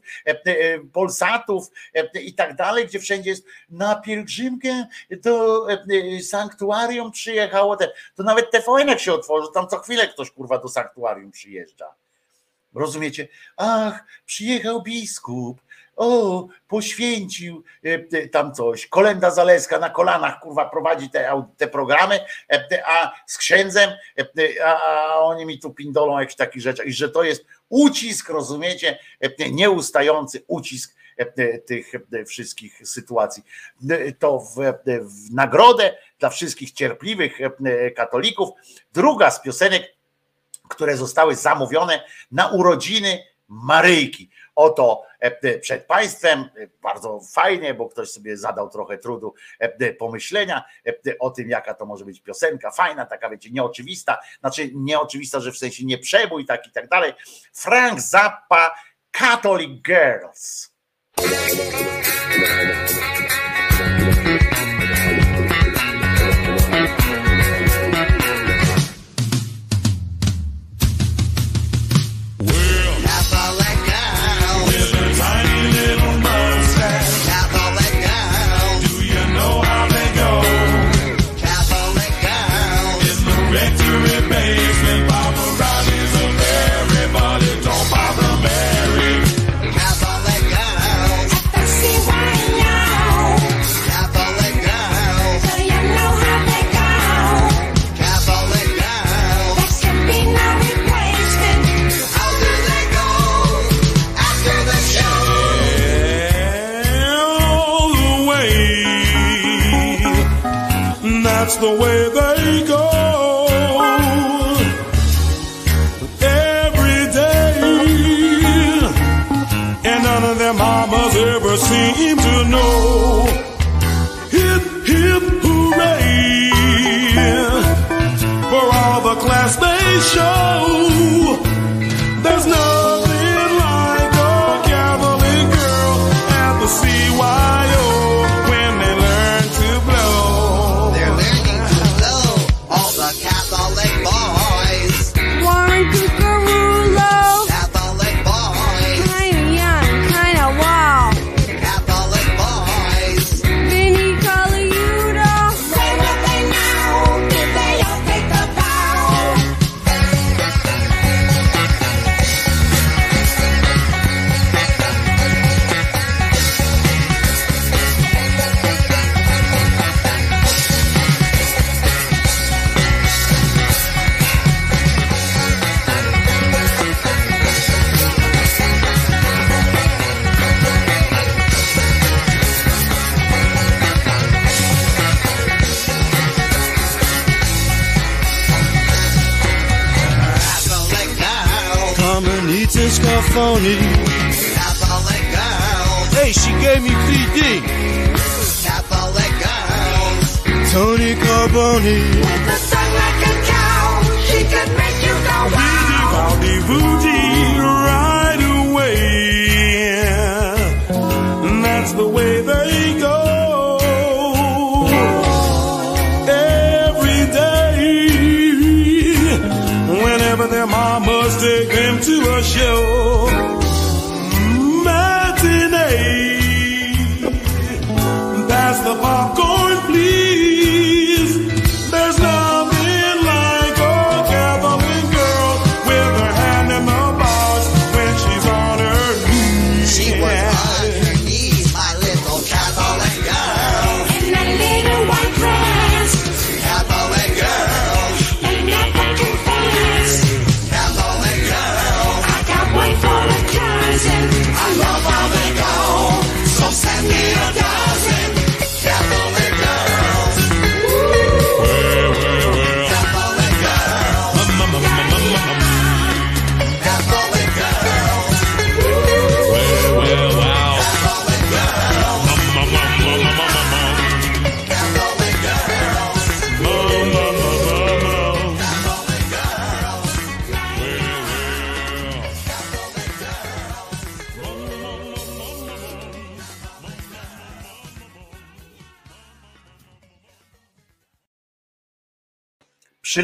polsatów i tak dalej, gdzie wszędzie jest na pielgrzymkę do sanktuarium przyjechało. To nawet TVN się otworzy, tam co chwilę ktoś kurwa do sanktuarium przyjeżdża. Rozumiecie? Ach, przyjechał biskup, o, poświęcił e, tam coś. Kolenda Zaleska na kolanach, kurwa, prowadzi te, te programy, e, a z księdzem, e, a, a oni mi tu pindolą jakieś takie rzeczy. I że to jest ucisk, rozumiecie, nieustający ucisk tych wszystkich sytuacji. To w, w nagrodę dla wszystkich cierpliwych katolików. Druga z piosenek, które zostały zamówione na urodziny Maryjki. Oto przed Państwem, bardzo fajnie, bo ktoś sobie zadał trochę trudu pomyślenia o tym, jaka to może być piosenka, fajna, taka wiecie, nieoczywista, znaczy nieoczywista, że w sensie nie przebój tak i tak dalej. Frank Zappa, Catholic Girls.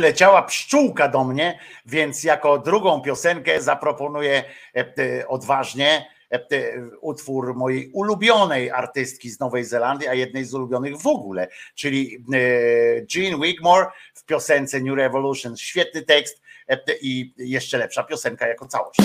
przyleciała pszczółka do mnie, więc jako drugą piosenkę zaproponuję e, e, odważnie e, utwór mojej ulubionej artystki z Nowej Zelandii, a jednej z ulubionych w ogóle, czyli Jean Wigmore w piosence New Revolution. Świetny tekst i jeszcze lepsza piosenka jako całość.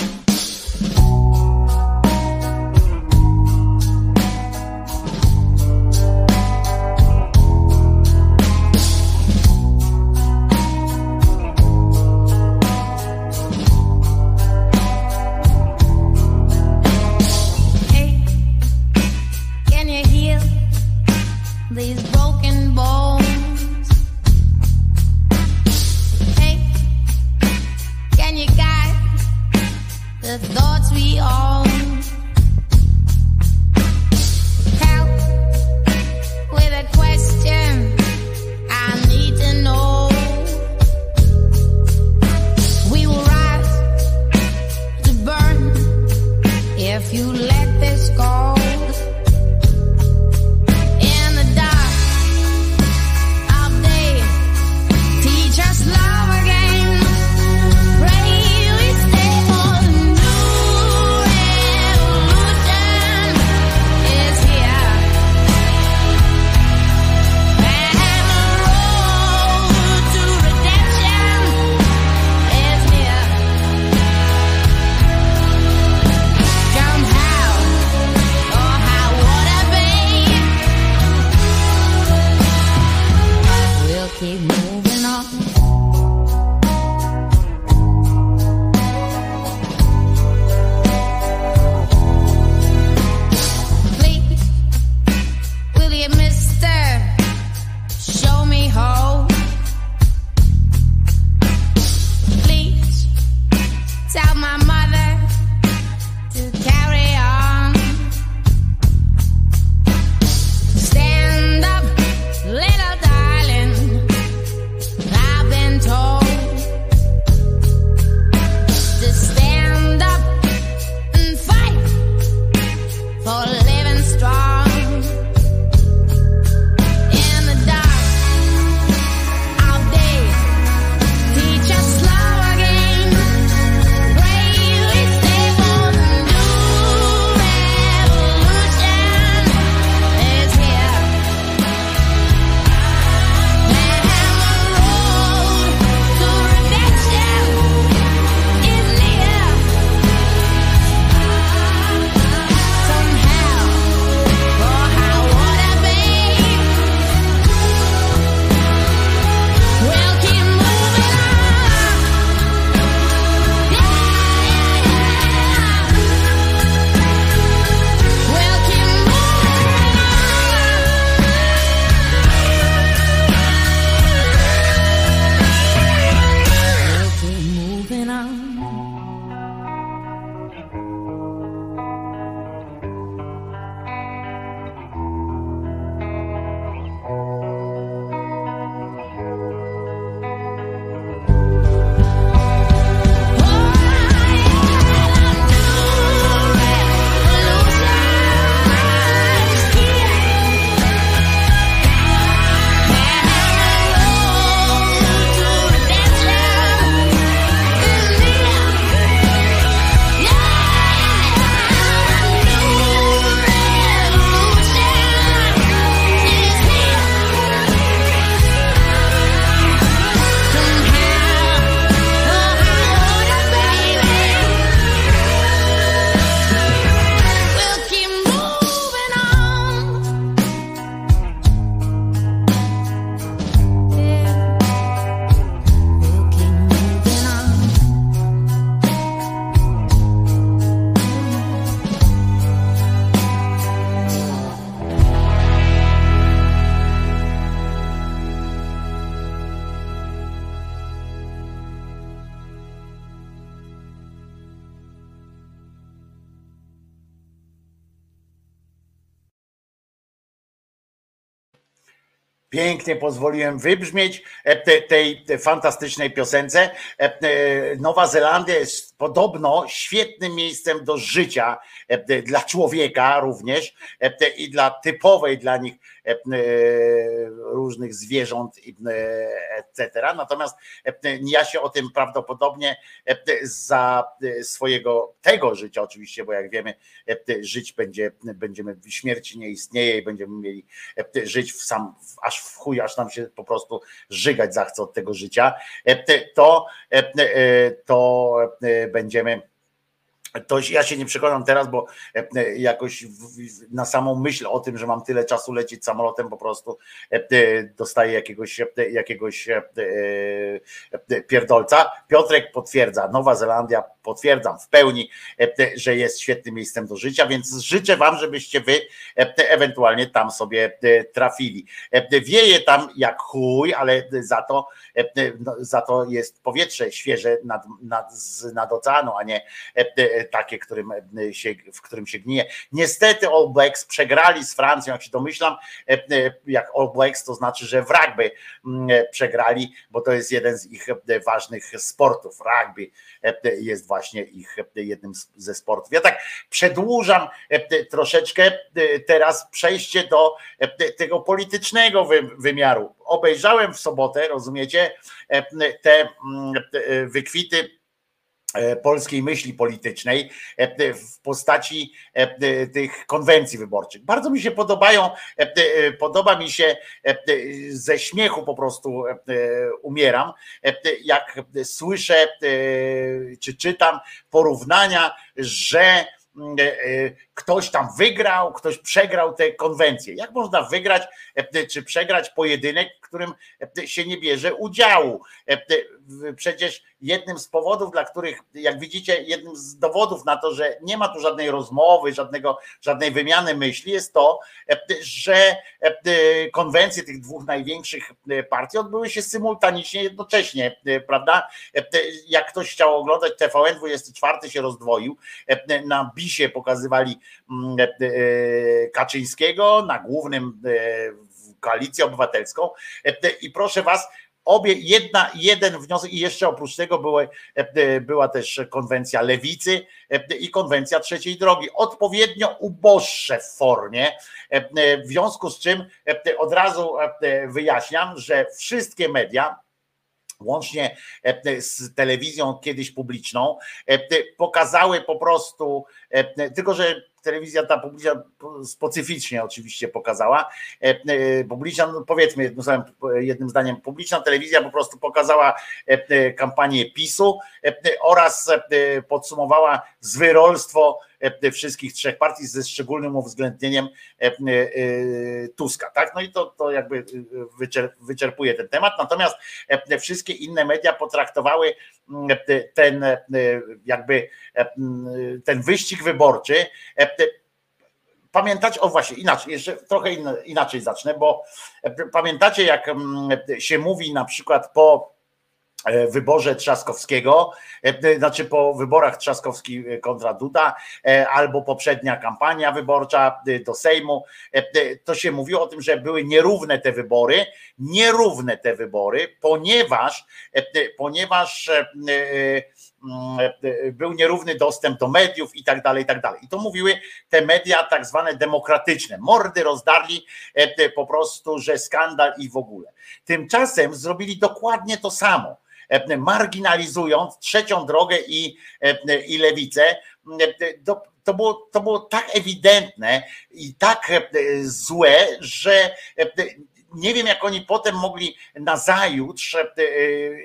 Pięknie pozwoliłem wybrzmieć e, te- tej, tej fantastycznej piosence. E, e, Nowa Zelandia jest podobno świetnym miejscem do życia dla człowieka również i dla typowej dla nich różnych zwierząt e, etc. Natomiast e, ja się o tym prawdopodobnie e, za e, swojego tego życia oczywiście, bo jak wiemy, e, żyć będzie, będziemy, śmierci nie istnieje i będziemy mieli e, żyć w sam, aż w chuj, aż nam się po prostu żygać zachce od tego życia, e, to, e, e, to e, będziemy to ja się nie przekonam teraz, bo e, jakoś w- w- na samą myśl o tym, że mam tyle czasu lecieć samolotem, po prostu e, e, dostaję jakiegoś, e, jakiegoś e, e, pierdolca. Piotrek potwierdza, Nowa Zelandia potwierdzam w pełni, e, że jest świetnym miejscem do życia, więc życzę wam, żebyście wy e, ewentualnie tam sobie e, trafili. E, Wieje tam jak chuj, ale za to, e, za to jest powietrze świeże nad, nad, nad oceanu, a nie e, e, takie, którym e, się, w którym się gnije. Niestety All Blacks przegrali z Francją, jak się domyślam, e, e, jak All Blacks to znaczy, że w rugby mm, e, przegrali, bo to jest jeden z ich e, ważnych sportów. Rugby e, jest właśnie ich e, jednym ze sportów. Ja tak przedłużam e, troszeczkę e, teraz przejście do e, tego politycznego wy- wymiaru. Obejrzałem w sobotę, rozumiecie, e, te mm, e, wykwity e, polskiej myśli politycznej w postaci tych konwencji wyborczych. Bardzo mi się podobają, podoba mi się ze śmiechu po prostu umieram, jak słyszę czy czytam porównania, że ktoś tam wygrał, ktoś przegrał te konwencje. Jak można wygrać e, czy przegrać pojedynek, w którym e, się nie bierze udziału? E, Przecież jednym z powodów, dla których, jak widzicie, jednym z dowodów na to, że nie ma tu żadnej rozmowy, żadnego, żadnej wymiany myśli, jest to, e, że e, konwencje tych dwóch największych e, partii odbyły się symultanicznie, jednocześnie, e, prawda? E, Jak ktoś chciał oglądać TVN 24 się rozdwoił, e, na bisie pokazywali mm, e, e, Kaczyńskiego, na głównym e, koalicję obywatelską. I proszę was, obie, jedna, jeden wniosek i jeszcze oprócz tego były, była też konwencja lewicy i konwencja trzeciej drogi, odpowiednio uboższe w formie, w związku z czym od razu wyjaśniam, że wszystkie media, łącznie e, z telewizją kiedyś publiczną, e, pokazały po prostu, e, tylko że telewizja ta publiczna specyficznie oczywiście pokazała. Publiczna, no powiedzmy jednym zdaniem, jednym zdaniem, publiczna telewizja po prostu pokazała kampanię PiSu oraz podsumowała zwyrolstwo wszystkich trzech partii ze szczególnym uwzględnieniem e, e, Tuska. Tak? No i to, to jakby e, wyczer- wyczerpuje ten temat. Natomiast e, wszystkie inne media potraktowały mm, te- ten e, jakby e, mm, ten wyścig wyborczy. e, Pamiętacie, o właśnie, inaczej, jeszcze trochę inaczej zacznę, bo e, pamiętacie, jak mm, się mówi na przykład po e, wyborze Trzaskowskiego, e, znaczy po wyborach Trzaskowski kontra Duda, e, albo poprzednia kampania wyborcza e, do Sejmu, e, e, to się mówiło o tym, że były nierówne te wybory, nierówne te wybory, ponieważ, e, e, ponieważ e, e, e, był nierówny dostęp do mediów i tak dalej, i tak dalej. I to mówiły te media tak zwane demokratyczne. Mordy rozdarli e, e, po prostu, że skandal i w ogóle. Tymczasem zrobili dokładnie to samo e, marginalizując trzecią drogę i, e, i lewicę. E, To, było, to było tak ewidentne i tak e, złe, że e, nie wiem, jak oni potem mogli na zajutrz, e,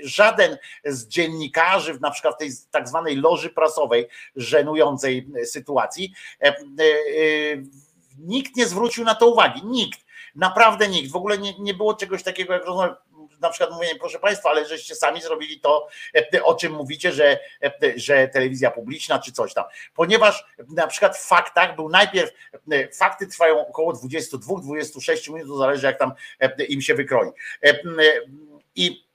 żaden z dziennikarzy, na przykład tej tak zwanej loży prasowej, żenującej sytuacji, e, e, e, nikt nie zwrócił na to uwagi. Nikt. Naprawdę nikt. W ogóle nie, nie było czegoś takiego jak rozmowa na przykład mówię, proszę Państwa, ale żeście sami zrobili to, e, o czym mówicie, że, e, że telewizja publiczna czy coś tam. Ponieważ na przykład w faktach był najpierw, e, fakty trwają około 22-26 minut, to zależy jak tam e, im się wykroi. E, e, I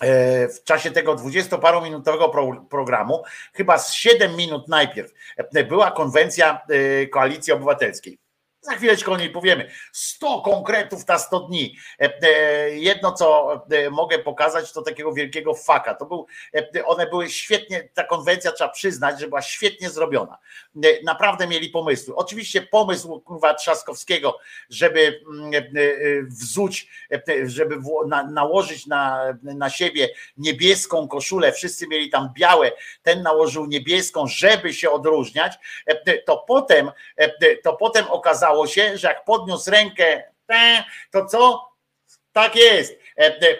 e, w czasie tego dwudziestoparominutowego pro, programu, chyba z 7 minut najpierw e, była konwencja e, Koalicji Obywatelskiej Za chwileczkę o niej powiemy. 100 konkretów na 100 dni. E, e, Jedno, co e, mogę pokazać, to takiego wielkiego faka. To był, one były świetnie, ta konwencja trzeba przyznać, że była świetnie zrobiona. Naprawdę mieli pomysły. Oczywiście pomysł kurwa Trzaskowskiego, żeby mm, wzuć, żeby nałożyć na, na siebie niebieską koszulę, wszyscy mieli tam białe, ten nałożył niebieską, żeby się odróżniać, to potem, to potem okazało się, że jak podniósł rękę, to co? Tak jest.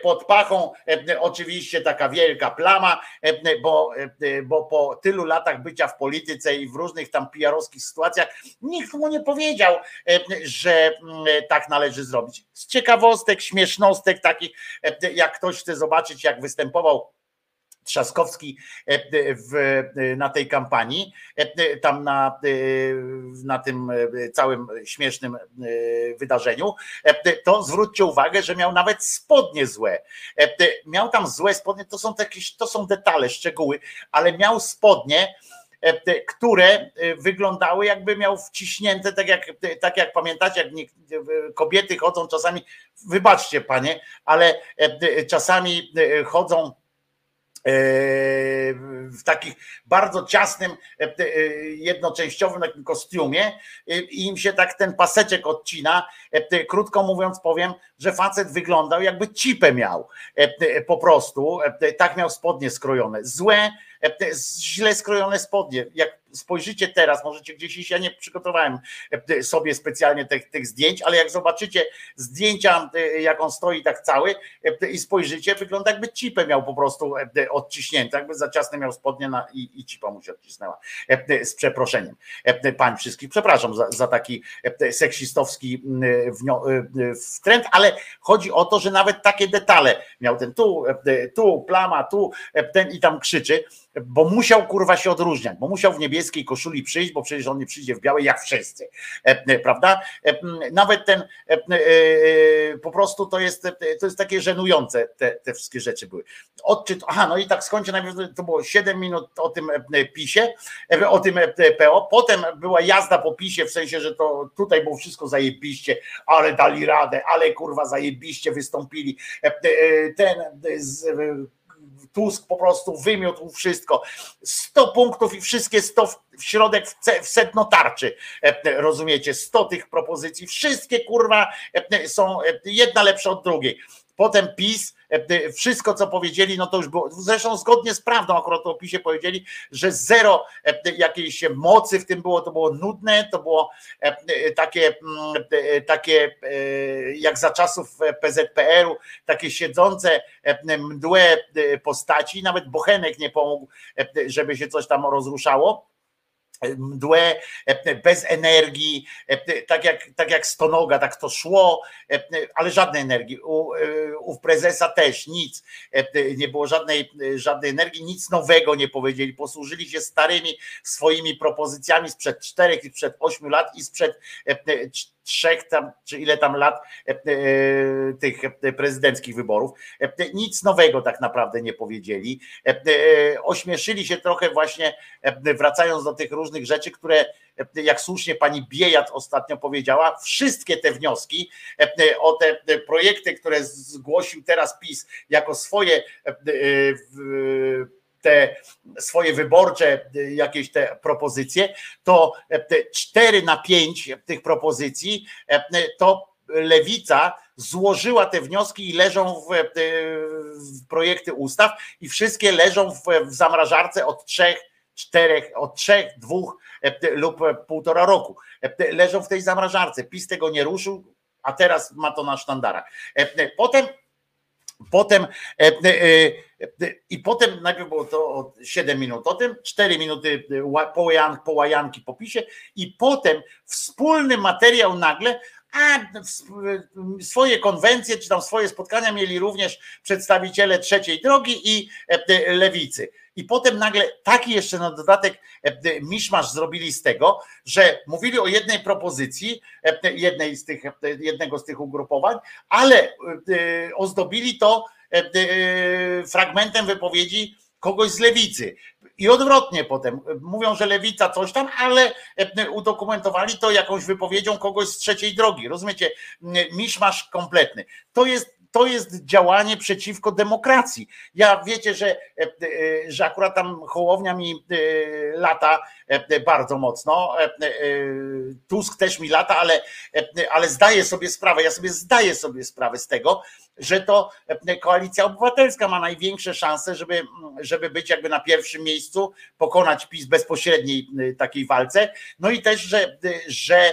Pod pachą oczywiście taka wielka plama, bo, bo po tylu latach bycia w polityce i w różnych tam PR-owskich sytuacjach nikt mu nie powiedział, że mm, tak należy zrobić. Z ciekawostek, śmiesznostek takich, jak ktoś chce zobaczyć, jak występował Trzaskowski e, w, na tej kampanii, e, tam na, e, na tym e, całym śmiesznym e, wydarzeniu, e, to zwróćcie uwagę, że miał nawet spodnie złe. E, Miał tam złe spodnie, to są jakieś, to są detale, szczegóły, ale miał spodnie, e, które e, wyglądały jakby miał wciśnięte, tak jak, tak jak pamiętacie, jak kobiety chodzą czasami, wybaczcie panie, ale e, czasami e, chodzą w takich bardzo ciasnym, e, e, jednoczęściowym takim kostiumie e, i im się tak ten paseczek odcina. E, Krótko mówiąc powiem, że facet wyglądał jakby cipę miał E, po prostu. E, Tak miał spodnie skrojone. Złe, e, źle skrojone spodnie. Jak spojrzycie teraz, możecie gdzieś ja nie przygotowałem e, sobie specjalnie tych, tych zdjęć, ale jak zobaczycie zdjęcia, e, jak on stoi tak cały e, i spojrzycie, wygląda jakby cipę miał po prostu odciśnięte, jakby za ciasne miał spodnie na, i, i cipa mu się odcisnęła. Z przeproszeniem. Pań wszystkich, przepraszam za, za taki seksistowski wtręt, ale chodzi o to, że nawet takie detale miał ten tu, tu plama, tu ten i tam krzyczy, bo musiał kurwa się odróżniać, bo musiał w niebieskiej koszuli przyjść, bo przecież on nie przyjdzie w białej jak wszyscy, E, e, prawda? E, Nawet ten po prostu to jest, to jest takie żenujące, te, te wszystkie rzeczy były. Odczyt, aha, no i tak skończę, najpierw to było 7 minut o tym PiSie, o tym PO, potem była jazda po PiSie, w sensie, że to tutaj było wszystko zajebiście, ale dali radę, ale kurwa zajebiście wystąpili. Ten Tusk po prostu wymiótł wszystko. 100 punktów i wszystkie 100 w środek w, sedno tarczy. E, Rozumiecie? 100 tych propozycji. Wszystkie kurwa e, są e, jedna lepsza od drugiej. Potem PiS, e, wszystko co powiedzieli, no to już było, zresztą zgodnie z prawdą, akurat o PiSie powiedzieli, że zero e, jakiejś mocy w tym było, to było nudne, to było e, takie, mm, takie jak za czasów PZPR-u, takie siedzące mdłe postaci, nawet Bochenek nie pomógł, żeby się coś tam rozruszało mdłe, e, bez energii, e, tak jak, tak jak stonoga, tak to szło, e, ale żadnej energii. U, u prezesa też nic. Nie było żadnej, żadnej energii, nic nowego nie powiedzieli. Posłużyli się starymi swoimi propozycjami sprzed czterech i sprzed ośmiu lat i sprzed trzech tam, czy ile tam lat e, e, tych e, prezydenckich wyborów. Nic nowego tak naprawdę nie powiedzieli. Ośmieszyli się trochę właśnie, wracając do tych różnych rzeczy, które, jak słusznie pani Biejat ostatnio powiedziała, wszystkie te wnioski o te projekty, które zgłosił teraz PiS jako swoje te swoje wyborcze y, jakieś te propozycje, to e, te 4 na 5 tych propozycji e, to lewica złożyła te wnioski i leżą w, e, w projekty ustaw i wszystkie leżą w, w zamrażarce od trzech, czterech, od trzech, dwóch e, lub półtora roku. E, Leżą w tej zamrażarce. PiS tego nie ruszył, a teraz ma to na sztandarach. E, Potem Potem e, e, e, i potem najpierw było to o 7 minut o tym, 4 minuty ła- połajan- połajanki po pisie i potem wspólny materiał nagle, a swoje konwencje czy tam swoje spotkania mieli również przedstawiciele trzeciej drogi i lewicy. I potem nagle taki jeszcze na dodatek e, miszmasz zrobili z tego, że mówili o jednej propozycji, e, jednej z tych, e, jednego z tych ugrupowań, ale e, ozdobili to e, e, fragmentem wypowiedzi kogoś z lewicy. I odwrotnie potem. Mówią, że lewica coś tam, ale udokumentowali to jakąś wypowiedzią kogoś z trzeciej drogi. Rozumiecie? Miszmasz kompletny. To jest to jest działanie przeciwko demokracji. Ja wiecie, że, e, e, że akurat tam Hołownia mi e, lata bardzo mocno, Tusk też mi lata, ale, ale zdaję sobie sprawę, ja sobie zdaję sobie sprawę z tego, że to koalicja obywatelska ma największe szanse, żeby, żeby być jakby na pierwszym miejscu, pokonać PiS bezpośredniej takiej walce. No i też, że, że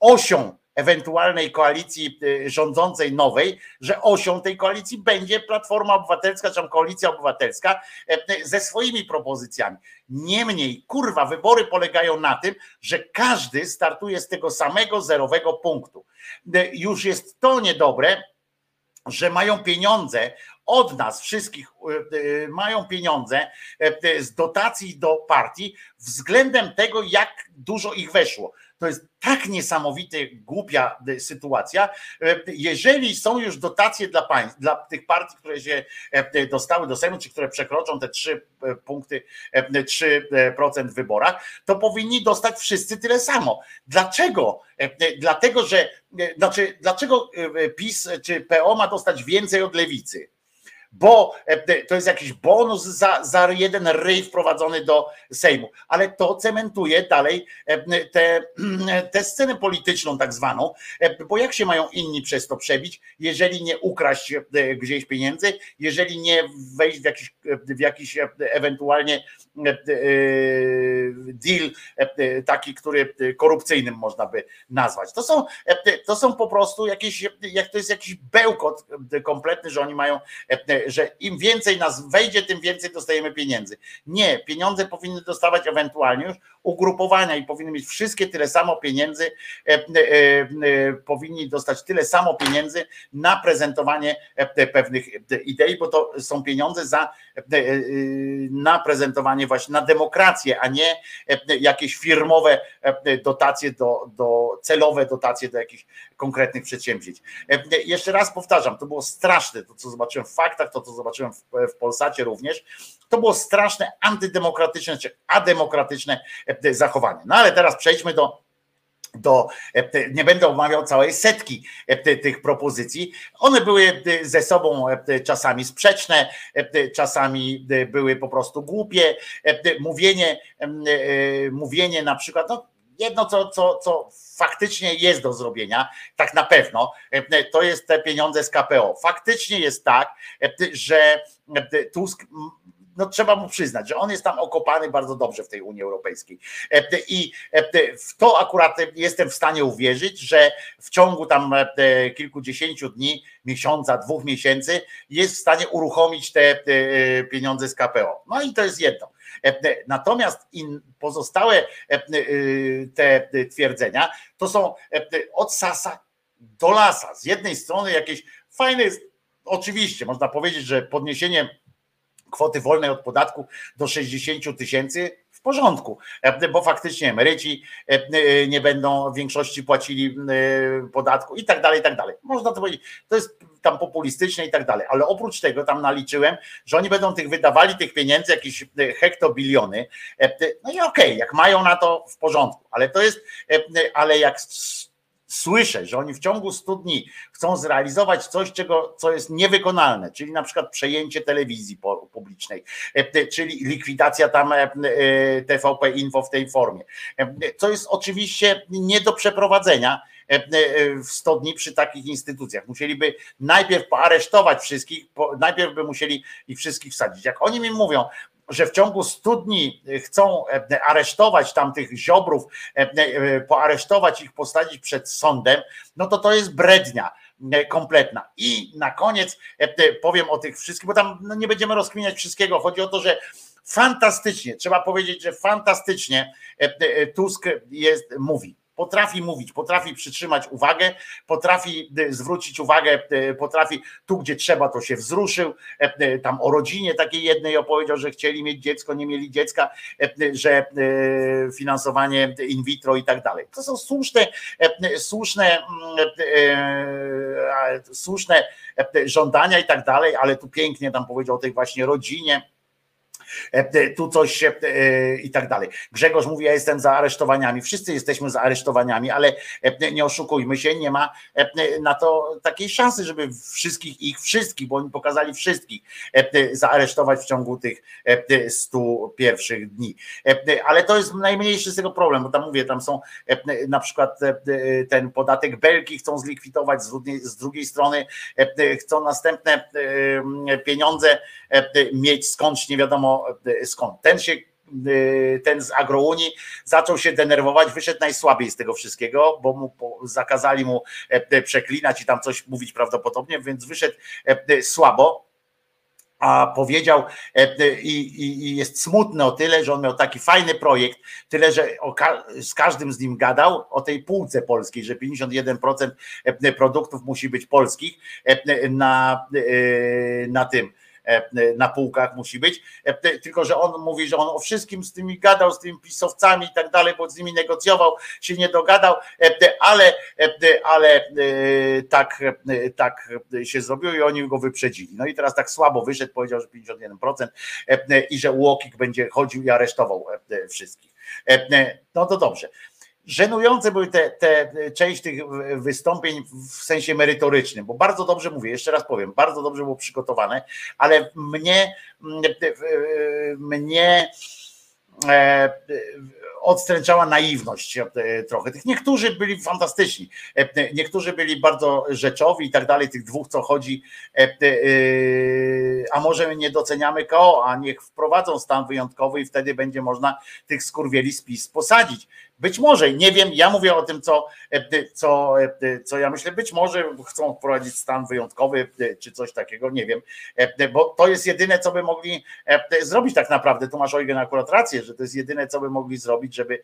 osią ewentualnej koalicji y, rządzącej nowej, że osią tej koalicji będzie Platforma Obywatelska, czy Koalicja Obywatelska e, ze swoimi propozycjami. Niemniej, kurwa, wybory polegają na tym, że każdy startuje z tego samego zerowego punktu. E, Już jest to niedobre, że mają pieniądze od nas wszystkich, e, mają pieniądze z dotacji do partii względem tego, jak dużo ich weszło. To jest tak niesamowity, głupia sytuacja. Y, Jeżeli są już dotacje dla państw, dla tych partii, które się y, dostały do Sejmu, czy które przekroczą te 3 punkty, 3% w wyborach, to powinni dostać wszyscy tyle samo. Dlaczego? Dlatego, że znaczy, dlaczego PiS czy PO ma dostać więcej od lewicy? Bo e, to jest jakiś bonus za, za jeden ryj wprowadzony do Sejmu, ale to cementuje dalej e, tę scenę polityczną tak zwaną, e, bo jak się mają inni przez to przebić, jeżeli nie ukraść gdzieś pieniędzy, jeżeli nie wejść w jakiś, w jakiś ewentualnie deal taki, który korupcyjnym można by nazwać. To są, to są po prostu jakieś, jak to jest jakiś bełkot kompletny, że oni mają że im więcej nas wejdzie, tym więcej dostajemy pieniędzy. Nie, pieniądze powinny dostawać ewentualnie już ugrupowania i powinny mieć wszystkie tyle samo pieniędzy, e, e, e, powinni dostać tyle samo pieniędzy na prezentowanie pewnych idei, bo to są pieniądze za na prezentowanie właśnie na demokrację, a nie jakieś firmowe dotacje do, do celowe dotacje do jakichś konkretnych przedsięwzięć. Jeszcze raz powtarzam, to było straszne, to co zobaczyłem w faktach, to co zobaczyłem w, w Polsacie również, to było straszne, antydemokratyczne czy ademokratyczne zachowanie. No ale teraz przejdźmy do do, nie będę omawiał całej setki tych propozycji. One były ze sobą czasami sprzeczne, czasami były po prostu głupie. Mówienie, mówienie na przykład, no, jedno, co, co, co faktycznie jest do zrobienia, tak na pewno, to jest te pieniądze z KPO. Faktycznie jest tak, że Tusk no trzeba mu przyznać, że on jest tam okopany bardzo dobrze w tej Unii Europejskiej. I w to akurat jestem w stanie uwierzyć, że w ciągu tam kilkudziesięciu dni, miesiąca, dwóch miesięcy jest w stanie uruchomić te pieniądze z KPO. No i to jest jedno. Natomiast pozostałe te twierdzenia to są od sasa do lasa. Z jednej strony jakieś fajne jest, oczywiście można powiedzieć, że podniesienie kwoty wolnej od podatku do 60 tysięcy w porządku, bo faktycznie emeryci nie będą w większości płacili podatku i tak dalej, i tak dalej. Można to powiedzieć, to jest tam populistyczne i tak dalej, ale oprócz tego tam naliczyłem, że oni będą tych wydawali tych pieniędzy jakieś hektobiliony, no i okej, okay, jak mają na to w porządku, ale to jest, ale jak słyszę, że oni w ciągu 100 dni chcą zrealizować coś, czego, co jest niewykonalne, czyli na przykład przejęcie telewizji publicznej, czyli likwidacja tam TVP Info w tej formie, co jest oczywiście nie do przeprowadzenia, w 100 dni przy takich instytucjach. Musieliby najpierw poaresztować wszystkich, najpierw by musieli ich wszystkich wsadzić. Jak oni mi mówią, że w ciągu 100 dni chcą aresztować tamtych ziobrów, poaresztować ich, postawić przed sądem, no to to jest brednia kompletna. I na koniec powiem o tych wszystkich, bo tam no nie będziemy rozkminiać wszystkiego. Chodzi o to, że fantastycznie, trzeba powiedzieć, że fantastycznie Tusk jest, mówi potrafi mówić, potrafi przytrzymać uwagę, potrafi zwrócić uwagę, potrafi tu, gdzie trzeba, to się wzruszył. Tam o rodzinie takiej jednej opowiedział, że chcieli mieć dziecko, nie mieli dziecka, że finansowanie in vitro i tak dalej. To są słuszne, słuszne, słuszne żądania i tak dalej, ale tu pięknie tam powiedział o tej właśnie rodzinie E, Tu coś się e, i tak dalej. Grzegorz mówi, ja jestem za aresztowaniami. Wszyscy jesteśmy za aresztowaniami, ale e, nie oszukujmy się, nie ma e, na to takiej szansy, żeby wszystkich ich wszystkich, bo oni pokazali wszystkich e, zaaresztować w ciągu tych e, 100 pierwszych dni. E, Ale to jest najmniejszy z tego problem, bo tam mówię, tam są e, na przykład e, ten podatek Belki chcą zlikwidować, z drugiej, strony e, chcą następne e, pieniądze e, mieć skądś nie wiadomo e, skąd. Ten się e, ten z agrounii zaczął się denerwować, wyszedł najsłabiej z tego wszystkiego, bo mu zakazali mu e, przeklinać i tam coś mówić prawdopodobnie, więc wyszedł słabo a powiedział i, i, jest smutny o tyle, że on miał taki fajny projekt, tyle, że ka- z każdym z nim gadał o tej półce polskiej, że 51% e, produktów musi być polskich na, na tym na półkach musi być, e, tylko że on mówi, że on o wszystkim z tymi gadał, z tymi pisowcami i tak dalej, bo z nimi negocjował, się nie dogadał, e, ale, e, ale e, tak, e, tak się zrobiło i oni go wyprzedzili. No i teraz tak słabo wyszedł, powiedział, że 51% e, i że Łokik będzie chodził i aresztował e, wszystkich. E, No to dobrze. Żenujące były te, te część tych wystąpień w sensie merytorycznym, bo bardzo dobrze mówię, jeszcze raz powiem, bardzo dobrze było przygotowane, ale mnie, mnie e, odstręczała naiwność e, trochę. Tych niektórzy byli fantastyczni, e, niektórzy byli bardzo rzeczowi i tak dalej, tych dwóch, co chodzi, e, e, a może nie doceniamy KO, a niech wprowadzą stan wyjątkowy i wtedy będzie można tych skurwieli spis posadzić. Być może, nie wiem, ja mówię o tym, co, e, co, e, co ja myślę, być może chcą wprowadzić stan wyjątkowy, e, czy coś takiego, nie wiem, bo to jest jedyne, co by mogli zrobić tak naprawdę. Tu masz Eugen akurat rację, że to jest jedyne, co by mogli zrobić, żeby,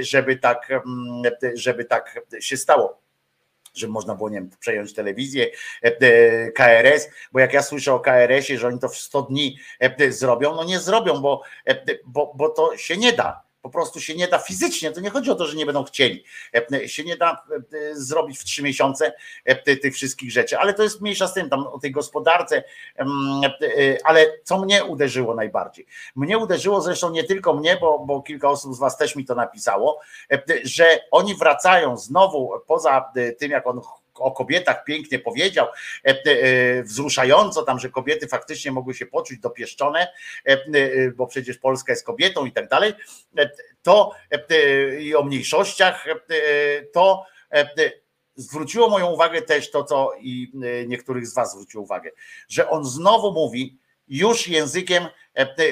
żeby, tak, mm, żeby tak się stało żeby można było, nie wiem, przejąć telewizję, KRS, bo jak ja słyszę o KRS-ie, że oni to w 100 dni zrobią, no nie zrobią, bo, bo, bo to się nie da. Po prostu się nie da fizycznie. To nie chodzi o to, że nie będą chcieli. E, Się nie da e, zrobić w trzy miesiące e, ty- tych wszystkich rzeczy, ale to jest mniejsza z tym, tam o tej gospodarce. e, Ale co mnie uderzyło najbardziej? Mnie uderzyło zresztą nie tylko mnie, bo, bo kilka osób z Was też mi to napisało, e, że oni wracają znowu poza e, tym, jak on o kobietach pięknie powiedział, e, e, wzruszająco tam, że kobiety faktycznie mogły się poczuć dopieszczone, e, bo przecież Polska jest kobietą i tak dalej, to i o mniejszościach, to zwróciło moją uwagę też to, co i niektórych z Was zwróciło uwagę, że on znowu mówi już językiem,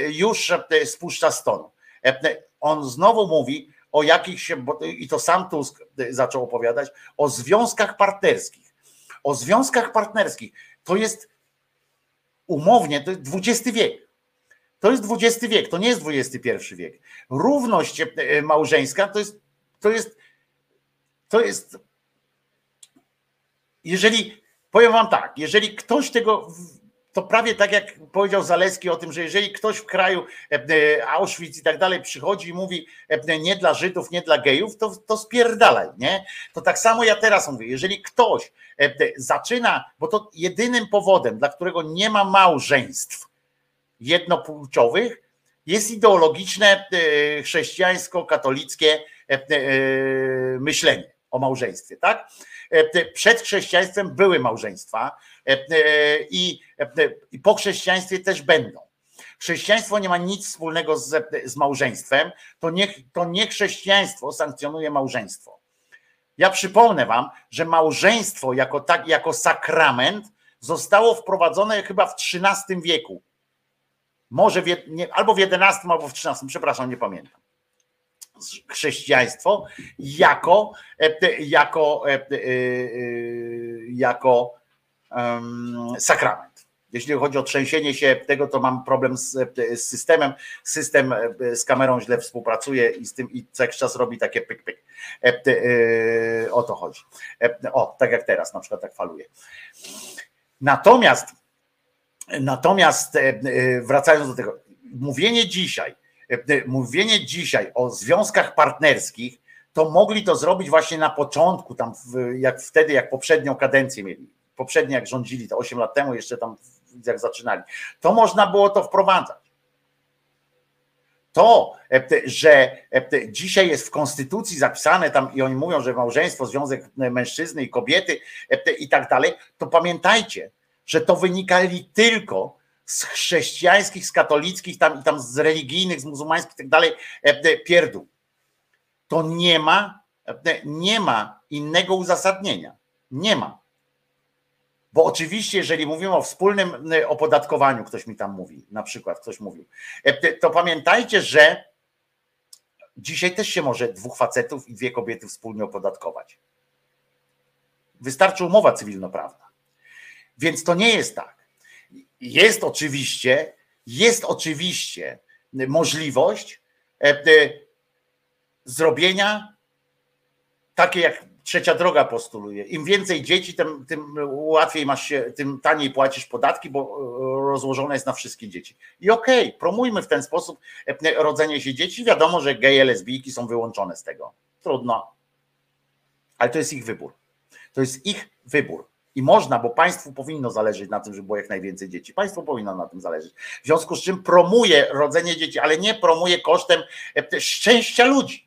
już spuszcza stonu. On znowu mówi o jakichś, i to sam Tusk e, zaczął opowiadać, o związkach partnerskich. O związkach partnerskich. To jest umownie, to jest XX wiek. To jest XX wiek, to nie jest XXI wiek. Równość e, małżeńska to jest, to jest, to jest, jeżeli, powiem wam tak, jeżeli ktoś tego, to prawie tak jak powiedział Zaleski o tym, że jeżeli ktoś w kraju e, Auschwitz i tak dalej przychodzi i mówi e, nie dla Żydów, nie dla gejów, to, to spierdalaj, nie? To tak samo ja teraz mówię, jeżeli ktoś e, zaczyna, bo to jedynym powodem, dla którego nie ma małżeństw jednopłciowych, jest ideologiczne e, chrześcijańsko-katolickie e, e, myślenie o małżeństwie, tak? E, Przed chrześcijaństwem były małżeństwa e, e, i, e, i po chrześcijaństwie też będą. Chrześcijaństwo nie ma nic wspólnego z, z małżeństwem, to nie, to nie chrześcijaństwo sankcjonuje małżeństwo. Ja przypomnę wam, że małżeństwo jako, tak, jako sakrament zostało wprowadzone chyba w XIII wieku. Może w, nie, albo w XI, albo w XIII, przepraszam, nie pamiętam. Chrześcijaństwo jako, e, jako, e, e, e, jako em, sakrament. Jeśli chodzi o trzęsienie się tego, to mam problem z, z systemem. System e, z kamerą źle współpracuje i z tym i co jakiś czas robi takie pyk, pyk. E, e, O to chodzi. O, tak jak teraz na przykład tak faluje. Natomiast Natomiast wracając do tego, mówienie dzisiaj, mówienie dzisiaj o związkach partnerskich, to mogli to zrobić właśnie na początku, tam jak wtedy, jak poprzednią kadencję mieli. Poprzednio jak rządzili, to 8 lat temu, jeszcze tam jak zaczynali. To można było to wprowadzać. To, e, że e, dzisiaj jest w konstytucji zapisane tam i oni mówią, że małżeństwo, związek mężczyzny i kobiety e, i tak dalej, to pamiętajcie, że to wynika tylko z chrześcijańskich, z katolickich, tam, i tam z religijnych, z muzułmańskich i tak dalej e, pierdół. To nie ma, e, nie ma innego uzasadnienia. Nie ma. Bo oczywiście, jeżeli mówimy o wspólnym e, opodatkowaniu, ktoś mi tam mówi, na przykład ktoś mówił, e, to pamiętajcie, że dzisiaj też się może dwóch facetów i dwie kobiety wspólnie opodatkować. Wystarczy umowa cywilnoprawna. Więc to nie jest tak. Jest oczywiście, jest oczywiście możliwość e, e, zrobienia takie jak trzecia droga postuluje. Im więcej dzieci, tym, tym łatwiej masz się, tym taniej płacisz podatki, bo e, rozłożone jest na wszystkie dzieci. I okej, okay, promujmy w ten sposób rodzenie się dzieci. Wiadomo, że geje, lesbijki są wyłączone z tego. Trudno. Ale to jest ich wybór. To jest ich wybór. I można, bo państwu powinno zależeć na tym, żeby było jak najwięcej dzieci. Państwo powinno na tym zależeć. W związku z czym promuje rodzenie dzieci, ale nie promuje kosztem szczęścia ludzi.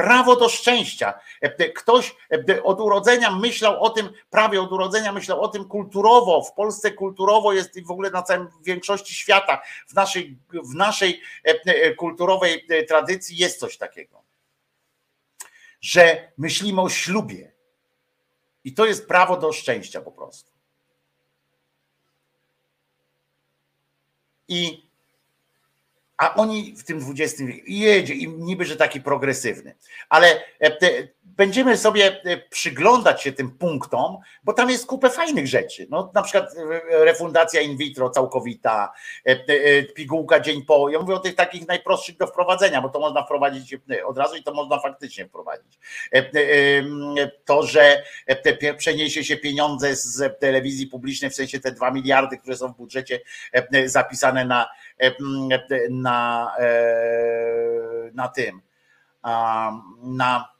Prawo do szczęścia. Ktoś od urodzenia myślał o tym, prawie od urodzenia myślał o tym kulturowo. W Polsce kulturowo jest i w ogóle na całym większości świata, w naszej, w naszej kulturowej tradycji jest coś takiego. Że myślimy o ślubie i to jest prawo do szczęścia po prostu. I a oni w tym XX wieku jedzie i niby, że taki progresywny, ale e, będziemy sobie e, przyglądać się tym punktom, bo tam jest kupę fajnych rzeczy. No, na przykład e, refundacja in vitro całkowita, pigułka dzień po. Ja mówię o tych takich najprostszych do wprowadzenia, bo to można wprowadzić od razu i to można faktycznie wprowadzić. To, że przeniesie się pieniądze z telewizji publicznej, w sensie te dwa miliardy, które są w budżecie zapisane na, na, na tym, na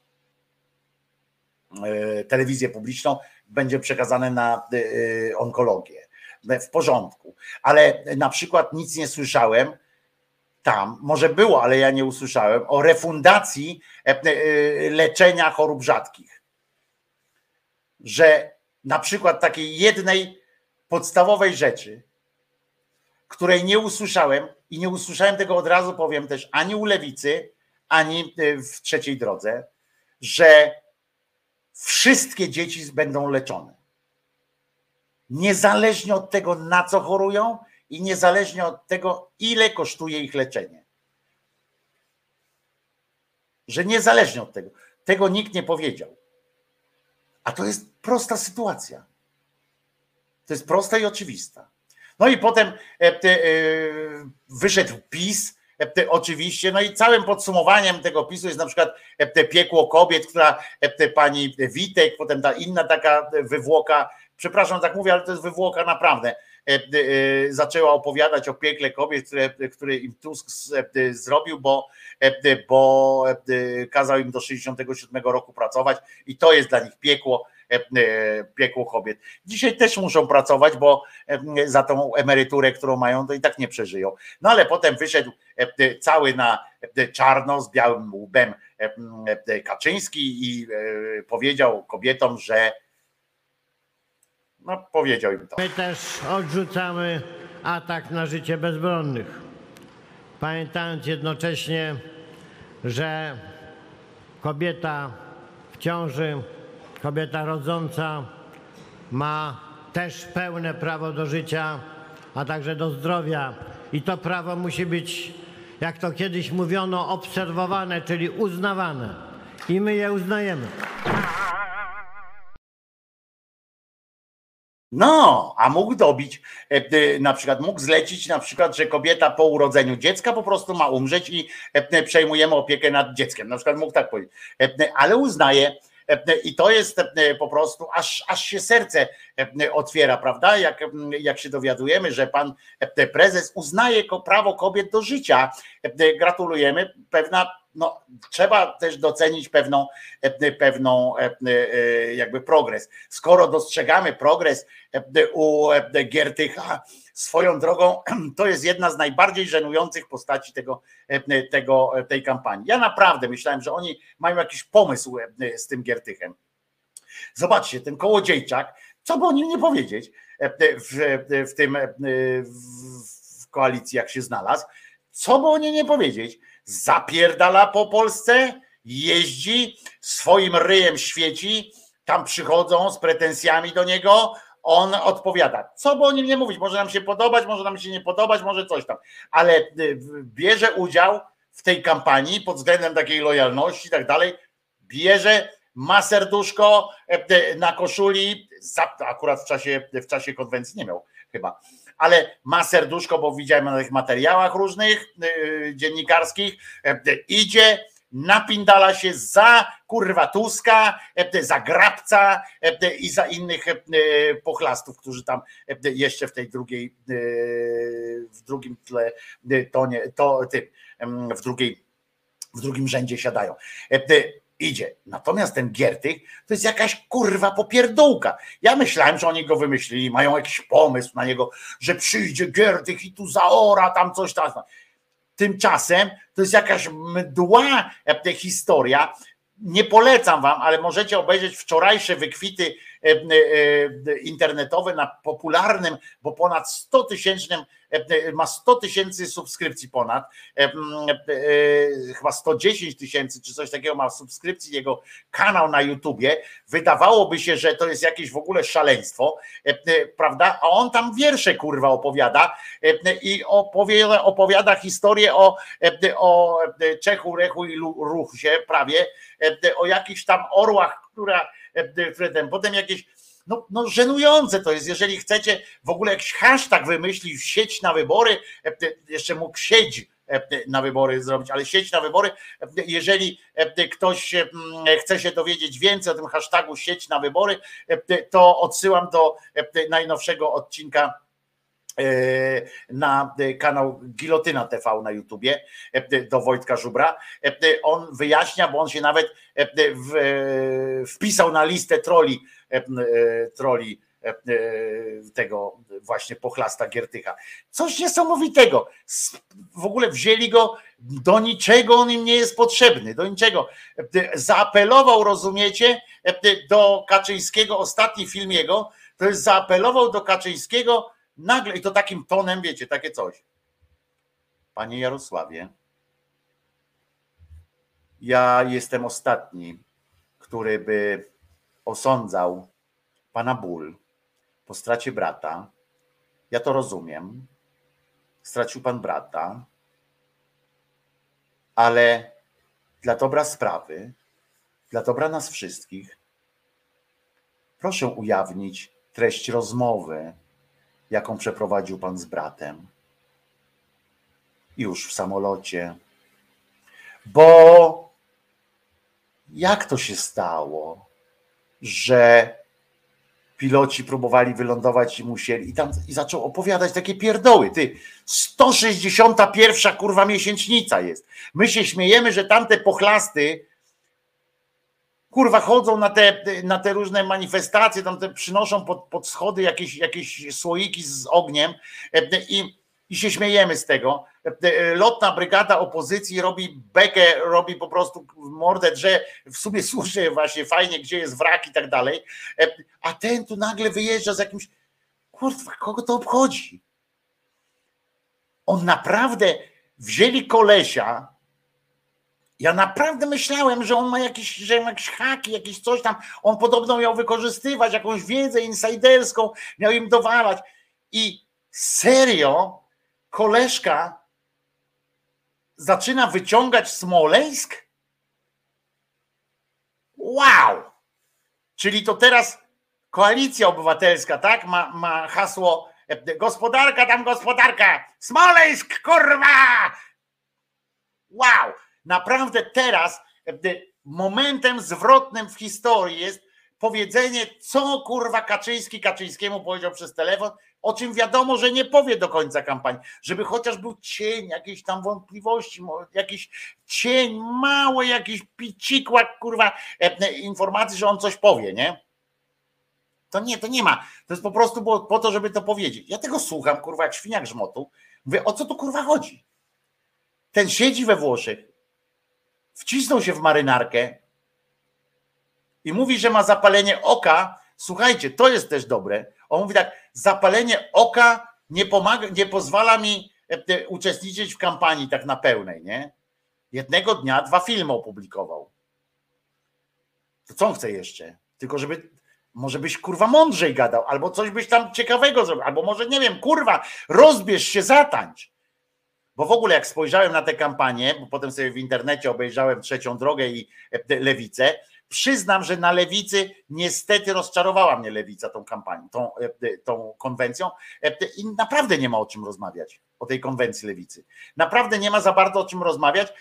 E, telewizję publiczną, będzie przekazane na e, onkologię. W porządku. Ale na przykład nic nie słyszałem tam, może było, ale ja nie usłyszałem, o refundacji e, leczenia chorób rzadkich. Że na przykład takiej jednej podstawowej rzeczy, której nie usłyszałem i nie usłyszałem tego od razu, powiem też, ani u lewicy, ani w trzeciej drodze, że wszystkie dzieci będą leczone. Niezależnie od tego, na co chorują i niezależnie od tego, ile kosztuje ich leczenie. Że niezależnie od tego. Tego nikt nie powiedział. A to jest prosta sytuacja. To jest prosta i oczywista. No i potem e, e, wyszedł PiS E, oczywiście. No i całym podsumowaniem tego pisu jest na przykład piekło kobiet, która pani Witek, potem ta inna taka wywłoka, przepraszam, tak mówię, ale to jest wywłoka naprawdę. Zaczęła opowiadać o piekle kobiet, które, które im Tusk zrobił, bo, bo kazał im do 67 roku pracować i to jest dla nich piekło piekło kobiet. Dzisiaj też muszą pracować, bo za tą emeryturę, którą mają, to i tak nie przeżyją. No ale potem wyszedł cały na czarno z białym łbem Kaczyński i e, powiedział kobietom, że no powiedział im to. My też odrzucamy atak na życie bezbronnych, pamiętając jednocześnie, że kobieta w ciąży kobieta rodząca ma też pełne prawo do życia, a także do zdrowia. I to prawo musi być, jak to kiedyś mówiono, obserwowane, czyli uznawane. I my je uznajemy. No, a mógł dobić, e, e, na przykład mógł zlecić na przykład, że kobieta po urodzeniu dziecka po prostu ma umrzeć i e, przejmujemy opiekę nad dzieckiem. Na przykład mógł tak powiedzieć. Ale uznaje, i to jest po prostu, aż, aż się serce otwiera, prawda? Jak, jak się dowiadujemy, że pan prezes uznaje prawo kobiet do życia. Gratulujemy. Pewna no, trzeba też docenić pewną, e, pewną e, e, jakby progres. Skoro dostrzegamy progres e, u e, Giertycha, swoją drogą to jest jedna z najbardziej żenujących postaci tego, e, tego, tej kampanii. Ja naprawdę myślałem, że oni mają jakiś pomysł e, z tym Giertychem. Zobaczcie, ten kołodziejczak, co by o nim nie powiedzieć e, w, w tym e, w koalicji, jak się znalazł, co by o nim nie powiedzieć, zapierdala po Polsce, jeździ, swoim ryjem świeci, tam przychodzą z pretensjami do niego, on odpowiada. Co by o nim nie mówić, może nam się podobać, może nam się nie podobać, może coś tam, ale y, bierze udział w tej kampanii pod względem takiej lojalności i tak dalej, bierze, ma serduszko e, na koszuli, akurat w czasie, w czasie konwencji nie miał chyba, ale ma serduszko, bo widziałem na tych materiałach różnych yy, dziennikarskich, e, idzie, napindala się za kurwa Tuska, e, za Grabca e, i za innych pochlastów, którzy tam jeszcze w tej drugiej, w drugim tle tonie, to, tym, w drugiej w drugim rzędzie siadają. Idzie. Natomiast ten Giertych to jest jakaś kurwa popierdółka. Ja myślałem, że oni go wymyślili, mają jakiś pomysł na niego, że przyjdzie Giertych i tu zaora tam coś tam. Tymczasem to jest jakaś mdła e, historia. Nie polecam wam, ale możecie obejrzeć wczorajsze wykwity internetowe na popularnym, bo ponad 100 tysięcznym, e, e, ma 100 tysięcy subskrypcji ponad, e, e, chyba 110 tysięcy czy coś takiego ma subskrypcji jego kanał na YouTubie. Wydawałoby się, że to jest jakieś w ogóle szaleństwo, e, e, prawda? A on tam wiersze kurwa opowiada e, i opowiada, opowiada historię o, e, o e, Czechu, Rechu i Ruchsie prawie, e, o jakichś tam orłach, która e, potem jakieś no, no żenujące to jest, jeżeli chcecie w ogóle jakiś hashtag wymyślić, sieć na wybory, e, jeszcze mógł sieć e, na wybory zrobić, ale sieć na wybory, e, jeżeli e, ktoś e, chce się dowiedzieć więcej o tym hashtagu sieć na wybory, e, to odsyłam do e, najnowszego odcinka e, na e, kanał Gilotyna TV na YouTubie e, do Wojtka Żubra. E, On wyjaśnia, bo on się nawet wpisał na listę troli troli tego właśnie pochlasta Giertycha. Coś niesamowitego. W ogóle wzięli go, do niczego on im nie jest potrzebny, do niczego. Zaapelował, rozumiecie, do Kaczyńskiego, ostatni film jego, to jest zaapelował do Kaczyńskiego nagle i to takim tonem, wiecie, takie coś. Panie Jarosławie, ja jestem ostatni, który by osądzał pana ból po stracie brata. Ja to rozumiem. Stracił pan brata, ale dla dobra sprawy, dla dobra nas wszystkich, proszę ujawnić treść rozmowy, jaką przeprowadził pan z bratem. Już w samolocie. Bo jak to się stało, że piloci próbowali wylądować i musieli i tam i zaczął opowiadać takie pierdoły. Ty, 161 kurwa miesięcznica jest. My się śmiejemy, że tamte pochlasty kurwa chodzą na te, na te różne manifestacje, tam te przynoszą pod, pod schody jakieś, jakieś słoiki z ogniem e, i, i się śmiejemy z tego. E, Lotna brygada opozycji robi bekę, robi po prostu mordę, że w sumie służy właśnie fajnie, gdzie jest wrak i tak dalej, E, a ten tu nagle wyjeżdża z jakimś, kurwa, kogo to obchodzi? On naprawdę wzięli kolesia, ja naprawdę myślałem, że on ma jakieś, że ma jakieś haki, jakieś coś tam. On podobno miał wykorzystywać jakąś wiedzę insajderską, miał im dowalać. I serio, koleżka zaczyna wyciągać Smoleńsk? Wow! Czyli to teraz koalicja obywatelska, tak? Ma, ma hasło e, gospodarka tam gospodarka, Smoleńsk, kurwa! Wow! Naprawdę teraz e, momentem zwrotnym w historii jest powiedzenie, co kurwa Kaczyński Kaczyńskiemu powiedział przez telefon, o czym wiadomo, że nie powie do końca kampanii, żeby chociaż był cień jakiejś tam wątpliwości, jakiś cień, mały jakiś picikłak, kurwa, e, e, informacji, że on coś powie, nie? To nie, to nie ma. To jest po prostu było po to, żeby to powiedzieć. Ja tego słucham, kurwa, jak świniak żmotu. Mówię, o co tu kurwa chodzi? Ten siedzi we Włoszech, wcisnął się w marynarkę i mówi, że ma zapalenie oka. Słuchajcie, to jest też dobre. On mówi tak, zapalenie oka nie pomaga, nie pozwala mi e, e, uczestniczyć w kampanii tak na pełnej, nie? Jednego dnia dwa filmy opublikował. To co on chce jeszcze? Tylko żeby może byś kurwa mądrzej gadał, albo coś byś tam ciekawego zrobił, albo może nie wiem, kurwa, rozbierz się, zatańcz. Bo w ogóle jak spojrzałem na tę kampanię, bo potem sobie w internecie obejrzałem trzecią drogę i e, lewicę, przyznam, że na lewicy niestety rozczarowała mnie lewica tą kampanią, tą, e, e, tą konwencją i naprawdę nie ma o czym rozmawiać o tej konwencji lewicy. Naprawdę nie ma za bardzo o czym rozmawiać.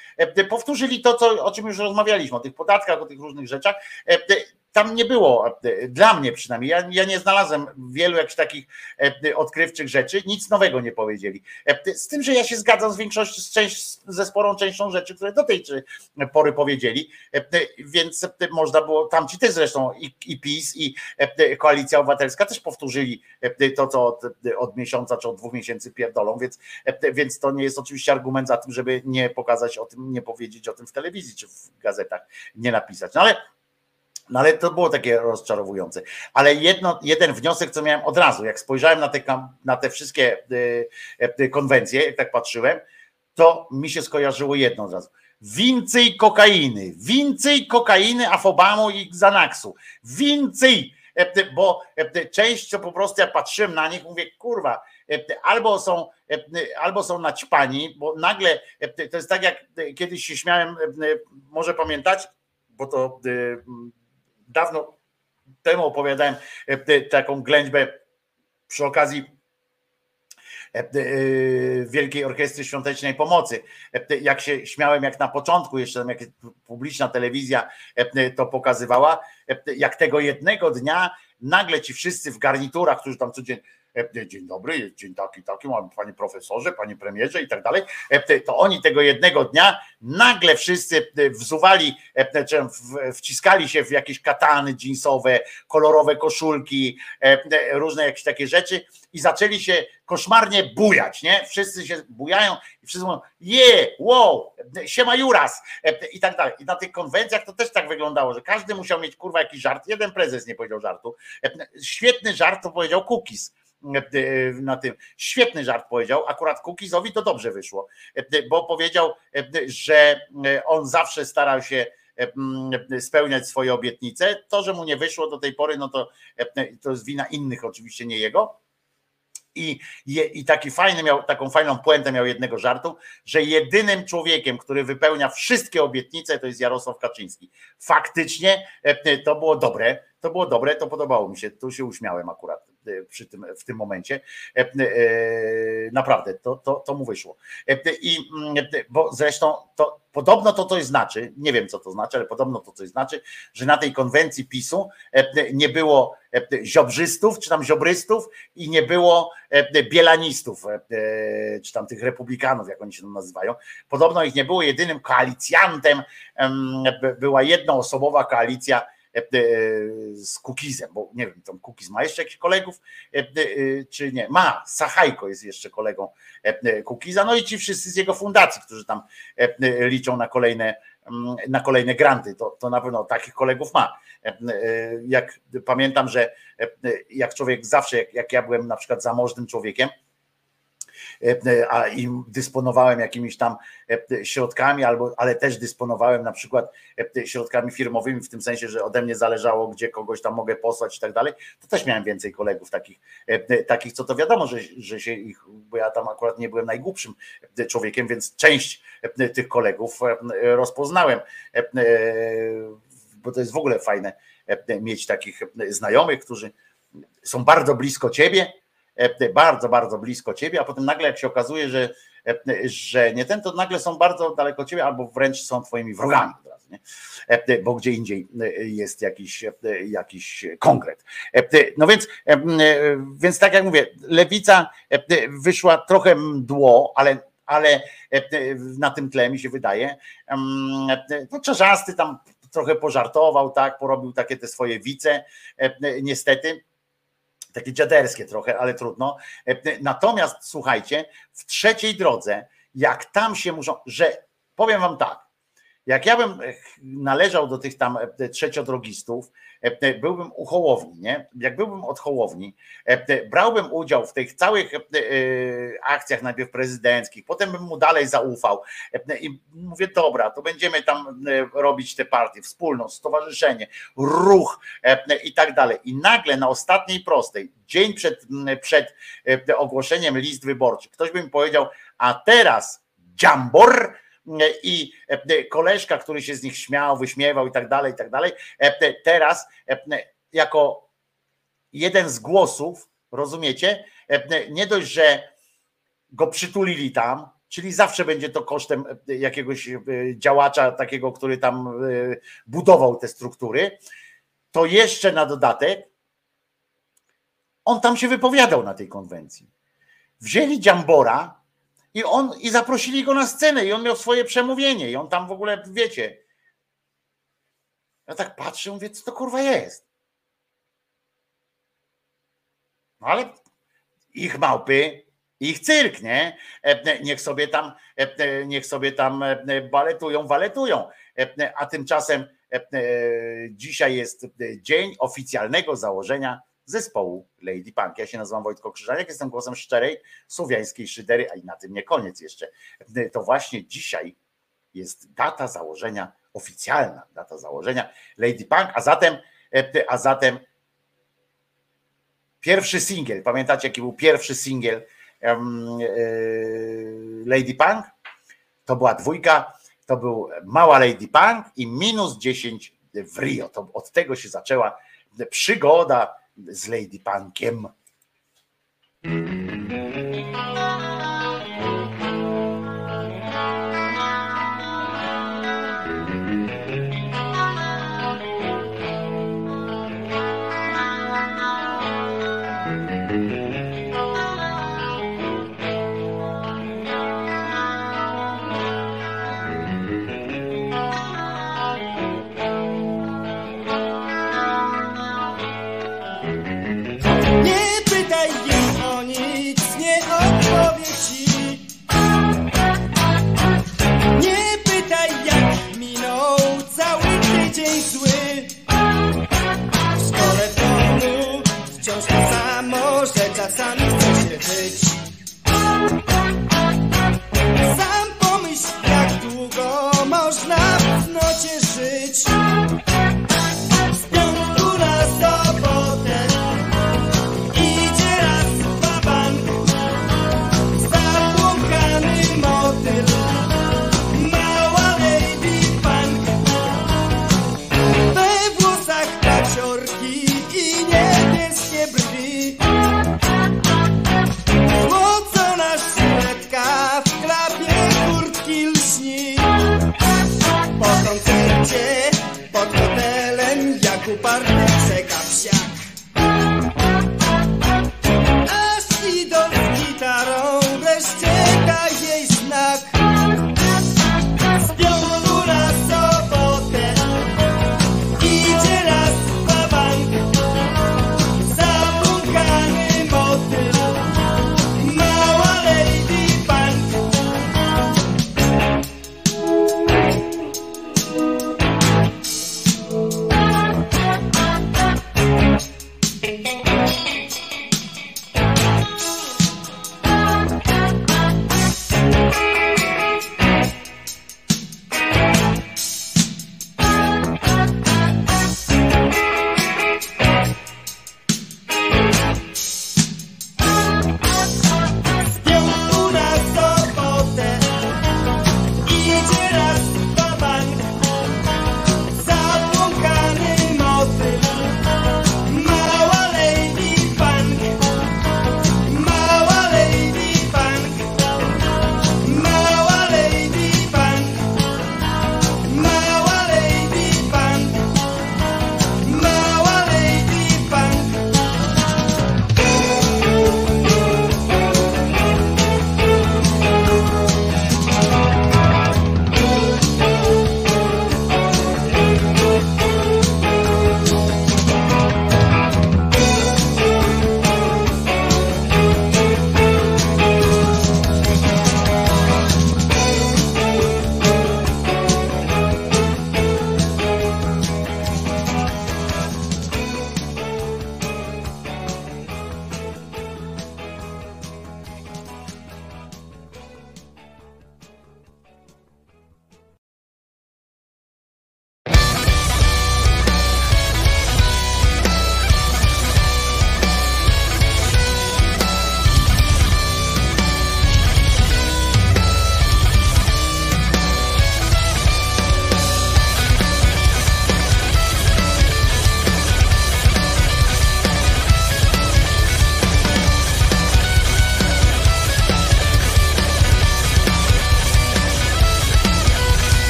Powtórzyli to, co, o czym już rozmawialiśmy, o tych podatkach, o tych różnych rzeczach. Tam nie było, e, dla mnie przynajmniej, ja, ja nie znalazłem wielu jakichś takich e, odkrywczych rzeczy, nic nowego nie powiedzieli. E, Z tym, że ja się zgadzam z większością, z część, ze sporą częścią rzeczy, które do tej pory powiedzieli, więc można było, tamci też zresztą i, i PiS i Koalicja Obywatelska też powtórzyli to, co od, od miesiąca czy od dwóch miesięcy pierdolą, więc, więc to nie jest oczywiście argument za tym, żeby nie pokazać o tym, nie powiedzieć o tym w telewizji czy w gazetach, nie napisać. No ale no ale to było takie rozczarowujące. Ale jedno, jeden wniosek, co miałem od razu, jak spojrzałem na te, na te wszystkie y, y, konwencje, jak tak patrzyłem, to mi się skojarzyło jedno od razu. Więcej kokainy, więcej kokainy, afobamu i Xanaxu. Więcej, E, bo e, część, co po prostu jak patrzyłem na nich, mówię, kurwa, e, albo są, e, albo są naćpani, bo nagle, e, to jest tak jak kiedyś się śmiałem, e, może pamiętać, bo to e, dawno temu opowiadałem e, taką ględźbę przy okazji e, e, Wielkiej Orkiestry Świątecznej Pomocy. E, Jak się śmiałem, jak na początku, jeszcze tam jak publiczna telewizja e, to pokazywała, e, jak tego jednego dnia nagle ci wszyscy w garniturach, którzy tam codziennie e, Dzień dobry, dzień taki, taki, panie profesorze, panie premierze i tak dalej. E, To oni tego jednego dnia nagle wszyscy e, wzuwali, e, wciskali się w jakieś katany jeansowe, kolorowe koszulki, e, różne jakieś takie rzeczy i zaczęli się koszmarnie bujać, nie? Wszyscy się bujają i wszyscy mówią, je, wow, siema Juras e, i tak dalej. I na tych konwencjach to też tak wyglądało, że każdy musiał mieć kurwa jakiś żart. Jeden prezes nie powiedział żartu. E, Świetny żart to powiedział Kukis na tym. Świetny żart powiedział, akurat Kukizowi to dobrze wyszło, bo powiedział, że on zawsze starał się spełniać swoje obietnice. To, że mu nie wyszło do tej pory, no to, to jest wina innych, oczywiście nie jego. I, I taki fajny miał, taką fajną puentę miał jednego żartu, że jedynym człowiekiem, który wypełnia wszystkie obietnice, to jest Jarosław Kaczyński. Faktycznie e, to było dobre, to było dobre, to podobało mi się, tu się uśmiałem akurat e, przy tym, w tym momencie. E, e, Naprawdę, to, to, to mu wyszło. E, I mm, e, bo zresztą to podobno to coś znaczy, nie wiem co to znaczy, ale podobno to coś znaczy, że na tej konwencji PiSu e, nie było e, ziobrzystów, czy tam ziobrystów i nie było e, bielanistów, e, czy tam tych republikanów, jak oni się tam nazywają. Podobno ich nie było. Jedynym koalicjantem em, by- była jednoosobowa koalicja e, e, z Kukizem, bo nie wiem, tam Kukiz ma jeszcze jakichś kolegów, e, e, czy nie? Ma, Sachajko jest jeszcze kolegą e, e, Kukiza, no i ci wszyscy z jego fundacji, którzy tam e, e, liczą na kolejne mm, na kolejne granty, to, to na pewno takich kolegów ma. E, e, Jak pamiętam, że e, jak człowiek zawsze, jak, jak ja byłem na przykład zamożnym człowiekiem, e, a i dysponowałem jakimiś tam e, środkami, albo, ale też dysponowałem na przykład e, środkami firmowymi, w tym sensie, że ode mnie zależało, gdzie kogoś tam mogę posłać i tak dalej, to też miałem więcej kolegów takich, e, takich co to wiadomo, że, że się ich, bo ja tam akurat nie byłem najgłupszym e, człowiekiem, więc część e, tych kolegów e, rozpoznałem, e, e, bo to jest w ogóle fajne e, mieć takich e, znajomych, którzy są bardzo blisko ciebie, e, bardzo, bardzo blisko ciebie, a potem nagle jak się okazuje, że, e, że nie ten, to nagle są bardzo daleko ciebie, albo wręcz są twoimi wrogami nie? E, bo gdzie indziej e, jest jakiś, e, jakiś konkret. E, No więc, e, e, więc tak jak mówię, lewica e, wyszła trochę mdło, ale ale e, na tym tle mi się wydaje. E, No, Czarzasty tam trochę pożartował, tak, porobił takie te swoje wice, e, niestety takie dziaderskie trochę, ale trudno. E, Natomiast słuchajcie, w trzeciej drodze, jak tam się muszą, że powiem wam tak, jak ja bym e, należał do tych tam e, trzeciodrogistów, e, byłbym u Hołowni, nie? Jak byłbym od Hołowni, brałbym udział w tych całych akcjach najpierw prezydenckich, potem bym mu dalej zaufał i mówię, dobra, to będziemy tam robić te partie, wspólną, stowarzyszenie, ruch i tak dalej. I nagle na ostatniej prostej, dzień przed, przed ogłoszeniem list wyborczych, ktoś by mi powiedział, a teraz Dziambor i e, koleżka, który się z nich śmiał, wyśmiewał i tak dalej, i tak dalej, e, teraz e, jako jeden z głosów, rozumiecie, E, nie dość, że go przytulili tam, czyli zawsze będzie to kosztem e, jakiegoś e, działacza takiego, który tam e, budował te struktury, to jeszcze na dodatek on tam się wypowiadał na tej konwencji. Wzięli Dziambora i on i zaprosili go na scenę i on miał swoje przemówienie i on tam w ogóle, wiecie, ja tak patrzę, mówię, co to kurwa jest? No ale ich małpy, ich cyrk, nie? E, Niech sobie tam, e, niech sobie tam e, baletują, waletują. E, A tymczasem e, e, dzisiaj jest dzień oficjalnego założenia zespołu Lady Punk. Ja się nazywam Wojtko Krzyżaniak, jestem głosem szczerej słowiańskiej szydery, a i na tym nie koniec jeszcze. To właśnie dzisiaj jest data założenia, oficjalna data założenia Lady Punk, a zatem, a zatem pierwszy singiel, pamiętacie jaki był pierwszy singiel e, Lady Punk? To była dwójka, to był Mała Lady Punk i minus 10 w Rio. To od tego się zaczęła przygoda z Lady Punkiem.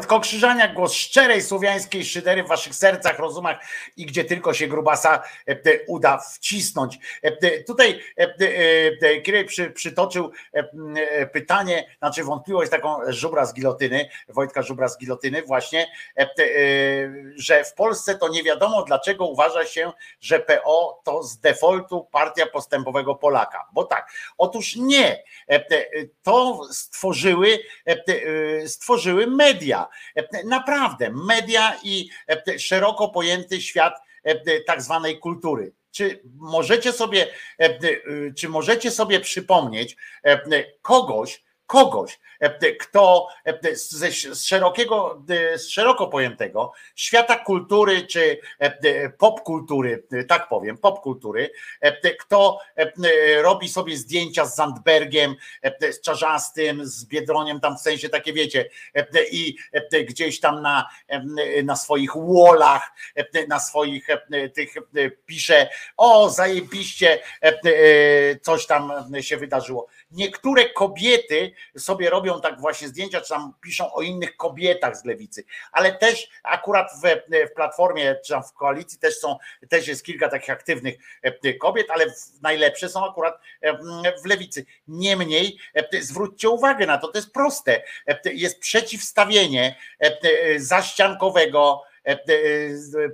Wojtko Krzyżaniak, głos szczerej słowiańskiej szydery w waszych sercach, rozumach i gdzie tylko się grubasa e, e, uda wcisnąć. E, e, Tutaj e, Kirej przy, przytoczył pytanie, znaczy wątpliwość taką żubra z gilotyny, Wojtka żubra z gilotyny właśnie, że w Polsce to nie wiadomo dlaczego uważa się, że PO to z defaultu partia postępowego Polaka. Bo tak, otóż nie. To stworzyły, stworzyły media. Naprawdę, media i szeroko pojęty świat tak zwanej kultury. Czy możecie sobie, e, e, czy możecie sobie przypomnieć e, kogoś, kogoś, kto e, z szerokiego, e, z szeroko pojętego świata kultury czy e, popkultury, e, tak powiem, popkultury, e, kto e, robi sobie zdjęcia z Zandbergiem, e, z Czarzastym, z Biedroniem, tam w sensie takie wiecie, e, i e, gdzieś tam na, e, na swoich wallach, e, na swoich e, tych e, pisze, o zajebiście e, e, coś tam się wydarzyło. Niektóre kobiety sobie robią tak właśnie zdjęcia, czy tam piszą o innych kobietach z lewicy, ale też akurat w, w platformie, czy tam w koalicji też są, też jest kilka takich aktywnych e, kobiet, ale najlepsze są akurat e, w lewicy. Niemniej e, zwróćcie uwagę na to, to jest proste. Jest przeciwstawienie zaściankowego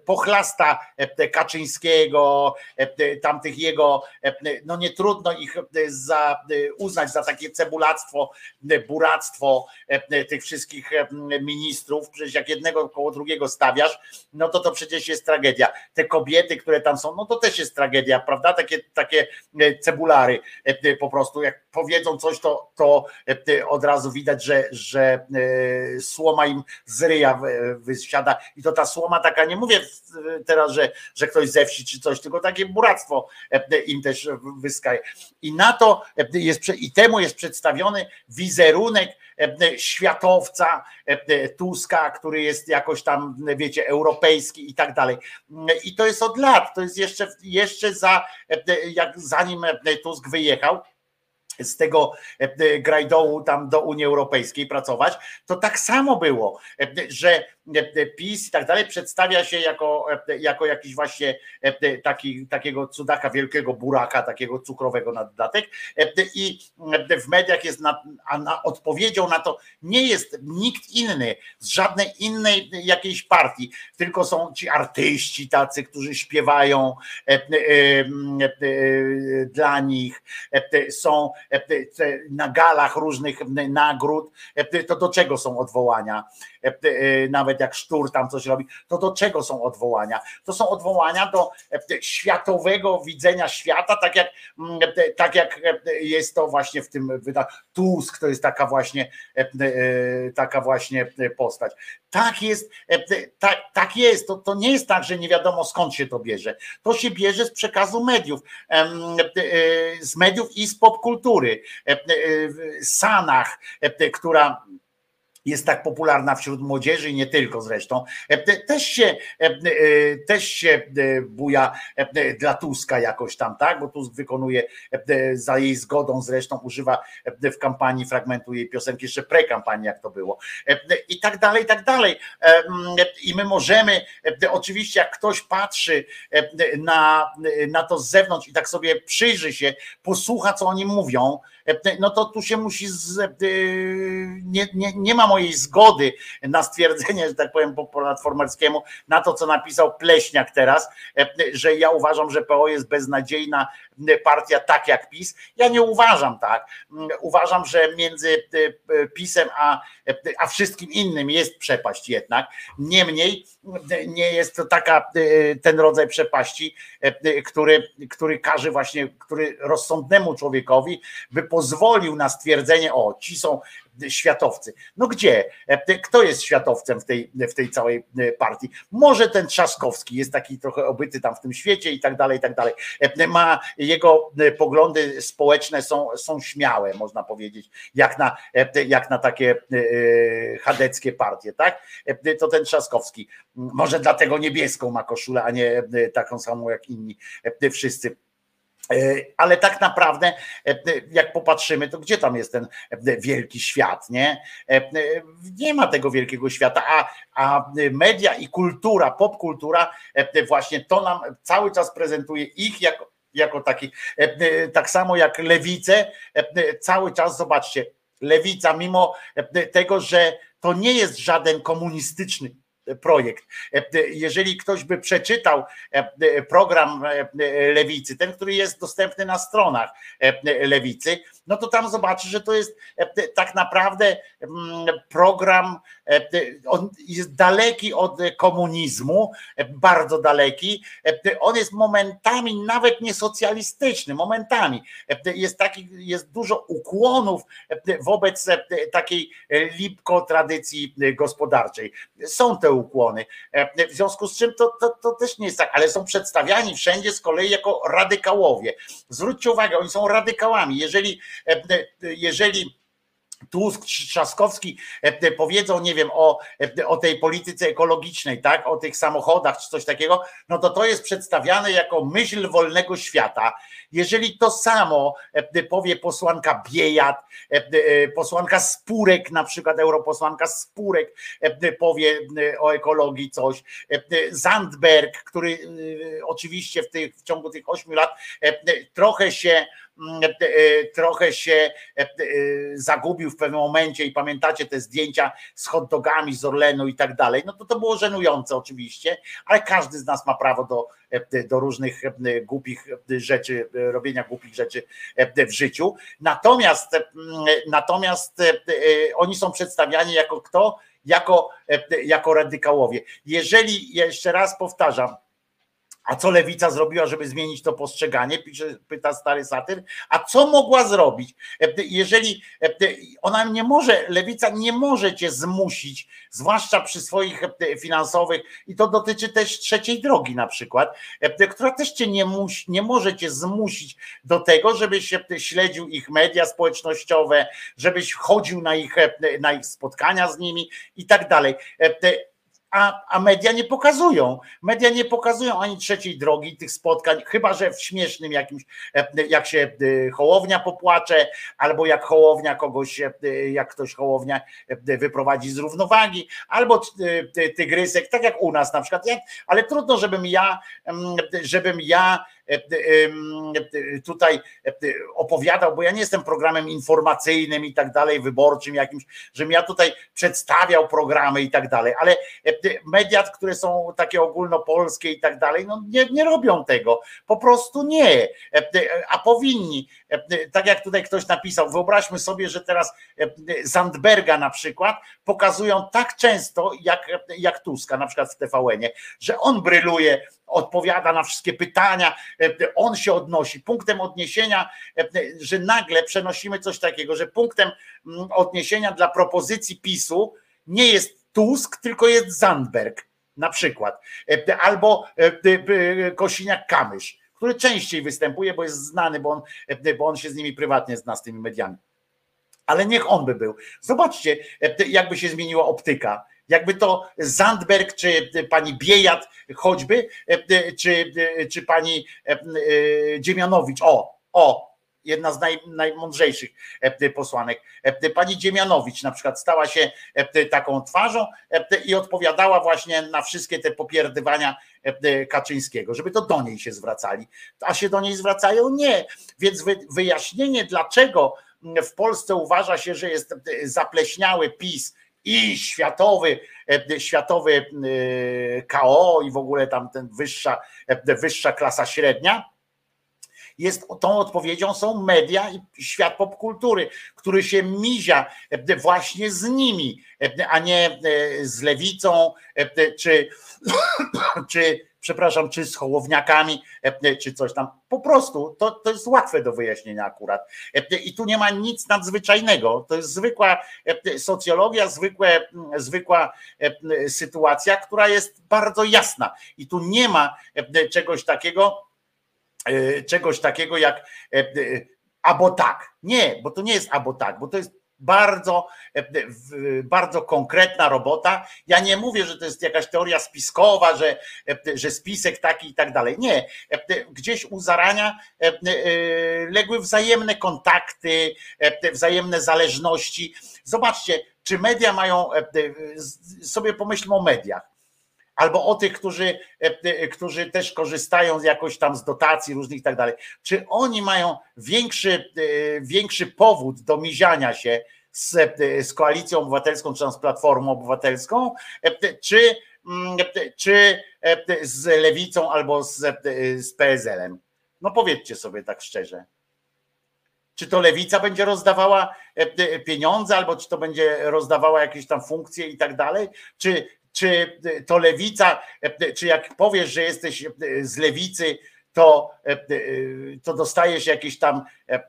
pochlasta e, Kaczyńskiego, e, tamtych jego, e, no nie trudno ich e, za, e, uznać za takie cebulactwo, e, buractwo e, tych wszystkich e, ministrów, przecież jak jednego koło drugiego stawiasz, no to to przecież jest tragedia. Te kobiety, które tam są, no to też jest tragedia, prawda? Takie, takie e, cebulary e, po prostu, jak powiedzą coś, to, to e, od razu widać, że, że e, słoma im z ryja wysiada i to ta słoma taka, nie mówię teraz, że, że ktoś ze wsi czy coś, tylko takie buractwo e, im też wyskaje. I na to e, jest, i temu jest przedstawiony wizerunek e, światowca e, Tuska, który jest jakoś tam, wiecie, europejski i tak dalej. I to jest od lat, to jest jeszcze, jeszcze za, e, jak zanim e, Tusk wyjechał, z tego e, grajdołu tam do Unii Europejskiej pracować, to tak samo było, e, że e, PiS i tak dalej przedstawia się jako, e, jako jakiś właśnie e, taki, takiego cudaka, wielkiego buraka, takiego cukrowego na dodatek e, i e, w mediach jest na, a na odpowiedzią na to nie jest nikt inny z żadnej innej jakiejś partii, tylko są ci artyści tacy, którzy śpiewają e, e, e, e, dla nich, e, są e, na galach różnych nagród, e, to do czego są odwołania? E, e, Nawet jak Sztur tam coś robi, to do czego są odwołania? To są odwołania do e, światowego widzenia świata, tak jak, mm, e, tak jak e, jest to właśnie w tym wydaniu. Tusk to jest taka właśnie e, e, taka właśnie postać. Tak jest, e, tak, tak jest. To, to nie jest tak, że nie wiadomo skąd się to bierze. To się bierze z przekazu mediów, e, z mediów i z popkultury. E, e, Sanach, e, która jest tak popularna wśród młodzieży i nie tylko zresztą, e, te- też się, e, e, też się buja dla Tuska jakoś tam, tak? Bo Tusk wykonuje za jej zgodą zresztą, używa w kampanii fragmentu jej piosenki, jeszcze pre-kampanii jak to było i tak dalej, i tak dalej. Mm, I my możemy, oczywiście jak ktoś patrzy na, na to z zewnątrz i tak sobie przyjrzy się, posłucha co oni mówią, no to tu się musi, z, e, nie, nie, nie ma mojej zgody na stwierdzenie, że tak powiem po platformerskiemu, na to co napisał Pleśniak teraz, e, że ja uważam, że PO jest beznadziejna partia tak jak PiS. Ja nie uważam tak. Uważam, że między e, PiSem a, a wszystkim innym jest przepaść jednak. Niemniej nie jest to taka e, ten rodzaj przepaści, e, który, który każe właśnie, który rozsądnemu człowiekowi by pozwolił na stwierdzenie, o, ci są światowcy. No gdzie? E, Kto jest światowcem w tej, w tej całej e, partii? Może ten Trzaskowski jest taki trochę obyty tam w tym świecie i tak dalej, i tak dalej. E, Ma jego poglądy społeczne są, są śmiałe, można powiedzieć, jak na, jak na takie chadeckie partie, tak? To ten Trzaskowski. Może dlatego niebieską ma koszulę, a nie taką samą jak inni wszyscy. E, Ale tak naprawdę, e, jak popatrzymy, to gdzie tam jest ten e, wielki świat, nie? E, e, Nie ma tego wielkiego świata, a, a media i kultura, popkultura, e, właśnie to nam cały czas prezentuje ich jako, jako taki, e, e, tak samo jak lewice, e, cały czas, zobaczcie, lewica, mimo e, tego, że to nie jest żaden komunistyczny projekt. E, Jeżeli ktoś by przeczytał e, program e, lewicy, ten, który jest dostępny na stronach e, lewicy, no to tam zobaczy, że to jest e, tak naprawdę mm, program, e, on jest daleki od komunizmu, e, bardzo daleki. E, On jest momentami nawet niesocjalistyczny, momentami. E, Jest, taki, jest dużo ukłonów e, wobec e, takiej lipko tradycji e, gospodarczej. Są te ukłony. E, W związku z czym to, to, to też nie jest tak, ale są przedstawiani wszędzie z kolei jako radykałowie. Zwróćcie uwagę, oni są radykałami. Jeżeli, e, jeżeli Tusk Trzaskowski e, powiedzą, nie wiem, o, e, o tej polityce ekologicznej, tak, o tych samochodach czy coś takiego, no to to jest przedstawiane jako myśl wolnego świata. Jeżeli to samo e, powie posłanka Biejat, e, e, posłanka Spurek, na przykład europosłanka Spurek e, powie e, o ekologii coś, e, Zandberg, który e, oczywiście w, tych, w ciągu tych ośmiu lat e, trochę się e, trochę się e, e, zagubił w pewnym momencie i pamiętacie te zdjęcia z hot dogami z Orlenu i tak dalej, no to to było żenujące oczywiście, ale każdy z nas ma prawo do, e, do różnych e, głupich rzeczy, e, robienia głupich rzeczy e, w życiu. Natomiast, e, mm, natomiast e, e, oni są przedstawiani jako kto? Jako, e, jako radykałowie. Jeżeli, jeszcze raz powtarzam, a co lewica zrobiła, żeby zmienić to postrzeganie? Pisze, pyta stary satyr. A co mogła zrobić? E, Jeżeli e, ona nie może, lewica nie może cię zmusić, zwłaszcza przy swoich e, finansowych, i to dotyczy też trzeciej drogi na przykład, która też cię nie, musi, nie może cię zmusić do tego, żebyś śledził ich media społecznościowe, żebyś chodził na ich, na ich spotkania z nimi i tak dalej. A, a media nie pokazują. Media nie pokazują ani trzeciej drogi tych spotkań, chyba że w śmiesznym jakimś, e, jak się e, Hołownia popłacze, albo jak Hołownia kogoś, e, jak ktoś Hołownia wyprowadzi z równowagi, albo ty- Tygrysek, tak jak u nas na przykład. Ale trudno, żebym ja, em, żebym ja tutaj e, opowiadał, bo ja nie jestem programem informacyjnym i tak dalej, wyborczym jakimś, żebym ja tutaj przedstawiał programy i tak dalej, ale e, media, które są takie ogólnopolskie i tak dalej, no nie, nie robią tego, po prostu nie, E, a powinni, E, tak jak tutaj ktoś napisał, wyobraźmy sobie, że teraz e, Zandberga na przykład pokazują tak często jak, jak Tuska, na przykład w TVN-ie, że on bryluje, odpowiada na wszystkie pytania, e, on się odnosi. Punktem odniesienia, e, że nagle przenosimy coś takiego, że punktem mm, odniesienia dla propozycji PiSu nie jest Tusk, tylko jest Zandberg na przykład. E, Albo e, e, Kosiniak-Kamysz, który częściej występuje, bo jest znany, bo on, e, bo on się z nimi prywatnie zna, z tymi mediami. Ale niech on by był. Zobaczcie, e, jakby się zmieniła optyka. Jakby to Zandberg, czy pani Biejat choćby, e, czy, czy pani e, e, Dziemianowicz, o, o, jedna z naj, najmądrzejszych e, posłanek. E, Pani Dziemianowicz na przykład stała się e, taką twarzą e, i odpowiadała właśnie na wszystkie te popierdywania e, Kaczyńskiego, żeby to do niej się zwracali. A się do niej zwracają? Nie. Więc wy, wyjaśnienie, dlaczego w Polsce uważa się, że jest zapleśniały PiS i światowy, e, światowy e, KO i w ogóle tam ten wyższa, e, wyższa klasa średnia, jest tą odpowiedzią są media i świat popkultury, który się mizia e, właśnie z nimi, e, a nie e, z lewicą, czy, czy przepraszam, czy z hołowniakami, czy coś tam. Po prostu to, to jest łatwe do wyjaśnienia akurat. I tu nie ma nic nadzwyczajnego. To jest zwykła socjologia, zwykłe, zwykła sytuacja, która jest bardzo jasna. I tu nie ma czegoś takiego, czegoś takiego jak e, e, albo tak. Nie, bo to nie jest albo tak, bo to jest bardzo, e, bardzo konkretna robota. Ja nie mówię, że to jest jakaś teoria spiskowa, że, e, że spisek taki i tak dalej. Nie. E, Gdzieś u zarania e, e, legły wzajemne kontakty, e, wzajemne zależności. Zobaczcie, czy media mają, e, sobie pomyślmy o mediach albo o tych, którzy, e, którzy też korzystają jakoś tam z dotacji różnych i tak dalej. Czy oni mają większy, e, większy powód do miziania się z, e, z koalicją obywatelską, czy tam z platformą obywatelską, czy, mm, czy z lewicą albo z, z PSL-em? No powiedzcie sobie tak szczerze. Czy to lewica będzie rozdawała pieniądze, albo czy to będzie rozdawała jakieś tam funkcje i tak dalej? Czy, czy to lewica, e, czy jak powiesz, że jesteś e, z lewicy, to, e, e, to dostajesz jakieś tam, e, e,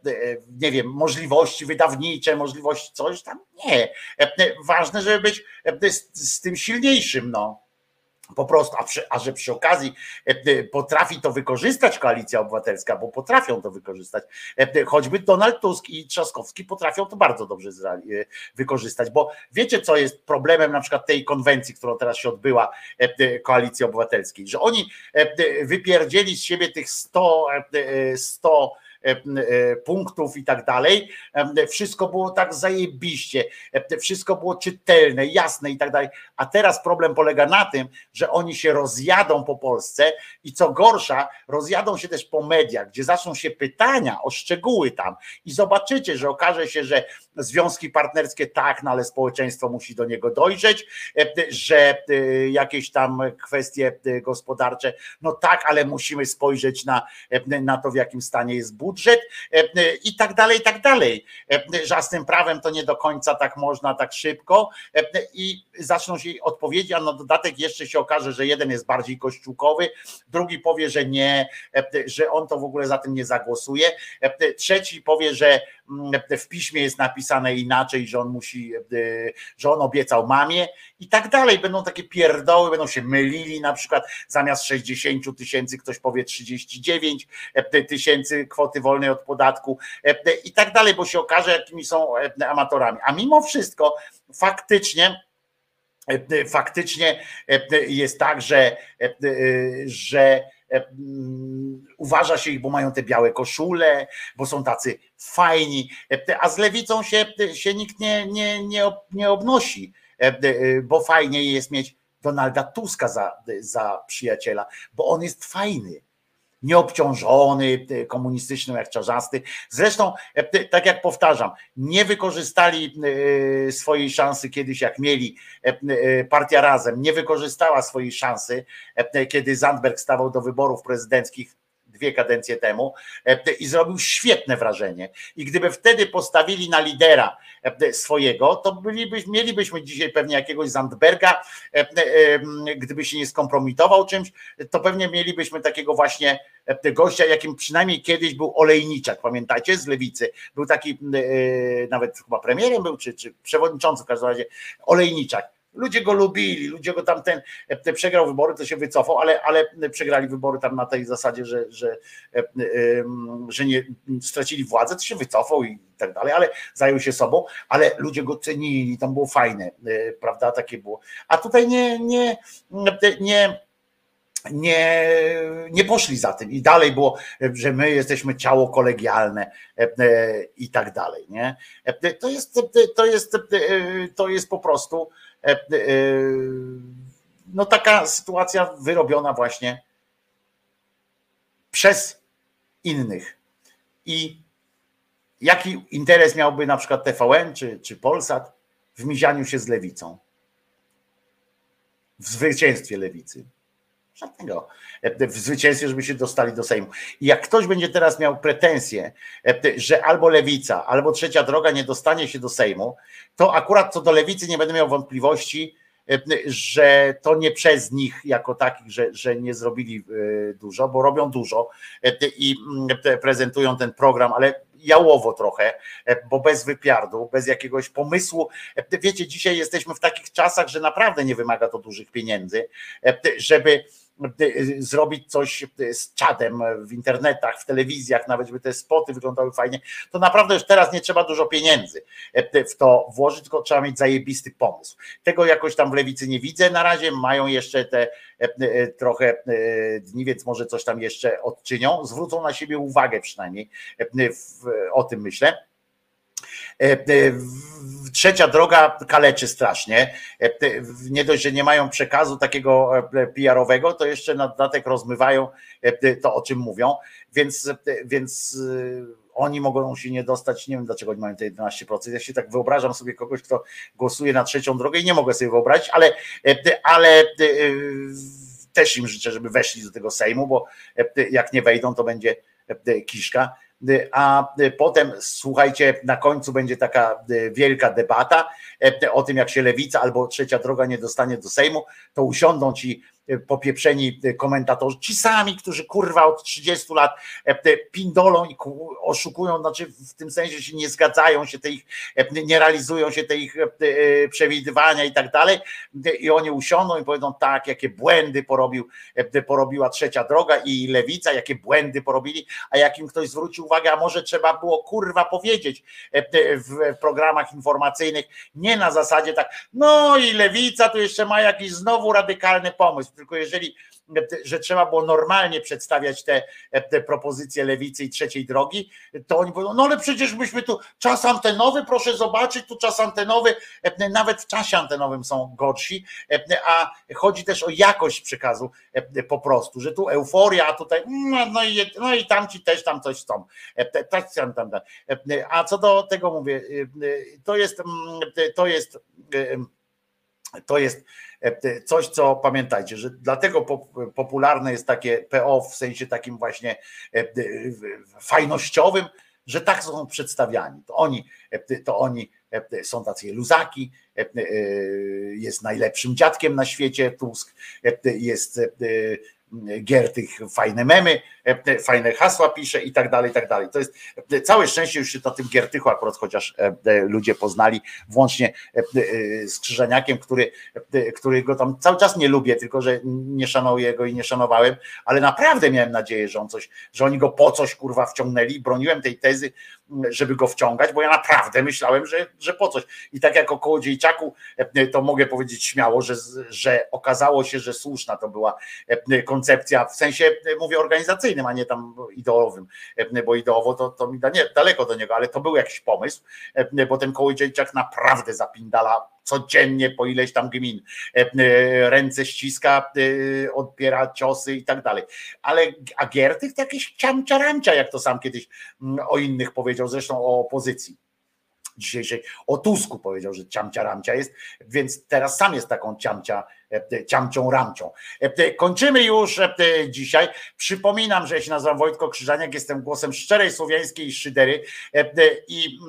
nie wiem, możliwości wydawnicze, możliwości coś tam? Nie. E, e, Ważne, żeby być e, z, z tym silniejszym, no. Po prostu, a, przy, a że przy okazji e, e, potrafi to wykorzystać koalicja obywatelska, bo potrafią to wykorzystać, e, choćby Donald Tusk i Trzaskowski potrafią to bardzo dobrze wykorzystać, bo wiecie, co jest problemem na przykład tej konwencji, którą teraz się odbyła koalicji obywatelskiej, że oni wypierdzieli z siebie tych 100, e, e, 100 e, e, punktów i tak dalej. E, Wszystko było tak zajebiście, e, wszystko było czytelne, jasne i tak dalej. A teraz problem polega na tym, że oni się rozjadą po Polsce i co gorsza, rozjadą się też po mediach, gdzie zaczną się pytania o szczegóły tam i zobaczycie, że okaże się, że związki partnerskie tak, no ale społeczeństwo musi do niego dojrzeć, e, że e, jakieś tam kwestie e, gospodarcze, no tak, ale musimy spojrzeć na, na to, w jakim stanie jest budżet i tak dalej, i tak dalej. Że z tym prawem to nie do końca tak można, tak szybko i zaczną się odpowiedzi, a na dodatek jeszcze się okaże, że jeden jest bardziej kościółkowy, drugi powie, że nie, że on to w ogóle za tym nie zagłosuje, trzeci powie, że w piśmie jest napisane inaczej, że on musi, e, że on obiecał mamie i tak dalej. Będą takie pierdoły, będą się mylili, na przykład zamiast 60 tysięcy ktoś powie 39 tysięcy kwoty wolnej od podatku e, i tak dalej, bo się okaże, jakimi są e, amatorami. A mimo wszystko faktycznie e, faktycznie jest tak, że, że uważa się ich, bo mają te białe koszule, bo są tacy fajni, a z lewicą się, się nikt nie, nie, nie, nie obnosi, bo fajniej jest mieć Donalda Tuska za, za przyjaciela, bo on jest fajny nieobciążony e, komunistycznym jak czarzasty. Zresztą, e, tak jak powtarzam, nie wykorzystali e, swojej szansy kiedyś, jak mieli partia razem, nie wykorzystała swojej szansy, kiedy Zandberg stawał do wyborów prezydenckich dwie kadencje temu i zrobił świetne wrażenie. I gdyby wtedy postawili na lidera swojego, to bylibyśmy, mielibyśmy dzisiaj pewnie jakiegoś Zandberga, gdyby się nie skompromitował czymś, to pewnie mielibyśmy takiego właśnie gościa, jakim przynajmniej kiedyś był Olejniczak, pamiętacie, z Lewicy. Był taki, e, nawet chyba premierem był, czy, czy przewodniczący w każdym razie, Olejniczak. Ludzie go lubili, ludzie go tamten e, przegrał wybory, to się wycofał, ale, ale przegrali wybory tam na tej zasadzie, że, że, e, e, że nie stracili władzę, to się wycofał i tak dalej, ale zajął się sobą, ale ludzie go cenili, tam było fajne, prawda, takie było. A tutaj nie, nie, nie, nie, nie poszli za tym i dalej było, że my jesteśmy ciało kolegialne i tak dalej, nie? To jest, to jest, to jest po prostu no taka sytuacja wyrobiona właśnie przez innych. I jaki interes miałby na przykład TVN czy, czy Polsat w mizianiu się z lewicą? W zwycięstwie lewicy. Żadnego. E, W zwycięstwie, żeby się dostali do Sejmu. I jak ktoś będzie teraz miał pretensje, e, że albo lewica, albo trzecia droga nie dostanie się do Sejmu, to akurat co do lewicy nie będę miał wątpliwości, e, że to nie przez nich jako takich, że, że nie zrobili dużo, bo robią dużo i mm, prezentują ten program, ale jałowo trochę, bo bez wypiardu, bez jakiegoś pomysłu. Wiecie, dzisiaj jesteśmy w takich czasach, że naprawdę nie wymaga to dużych pieniędzy, żeby zrobić coś z czadem w internetach, w telewizjach, nawet żeby te spoty wyglądały fajnie, to naprawdę już teraz nie trzeba dużo pieniędzy e, w to włożyć, tylko trzeba mieć zajebisty pomysł. Tego jakoś tam w lewicy nie widzę. Na razie mają jeszcze te e, e, trochę dni, więc może coś tam jeszcze odczynią. Zwrócą na siebie uwagę przynajmniej. O tym myślę. E, e, Trzecia droga kaleczy strasznie. E, Nie dość, że nie mają przekazu takiego PR-owego, to jeszcze na dodatek rozmywają to, o czym mówią, więc, więc oni mogą się nie dostać, nie wiem dlaczego oni mają te 11%. Ja się tak wyobrażam sobie kogoś, kto głosuje na trzecią drogę i nie mogę sobie wyobrazić, ale, ale też im życzę, żeby weszli do tego Sejmu, bo jak nie wejdą, to będzie kiszka. A potem, słuchajcie, na końcu będzie taka e, wielka debata e, o tym, jak się lewica albo trzecia droga nie dostanie do Sejmu, to usiądą ci popieprzeni e, komentatorzy, ci sami, którzy kurwa od 30 lat e, pindolą i ku- oszukują, znaczy w tym sensie się nie zgadzają się te ich, e, nie realizują się te ich e, e, przewidywania i tak dalej. E, i oni usiądą i powiedzą tak, jakie błędy porobił, e, porobiła trzecia droga i lewica, jakie błędy porobili, a jak im ktoś zwróci uwagę, a może trzeba było kurwa powiedzieć e, e, w programach informacyjnych, nie na zasadzie tak, no i lewica tu jeszcze ma jakiś znowu radykalny pomysł. Tylko jeżeli, że trzeba było normalnie przedstawiać te, te propozycje lewicy i trzeciej drogi, to oni mówią, no ale przecież myśmy tu czas antenowy, proszę zobaczyć, tu czas antenowy, nawet w czasie antenowym są gorsi, a chodzi też o jakość przekazu po prostu, że tu euforia, a tutaj no, no, i, no i tamci też tam coś chcą. A co do tego mówię, to jest, to jest to jest coś, co pamiętajcie, że dlatego popularne jest takie PO w sensie takim właśnie fajnościowym, że tak są przedstawiani. To oni, to oni są tacy luzaki, jest najlepszym dziadkiem na świecie Tusk, jest Giertych fajne memy, fajne hasła pisze i tak dalej, i tak dalej. To jest całe szczęście już się na tym Giertychu akurat chociaż ludzie poznali, włącznie z Krzyżaniakiem, który, który go tam cały czas nie lubię, tylko że nie szanuję go i nie szanowałem, ale naprawdę miałem nadzieję, że on coś, że oni go po coś kurwa wciągnęli. Broniłem tej tezy, żeby go wciągać, bo ja naprawdę myślałem, że, że po coś. I tak jak o Kołodziejczaku, to mogę powiedzieć śmiało, że, że okazało się, że słuszna to była koncepcja, w sensie mówię organizacyjnym, a nie tam ideowym, bo ideowo to, to mi da, nie, daleko do niego, ale to był jakiś pomysł, bo ten Kołodziejczak naprawdę zapindala codziennie po ileś tam gmin, ręce ściska, odbiera ciosy i tak dalej. Ale a Giertych to jakieś ciamciarancia, jak to sam kiedyś o innych powiedział, zresztą o opozycji dzisiejszej, o Tusku powiedział, że ciamcia ramcia jest, więc teraz sam jest taką ciamcia, ciamcią ramcią. Kończymy już dzisiaj. Przypominam, że ja się nazywam Wojtko Krzyżaniak, jestem głosem szczerej słowiańskiej szydery i,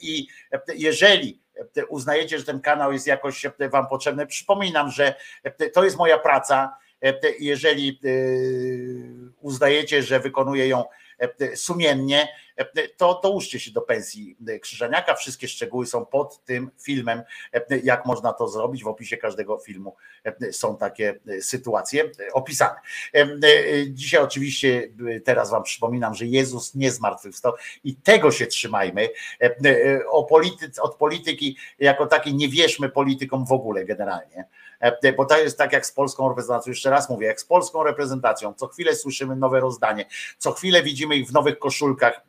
i jeżeli uznajecie, że ten kanał jest jakoś wam potrzebny, przypominam, że to jest moja praca. Jeżeli uznajecie, że wykonuję ją sumiennie, to dołóżcie się do pensji Krzyżaniaka. Wszystkie szczegóły są pod tym filmem, jak można to zrobić. W opisie każdego filmu są takie sytuacje opisane. Dzisiaj oczywiście teraz wam przypominam, że Jezus nie zmartwychwstał i tego się trzymajmy. O polityce, od polityki jako takiej nie wierzmy politykom w ogóle generalnie bo to jest tak jak z polską reprezentacją, jeszcze raz mówię, jak z polską reprezentacją, co chwilę słyszymy nowe rozdanie, co chwilę widzimy ich w nowych koszulkach,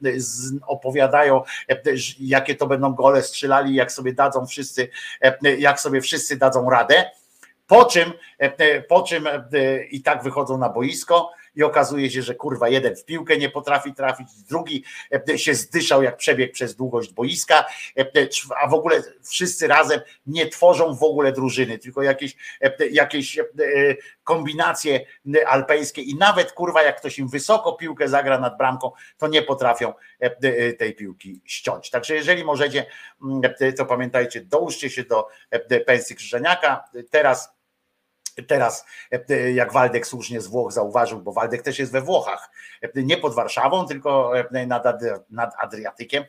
opowiadają, jakie to będą gole strzelali, jak sobie dadzą wszyscy, jak sobie wszyscy dadzą radę, po czym, po czym i tak wychodzą na boisko, i okazuje się, że kurwa jeden w piłkę nie potrafi trafić, drugi się zdyszał jak przebieg przez długość boiska, a w ogóle wszyscy razem nie tworzą w ogóle drużyny, tylko jakieś, jakieś kombinacje alpejskie i nawet kurwa jak ktoś im wysoko piłkę zagra nad bramką, to nie potrafią tej piłki ściąć. Także jeżeli możecie, to pamiętajcie, dołóżcie się do pensji Krzyżeniaka. Teraz Teraz, jak Waldek słusznie z Włoch zauważył, bo Waldek też jest we Włochach, nie pod Warszawą, tylko nad, nad Adriatykiem,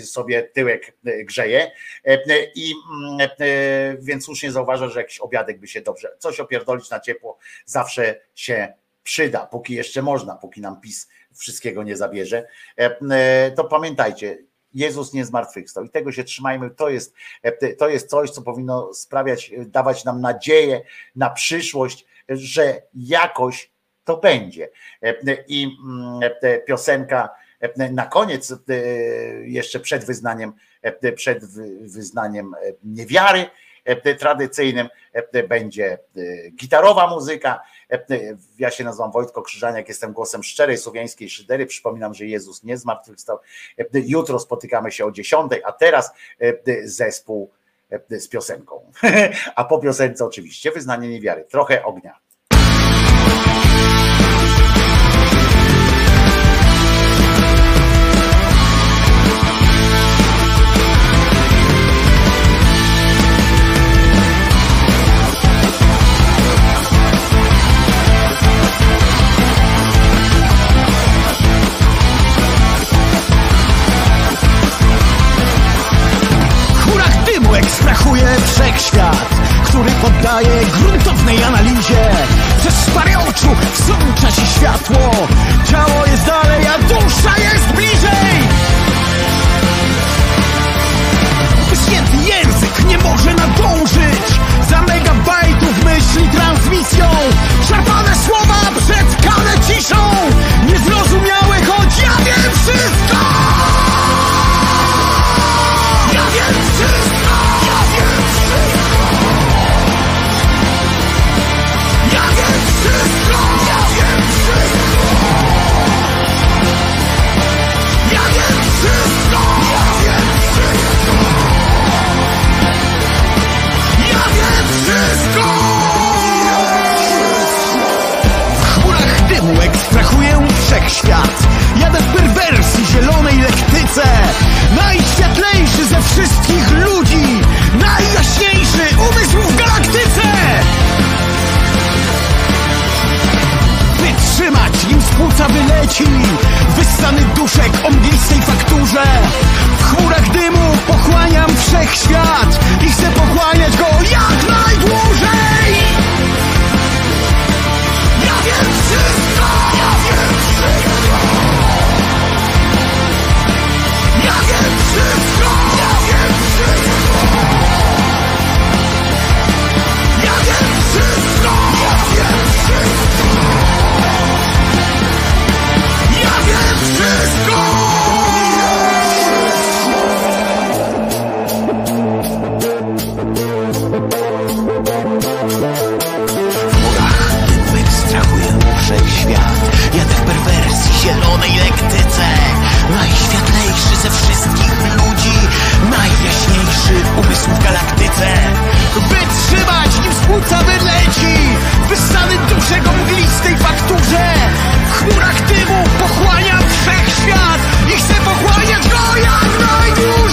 sobie tyłek grzeje. I więc słusznie zauważa, że jakiś obiadek by się dobrze, coś opierdolić na ciepło zawsze się przyda, póki jeszcze można, póki nam PiS wszystkiego nie zabierze. To pamiętajcie, Jezus nie zmartwychwstał i tego się trzymajmy. To jest, to jest coś, co powinno sprawiać, dawać nam nadzieję na przyszłość, że jakoś to będzie. I piosenka na koniec, jeszcze przed wyznaniem, przed wyznaniem niewiary tradycyjnym będzie gitarowa muzyka. Ja się nazywam Wojtko Krzyżaniak, jestem głosem szczerej słowiańskiej szydery. Przypominam, że Jezus nie zmartwychwstał. Jutro spotykamy się o 10, a teraz zespół z piosenką. A po piosence oczywiście wyznanie niewiary. Trochę ognia. poddaję gruntownej analizie. Przez parę oczu wsącza się światło. Ciało jest dalej, a dusza jest bliżej. Wyśnięty język nie może nadążyć. Za megabajtów myśli transmisją. Szarpane słowa przetkane ciszą. Niezrozumiałe, choć ja wiem wszystko. wszechświat Jadę w perwersji zielonej lektyce. Najświetlejszy ze wszystkich ludzi. Najjaśniejszy umysł w galaktyce. Wytrzymać nim z płuca wyleci Wyssany duszek o mglistej fakturze. W chmurach dymu pochłaniam wszechświat I chcę pochłaniać go jak najdłużej wszystko! Ja wiem wszystko! zielonej lektyce. Najświetlejszy ze wszystkich ludzi Najjaśniejszy umysł w galaktyce. By trzymać, nim z płuca wyleci Wyssany dużego mglistej fakturze. W chmurach dymu pochłaniam wszechświat I chcę pochłaniać go jak najdłużej.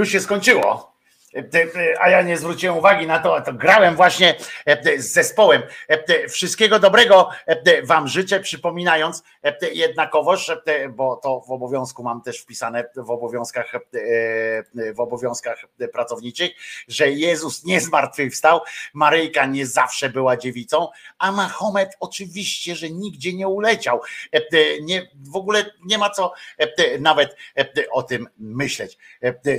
Już się skończyło. A ja nie zwróciłem uwagi na to, a to grałem właśnie z zespołem. Wszystkiego dobrego Wam życzę, przypominając jednakowoż, bo to w obowiązku mam też wpisane w obowiązkach, w obowiązkach pracowniczych, że Jezus nie zmartwychwstał, Maryjka nie zawsze była dziewicą, a Mahomet oczywiście, że nigdzie nie uleciał. Nie, w ogóle nie ma co nawet o tym myśleć.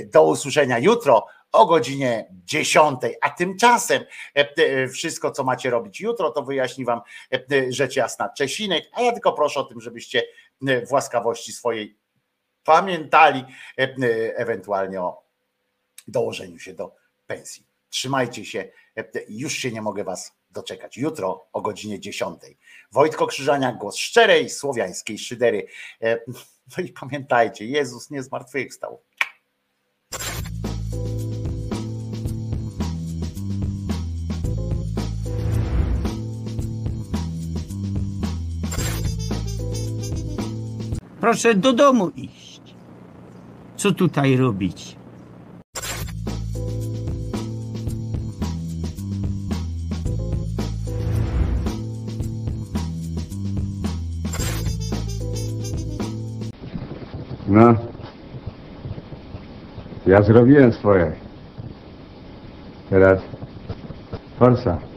Do usłyszenia jutro o godzinie 10, a tymczasem e, wszystko, co macie robić jutro, to wyjaśni wam e, rzecz jasna Czesinek, a ja tylko proszę o tym, żebyście e, w łaskawości swojej pamiętali ewentualnie o dołożeniu się do pensji. Trzymajcie się, już się nie mogę was doczekać. Jutro o godzinie 10. Wojtko Krzyżania, głos szczerej słowiańskiej szydery. No i pamiętajcie, Jezus nie zmartwychwstał. Proszę do domu iść. Co tutaj robić? No. Ja zrobiłem swoje. Teraz forsa.